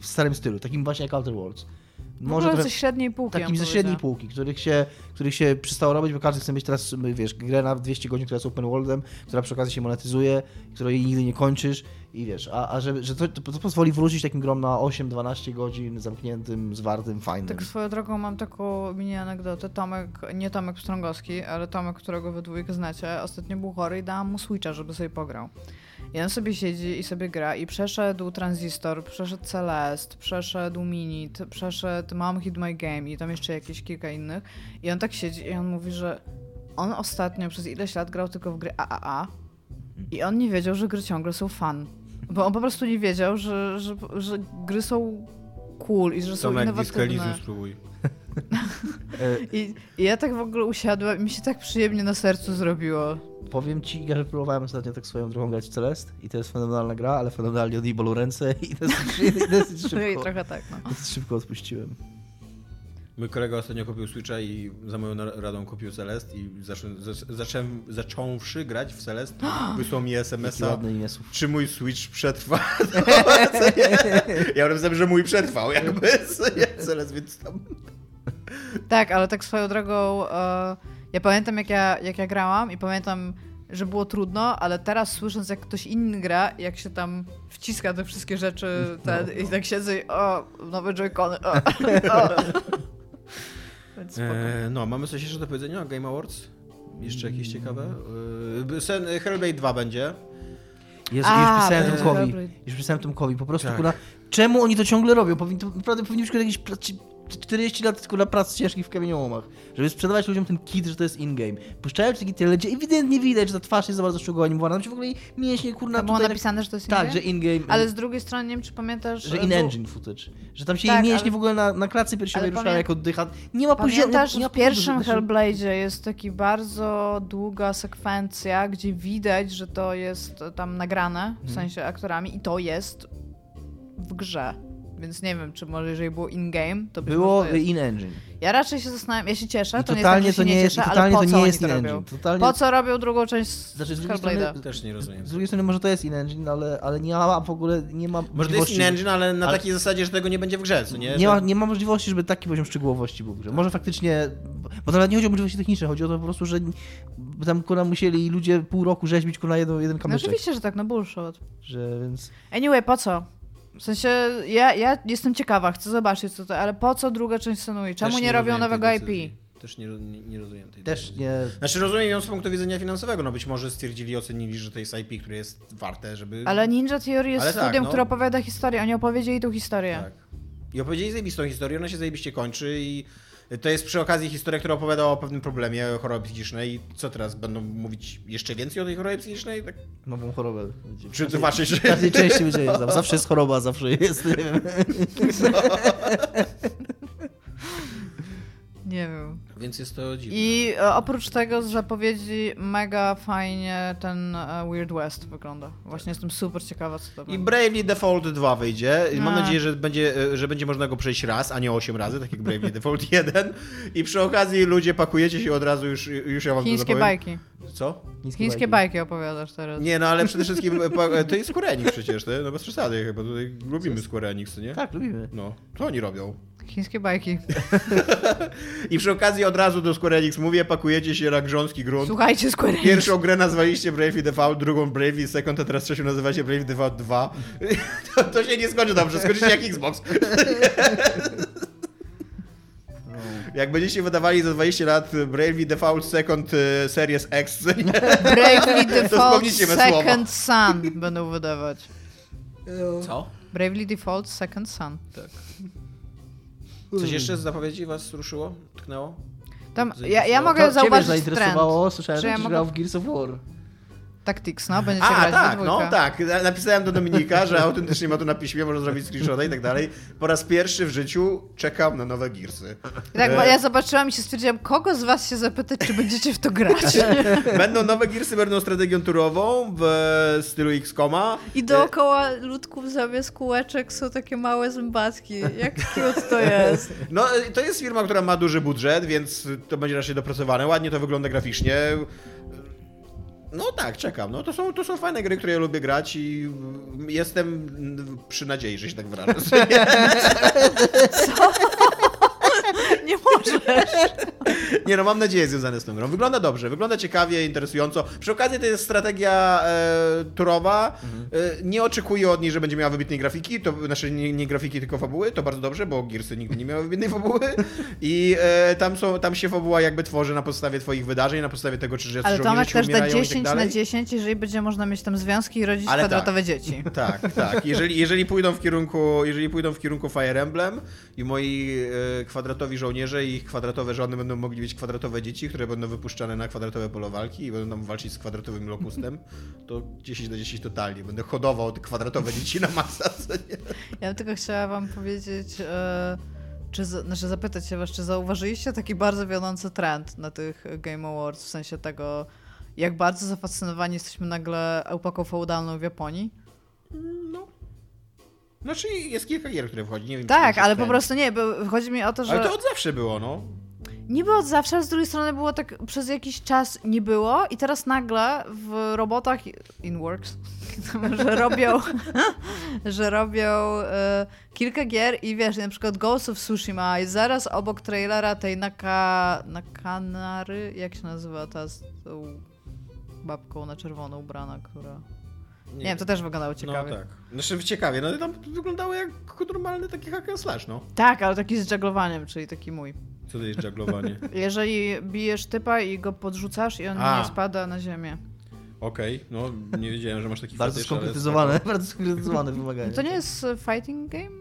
S4: w starym stylu, takim właśnie jak Outer Worlds.
S3: Może
S4: trochę-
S3: ze średniej półki.
S4: Takim ze średniej półki, których się, których się przestało robić, bo każdy chce mieć teraz, wiesz, grę na 200 godzin, która jest open worldem, która przy okazji się monetyzuje, której nigdy nie kończysz i wiesz, a, a że, że to, to, pozwoli wrócić takim grom na 8-12 godzin, zamkniętym, zwartym, fajnym.
S3: Tak swoją drogą mam taką mini anegdotę. Tomek, nie Tomek Pstrągowski, ale Tomek, którego wy dwójkę znacie, ostatnio był chory i dałam mu Switcha, żeby sobie pograł. I on sobie siedzi i sobie gra i przeszedł Transistor, przeszedł Celest, przeszedł Minit, przeszedł Mom Hit My Game i tam jeszcze jakieś kilka innych. I on tak siedzi i on mówi, że on ostatnio przez ileś lat grał tylko w gry AAA i on nie wiedział, że gry ciągle są fan. Bo on po prostu nie wiedział, że, że, że gry są cool i że są
S2: Tomek
S3: innowacyjne.
S2: Disco spróbuj.
S3: I, I ja tak w ogóle usiadłam i mi się tak przyjemnie na sercu zrobiło.
S4: powiem ci, ja próbowałem ostatnio tak swoją drogą grać w Celest i to jest fenomenalna gra, ale fenomenalnie odjebało ręce i dosyć, i dosyć
S3: No i
S4: szybko,
S3: trochę tak, no.
S4: dosyć szybko odpuściłem.
S2: Mój kolega ostatnio kupił Switcha i za moją radą kupił Celest i zacząłem, zacząwszy grać w Celest, wysłał mi SMS-a, czy mój Switch przetrwa. Ja rozumiem, że mój przetrwał, jakby? Celest, więc tam...
S3: Tak, ale tak swoją drogą, e, ja pamiętam jak ja, jak ja grałam i pamiętam, że było trudno, ale teraz słysząc jak ktoś inny gra, jak się tam wciska te wszystkie rzeczy ten,
S4: No.
S3: i tak siedzę i o, nowe joycony, o, o.
S2: E, no, mamy coś jeszcze do powiedzenia o Game Awards? Jeszcze jakieś ciekawe? E, Sen, Hellblade 2 będzie.
S4: Jest,
S3: A,
S4: już pisałem Tomkowi. Już pisałem Tomkowi. Po prostu,
S2: Tak.
S4: kurwa, czemu oni to ciągle robią? Powinni, to naprawdę powinni być jakieś 40 lat kurwa, prac ciężkich w kamieniołomach, żeby sprzedawać ludziom ten kit, że to jest in-game. Puszczają taki tyle, gdzie ewidentnie widać, że ta twarz jest za bardzo szczegółowo animowana, tam się w ogóle mięśnie, kurna,
S3: Tam było
S4: tutaj...
S3: napisane, że to jest
S4: Tak,
S3: in-game?
S4: że in-game,
S3: Ale z drugiej strony, nie wiem czy pamiętasz...
S4: że
S3: e,
S4: in-engine footage. Że tam się
S3: Tak,
S4: jej mięśnie
S3: ale-
S4: w ogóle na, na klatce piersiowej ruszają
S3: pamię-
S4: jak oddycha. Nie ma poziomu...
S3: Pamiętasz,
S4: nie ma
S3: w pierwszym Hellblade'zie jest taki bardzo długa sekwencja, gdzie widać, że to jest tam nagrane, w
S4: Mhm.
S3: sensie aktorami, i to jest w grze. Więc nie wiem, czy może jeżeli było in-game, to być
S4: Było
S3: to jest.
S4: in-engine.
S3: Ja raczej się zastanawiam, ja się cieszę,
S4: I
S3: to nie
S4: totalnie
S3: jest
S4: to
S3: tak, że się
S4: nie
S3: nie
S4: jest,
S3: cieszę, ale
S4: totalnie
S3: po
S4: to
S3: co
S4: nie
S3: oni
S4: jest
S3: to
S4: in-engine.
S3: robią?
S4: Totalnie...
S3: Po co robią drugą część
S4: Znaczy, z drugiej strony-
S2: Też nie rozumiem.
S4: Z drugiej strony może to jest in-engine, ale, ale nie ma w ogóle, nie ma
S2: Może to jest in-engine, ale na
S4: ale-
S2: takiej zasadzie, że tego nie będzie w grze, co nie?
S4: Nie
S2: Że-
S4: ma, nie ma możliwości, żeby taki poziom szczegółowości był w grze. Może faktycznie, bo to nawet nie chodzi o możliwości techniczne, chodzi o to po prostu, że tam kurwa musieli ludzie pół roku rzeźbić kurwa jeden, jeden
S3: No
S4: kamyczek.
S3: oczywiście, że tak, no bullshit.
S4: Że, więc...
S3: Anyway, po co? W sensie, ja, ja jestem ciekawa, chcę zobaczyć co to, ale po co druga część Senui? Czemu
S2: Też
S3: nie, robią nowego
S2: decyzji.
S3: IP?
S2: Też nie, nie, nie rozumiem tej
S4: Też
S2: decyzji.
S4: nie...
S2: Znaczy rozumiem ją z punktu widzenia finansowego, no być może stwierdzili, ocenili, że to jest IP, które jest warte, żeby...
S3: Ale Ninja Theory jest
S2: Ale tak,
S3: studiem,
S2: no.
S3: które opowiada historię, oni opowiedzieli tą historię.
S2: Tak. I opowiedzieli zajebistą historię, ona się zajebiście kończy i to jest przy okazji historia, która opowiada o pewnym problemie choroby psychicznej i co teraz, będą mówić jeszcze więcej o tej chorobie psychicznej? Tak?
S4: Nową chorobę.
S2: Czy zobaczysz?
S4: W każdej części będzie jest. Zawsze jest choroba, zawsze jest, nie wiem.
S3: Nie wiem.
S2: Więc jest to dziwne.
S3: I e, oprócz tego z zapowiedzi mega fajnie ten e, Weird West wygląda. Właśnie jestem super ciekawa co to
S2: I
S3: będzie.
S2: Bravely Default 2 wyjdzie. I Mam
S3: A.
S2: nadzieję, że będzie, e, że będzie można go przejść raz, a nie 8 razy, tak jak Bravely Default 1. I przy okazji ludzie pakujecie się od razu, już, już ja wam to
S3: Chińskie
S2: zapowiem.
S3: bajki.
S2: Co?
S4: Niskie
S3: Chińskie bajki opowiadasz teraz.
S2: Nie, no ale przede wszystkim to jest Square Enix przecież, ty? no bez przesady chyba, tutaj lubimy Square Enix, nie?
S4: Tak, lubimy.
S2: No, co oni robią?
S3: Chińskie bajki.
S2: I przy okazji od razu do Square Enix mówię, pakujecie się na grząski grunt.
S3: Słuchajcie, Square Enix.
S2: Pierwszą grę nazwaliście Bravely Default, drugą Bravely Second, a teraz trzecią nazywacie Bravely Default 2. To, to się nie skończy dobrze, skończy się jak Xbox. Jak będziecie wydawali za 20 lat Bravely Default Second y, Series X,
S3: Bravely Default. Second Sun będą wydawać.
S2: Co?
S3: Bravely Default Second Sun.
S2: Coś jeszcze z zapowiedzi was ruszyło? Tknęło?
S3: Tam, ja, ja
S2: To
S3: mogę
S4: To ciebie
S3: zauważyć trend.
S4: zainteresowało, słyszałem,
S3: Że
S4: że
S3: ja mogę-
S4: grał w Gears of War.
S3: Tactics, no, będziecie
S2: A,
S3: grać
S2: tak, no tak. Na- Napisałem do Dominika, że autentycznie ma to na piśmie, może zrobić screenshota i tak dalej. Po raz pierwszy w życiu czekam na nowe Gearsy.
S3: Tak, bo
S2: E,
S3: ja zobaczyłam i się stwierdziłam, kogo z was się zapytać, czy będziecie w to grać.
S2: Będą nowe Gearsy, będą strategią turową w stylu X-Koma.
S3: I dookoła ludków zamiast kółeczek są takie małe zębatki. Jak cute to jest.
S2: No, to jest firma, która ma duży budżet, więc to będzie raczej dopracowane. Ładnie to wygląda graficznie. No tak, czekam. No, to, są, to są fajne gry, które ja lubię grać i jestem przy nadziei, że się tak wyrażę.
S3: Nie możesz.
S2: Nie no, mam nadzieję związane z tą grą. Wygląda dobrze, wygląda ciekawie, interesująco. Przy okazji to jest strategia e, turowa. E, nie oczekuję od niej, że będzie miała wybitnej grafiki, to znaczy nie, nie grafiki, tylko fabuły, to bardzo dobrze, bo Gearsy nigdy nie miały wybitnej fabuły. I e, tam, są, tam się fabuła jakby tworzy na podstawie twoich wydarzeń, na podstawie tego, czy
S3: Ale
S2: żołnierze
S3: Tomek też da
S2: umierają i tak
S3: 10 na
S2: dalej.
S3: 10, jeżeli będzie można mieć tam związki i rodzić
S2: Ale tak.
S3: kwadratowe dzieci.
S2: Tak, tak. Jeżeli, jeżeli, pójdą w kierunku, jeżeli pójdą w kierunku Fire Emblem i moi e, kwadratowi żołnierze i ich kwadratowe żony będą mogli mieć kwadratowe dzieci, które będą wypuszczane na kwadratowe pole walki i będą tam walczyć z kwadratowym lokustem, to 10 na 10 totalnie. Będę hodował te kwadratowe dzieci na nie?
S3: Ja tylko chciała wam powiedzieć, e, czy, znaczy zapytać się was, czy zauważyliście taki bardzo wiodący trend na tych Game Awards, w sensie tego, jak bardzo zafascynowani jesteśmy nagle epoką feudalną w Japonii?
S2: No. Znaczy jest kilka gier, które wchodzi, nie wiem
S3: Tak, ale po prostu nie, bo chodzi mi o to, że...
S2: Ale to od zawsze było, no.
S3: Niby od zawsze, ale z drugiej strony było tak przez jakiś czas nie było i teraz nagle w robotach InWorks, że robią, że robią e, kilka gier i wiesz, na przykład Ghost of Tsushima i zaraz obok trailera tej Naka, Nakanary, jak się nazywa ta z tą babką na czerwono ubrana, która... Nie, wiem, to też wyglądało ciekawie.
S2: No tak. Znaczy ciekawie, no tam wyglądało jak normalny taki hack and slash, no.
S3: tak, ale taki z żaglowaniem, czyli taki mój.
S2: Co to jest żaglowanie?
S3: Jeżeli bijesz typa i go podrzucasz i on
S2: A.
S3: nie spada na ziemię.
S2: Okej, no nie wiedziałem, że masz taki
S4: Bardzo
S2: fetysz, ale
S4: skonkretyzowane, bardzo skonkretyzowane wymagania.
S3: To nie jest e, fighting game?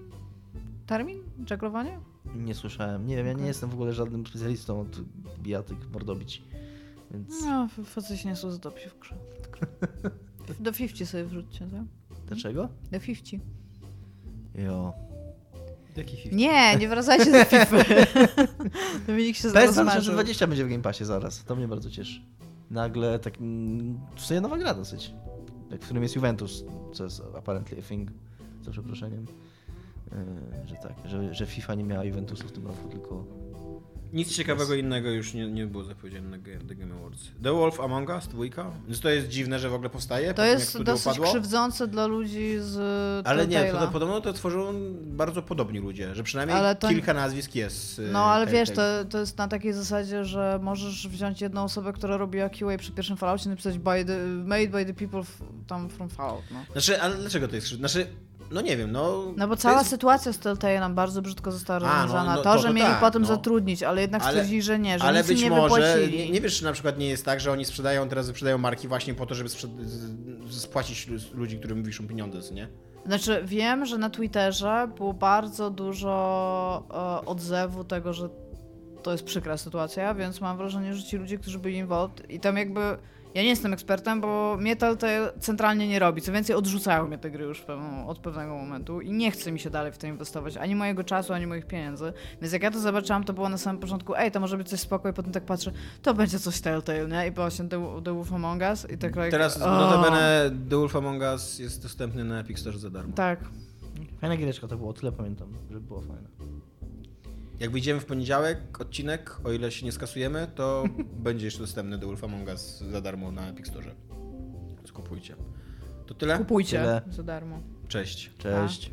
S3: Termin? Żaglowanie?
S4: Nie słyszałem. Nie wiem, ja nie jestem w ogóle żadnym specjalistą od bijatyk, mordobić. Więc
S3: No, f- faceci nie są za dobrzy w grze. Do 50 sobie wrzućcie, tak?
S4: dlaczego?
S3: Do 50.
S4: Jo.
S2: Jaki film?
S3: Nie, nie wracajcie do FIFA. Dominik się
S4: PS
S3: rozmarzył.
S4: 2020 będzie w Game Passie zaraz. To mnie bardzo cieszy. Nagle tak... mm, W sumie nowa gra dosyć. Jak w którym jest Juventus, co jest apparently a thing. Za przeproszeniem. e, że tak, że, że FIFA nie miała eventusu w tym roku, tylko
S2: Nic ciekawego innego już nie, nie było zapowiedziane na The Game Awards. The Wolf Among Us, dwójka? Więc to jest dziwne, że w ogóle powstaje. po
S3: To jest dosyć
S2: upadło.
S3: krzywdzące dla ludzi z
S2: Ale nie, to, to, podobno to tworzą bardzo podobni ludzie, że przynajmniej
S3: to-
S2: kilka nazwisk jest. y,
S3: No ale wiesz,
S2: Telltale.
S3: to, to jest na takiej zasadzie, że możesz wziąć jedną osobę, która robiła QA przy pierwszym Falloutie, napisać by the, made by the people tam from Fallout, no.
S2: Znaczy, ale dlaczego to jest krzywdne? Znaczy, no nie wiem, no...
S3: No bo cała
S2: jest...
S3: sytuacja z Telltale'em bardzo brzydko została
S2: no,
S3: rozwiązana.
S2: no
S3: to,
S2: to-
S3: że
S2: to
S3: mieli
S2: tak,
S3: potem
S2: no.
S3: zatrudnić, ale jednak
S2: Ale-
S3: stwierdzili, że nie, że
S2: Ale
S3: nic
S2: być
S3: nie
S2: może,
S3: wypłacili.
S2: nie, nie wiesz, czy na przykład nie jest tak, że oni sprzedają, teraz wyprzedają marki właśnie po to, żeby spłacić lu- ludzi, którym wiszą pieniądze, co nie?
S3: Znaczy, wiem, że na Twitterze było bardzo dużo e, odzewu tego, że to jest przykra sytuacja, więc mam wrażenie, że ci ludzie, którzy byli involved i tam jakby... Ja nie jestem ekspertem, bo mnie to, to centralnie nie robi. Co więcej, odrzucają mnie te gry już pewną, od pewnego momentu i nie chce mi się dalej w to inwestować. Ani mojego czasu, ani moich pieniędzy. Więc jak ja to zobaczyłam, to było na samym początku, ej, to może być coś spoko i potem tak patrzę, to będzie coś Telltale, nie? I właśnie The, The Wolf Among Us i tak like,
S2: Teraz
S3: o,
S2: notabene The Wolf Among Us jest dostępny na Epic Store za darmo.
S3: Tak.
S4: fajna giereczka to było, tyle pamiętam, że było fajne.
S2: Jak wyjdziemy w poniedziałek odcinek, o ile się nie skasujemy, to będzie jeszcze dostępny The Wolf Among Us za darmo na Epic Store. Więc kupujcie. To tyle?
S3: Kupujcie
S4: Tyle.
S3: za darmo.
S2: Cześć.
S4: Cześć.